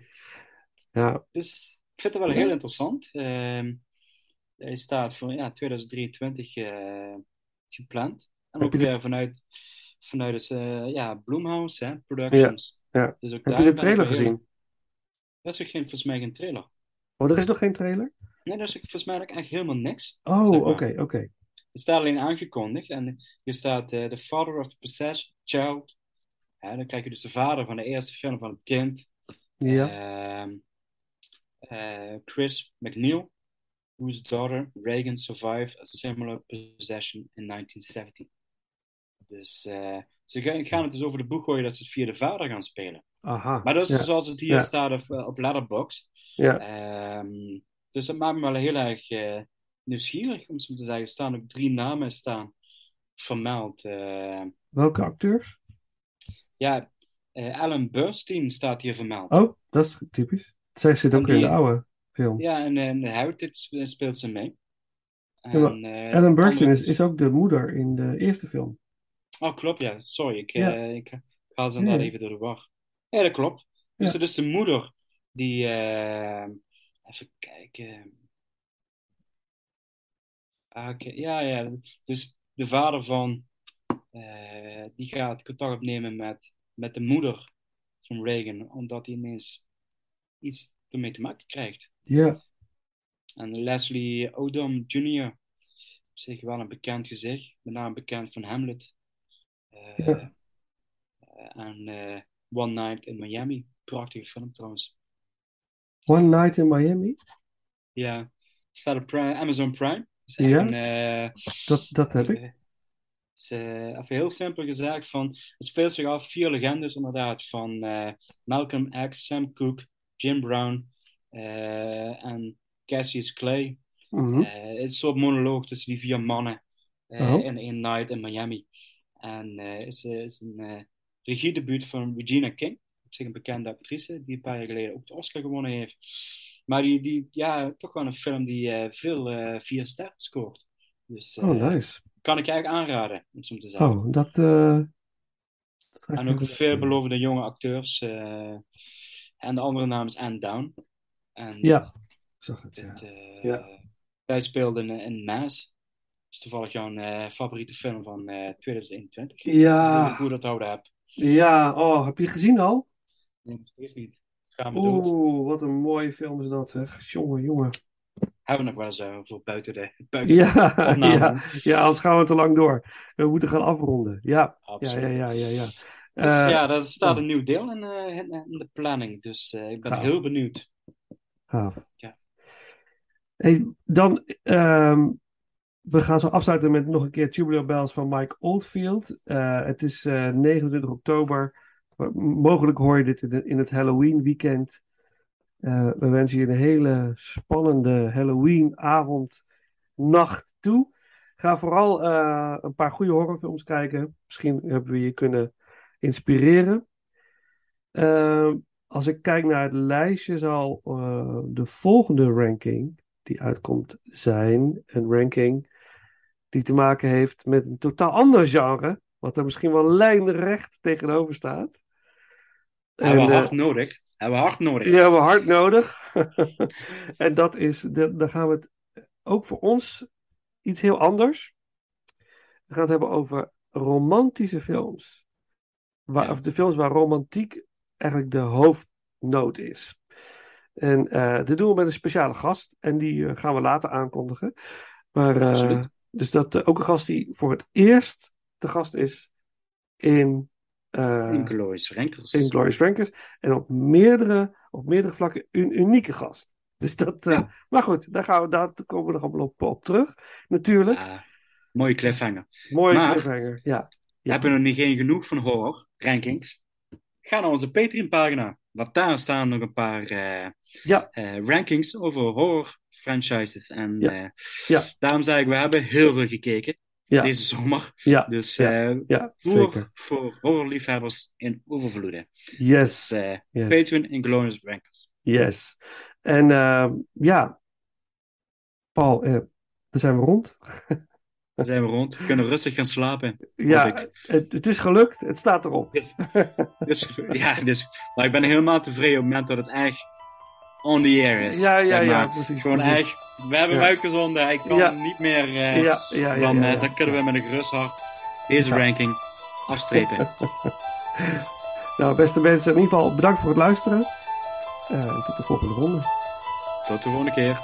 ja. Dus ik vind het wel heel interessant. Ehm, hij staat voor ja, 2023 eh, gepland. En ook weer vanuit, vanuit eh, ja, Blumhouse hè, Productions. Ja. Dus Heb je de trailer heel- gezien? Dat is ook geen, volgens mij geen trailer. Oh, er is nog geen trailer? Nee, dat is volgens mij echt helemaal niks. Oh, oké, oké. Het staat alleen aangekondigd en hier staat eh, The Father of the Possessed Child. Dan krijg je dus de vader van de eerste film van het kind. Ja. Ehm, eh, Chris McNeil, whose daughter Reagan survived a similar possession in 1970. Dus eh, ze gaan, gaan het dus over de boeg gooien dat ze het via de vader gaan spelen. Aha. Maar dat is ja. zoals het hier Ja. staat op, eh, op Letterboxd. Ja. Ehm, dus dat maakt me wel heel erg eh, nieuwsgierig, om zo te zeggen. Er staan ook drie namen staan vermeld. Eh, Welke acteurs? ja, eh, Alan Burstyn staat hier vermeld. Oh, dat is typisch. Zij zit ook in de oude film. Ja, en in Heritage sp- speelt ze mee. Ja, En, eh, Ellen Burstyn is ook de moeder in de eerste film. Oh, klopt, ja. Sorry, ik, Ja. eh, ik haal ze inderdaad even door de war. Ja, dat klopt. Dus Ja. dat is de moeder die... eh, even kijken... Ah. Ja, ja. Dus de vader van... eh, die gaat contact opnemen met, met de moeder van Reagan, omdat hij ineens iets ermee te maken krijgt. Ja. En Leslie Odom Jr. op zich wel een bekend gezicht, met name bekend van Hamlet. Eh, Ja. eh, en eh, One Night in Miami. Prachtige film trouwens. One Night in Miami? Ja, staat op Prime- Amazon Prime. Ja? Dat, dat heb ik. is, eh, even heel simpel gezegd, van, het speelt zich af vier legendes inderdaad, van Malcolm X, Sam Cooke, Jim Brown en Cassius Clay. Mhm. Het is een soort monoloog tussen die vier mannen Oh. in één night in Miami. En eh, het is, eh, is een eh regiedebuut van Regina King, op zich een bekende actrice, die een paar jaar geleden ook de Oscar gewonnen heeft. Maar die, die ja, toch wel een film die eh, veel eh, vier sterren scoort. Dus eh, Oh, nice. kan ik je eigenlijk aanraden, om het zo te zeggen. Oh, dat... eh, En ook veelbelovende jonge acteurs. eh, en de andere naam is Anne Down. En Ja, ik zag het, ja. eh, Ja. Zij speelde in, in Maas. Dat is toevallig jouw eh, favoriete film van eh 2021. Ja. Als ik goed onthouden heb. Ja, oh, heb je gezien al? Nee, nog steeds niet. Gaan we dood. Oeh, wat een mooie film is dat, zeg. Jongen, jongen. Hebben we nog wel eens eh, voor buiten de, buiten Ja, de ja, ja, anders gaan we te lang door. We moeten gaan afronden. Ja, ja, ja, Absoluut. ja, ja. ja. Dus Eh, ja, er staat oh, een nieuw deel in, eh, in, de planning. Dus eh, ik ben Gaaf. heel benieuwd. gaaf. Ja. Hey, dan, ehm, we gaan zo afsluiten met nog een keer Tubular Bells van Mike Oldfield. Eh, het is eh, 29 oktober. Mogelijk hoor je dit in, het Halloween weekend. Eh, we wensen je een hele spannende Halloween avond, nacht toe. Ga vooral eh, een paar goede horrorfilms kijken. Misschien hebben we je kunnen inspireren. Eh, als ik kijk naar het lijstje, zal eh, de volgende ranking die uitkomt zijn een ranking die te maken heeft met een totaal ander genre, wat er misschien wel lijnrecht tegenover staat. Hebben we En, eh, hard nodig. Hebben we hard nodig. die hebben we hard nodig. en dat is, de- dan gaan we het ook voor ons iets heel anders. We gaan het hebben over romantische films. Waar, Ja. Of de films waar romantiek eigenlijk de hoofdnoot is. En eh dit doen we met een speciale gast. En die eh, gaan we later aankondigen. Maar, Absoluut. Dus dat eh, ook een gast die voor het eerst te gast is in... eh, Inglourious Rankers. in Glorious Rankers. En op meerdere, op meerdere vlakken een unieke gast. Dus dat, eh, Maar goed, daar, gaan we, daar komen we nog allemaal op, op terug. Natuurlijk. Ja, mooie cliffhanger. Mooie maar- cliffhanger. Ja. ja. Heb je nog niet geen genoeg van horror rankings? Ga naar onze Patreon pagina. Want daar staan nog een paar eh, Ja. eh, rankings over horror franchises. En Ja. eh, Ja. daarom zei ik, we hebben heel veel gekeken. Ja. deze zomer. Ja, Dus ja, ja, voor, zeker. voor horrorliefhebbers in overvloeden. Yes. Dus, yes. Patreon Inglourious Rankers. Yes. En ja, Paul, dan zijn we rond. Dan zijn we rond. We kunnen rustig gaan slapen. Ja, ik. het, het is gelukt. Het staat erop. Dus, ja, dus, maar ik ben helemaal tevreden op het moment dat het echt on the air is. Ja, ja, zeg ja, precies, Gewoon precies. echt, we hebben Ja. hem uitgezonden. Hij kan Ja. niet meer. eh, Ja, ja, ja, dan, dan kunnen we met een gerust hart deze ranking afstrepen. Nou, beste mensen, in ieder geval bedankt voor het luisteren. Eh, tot de volgende ronde. Tot de volgende keer.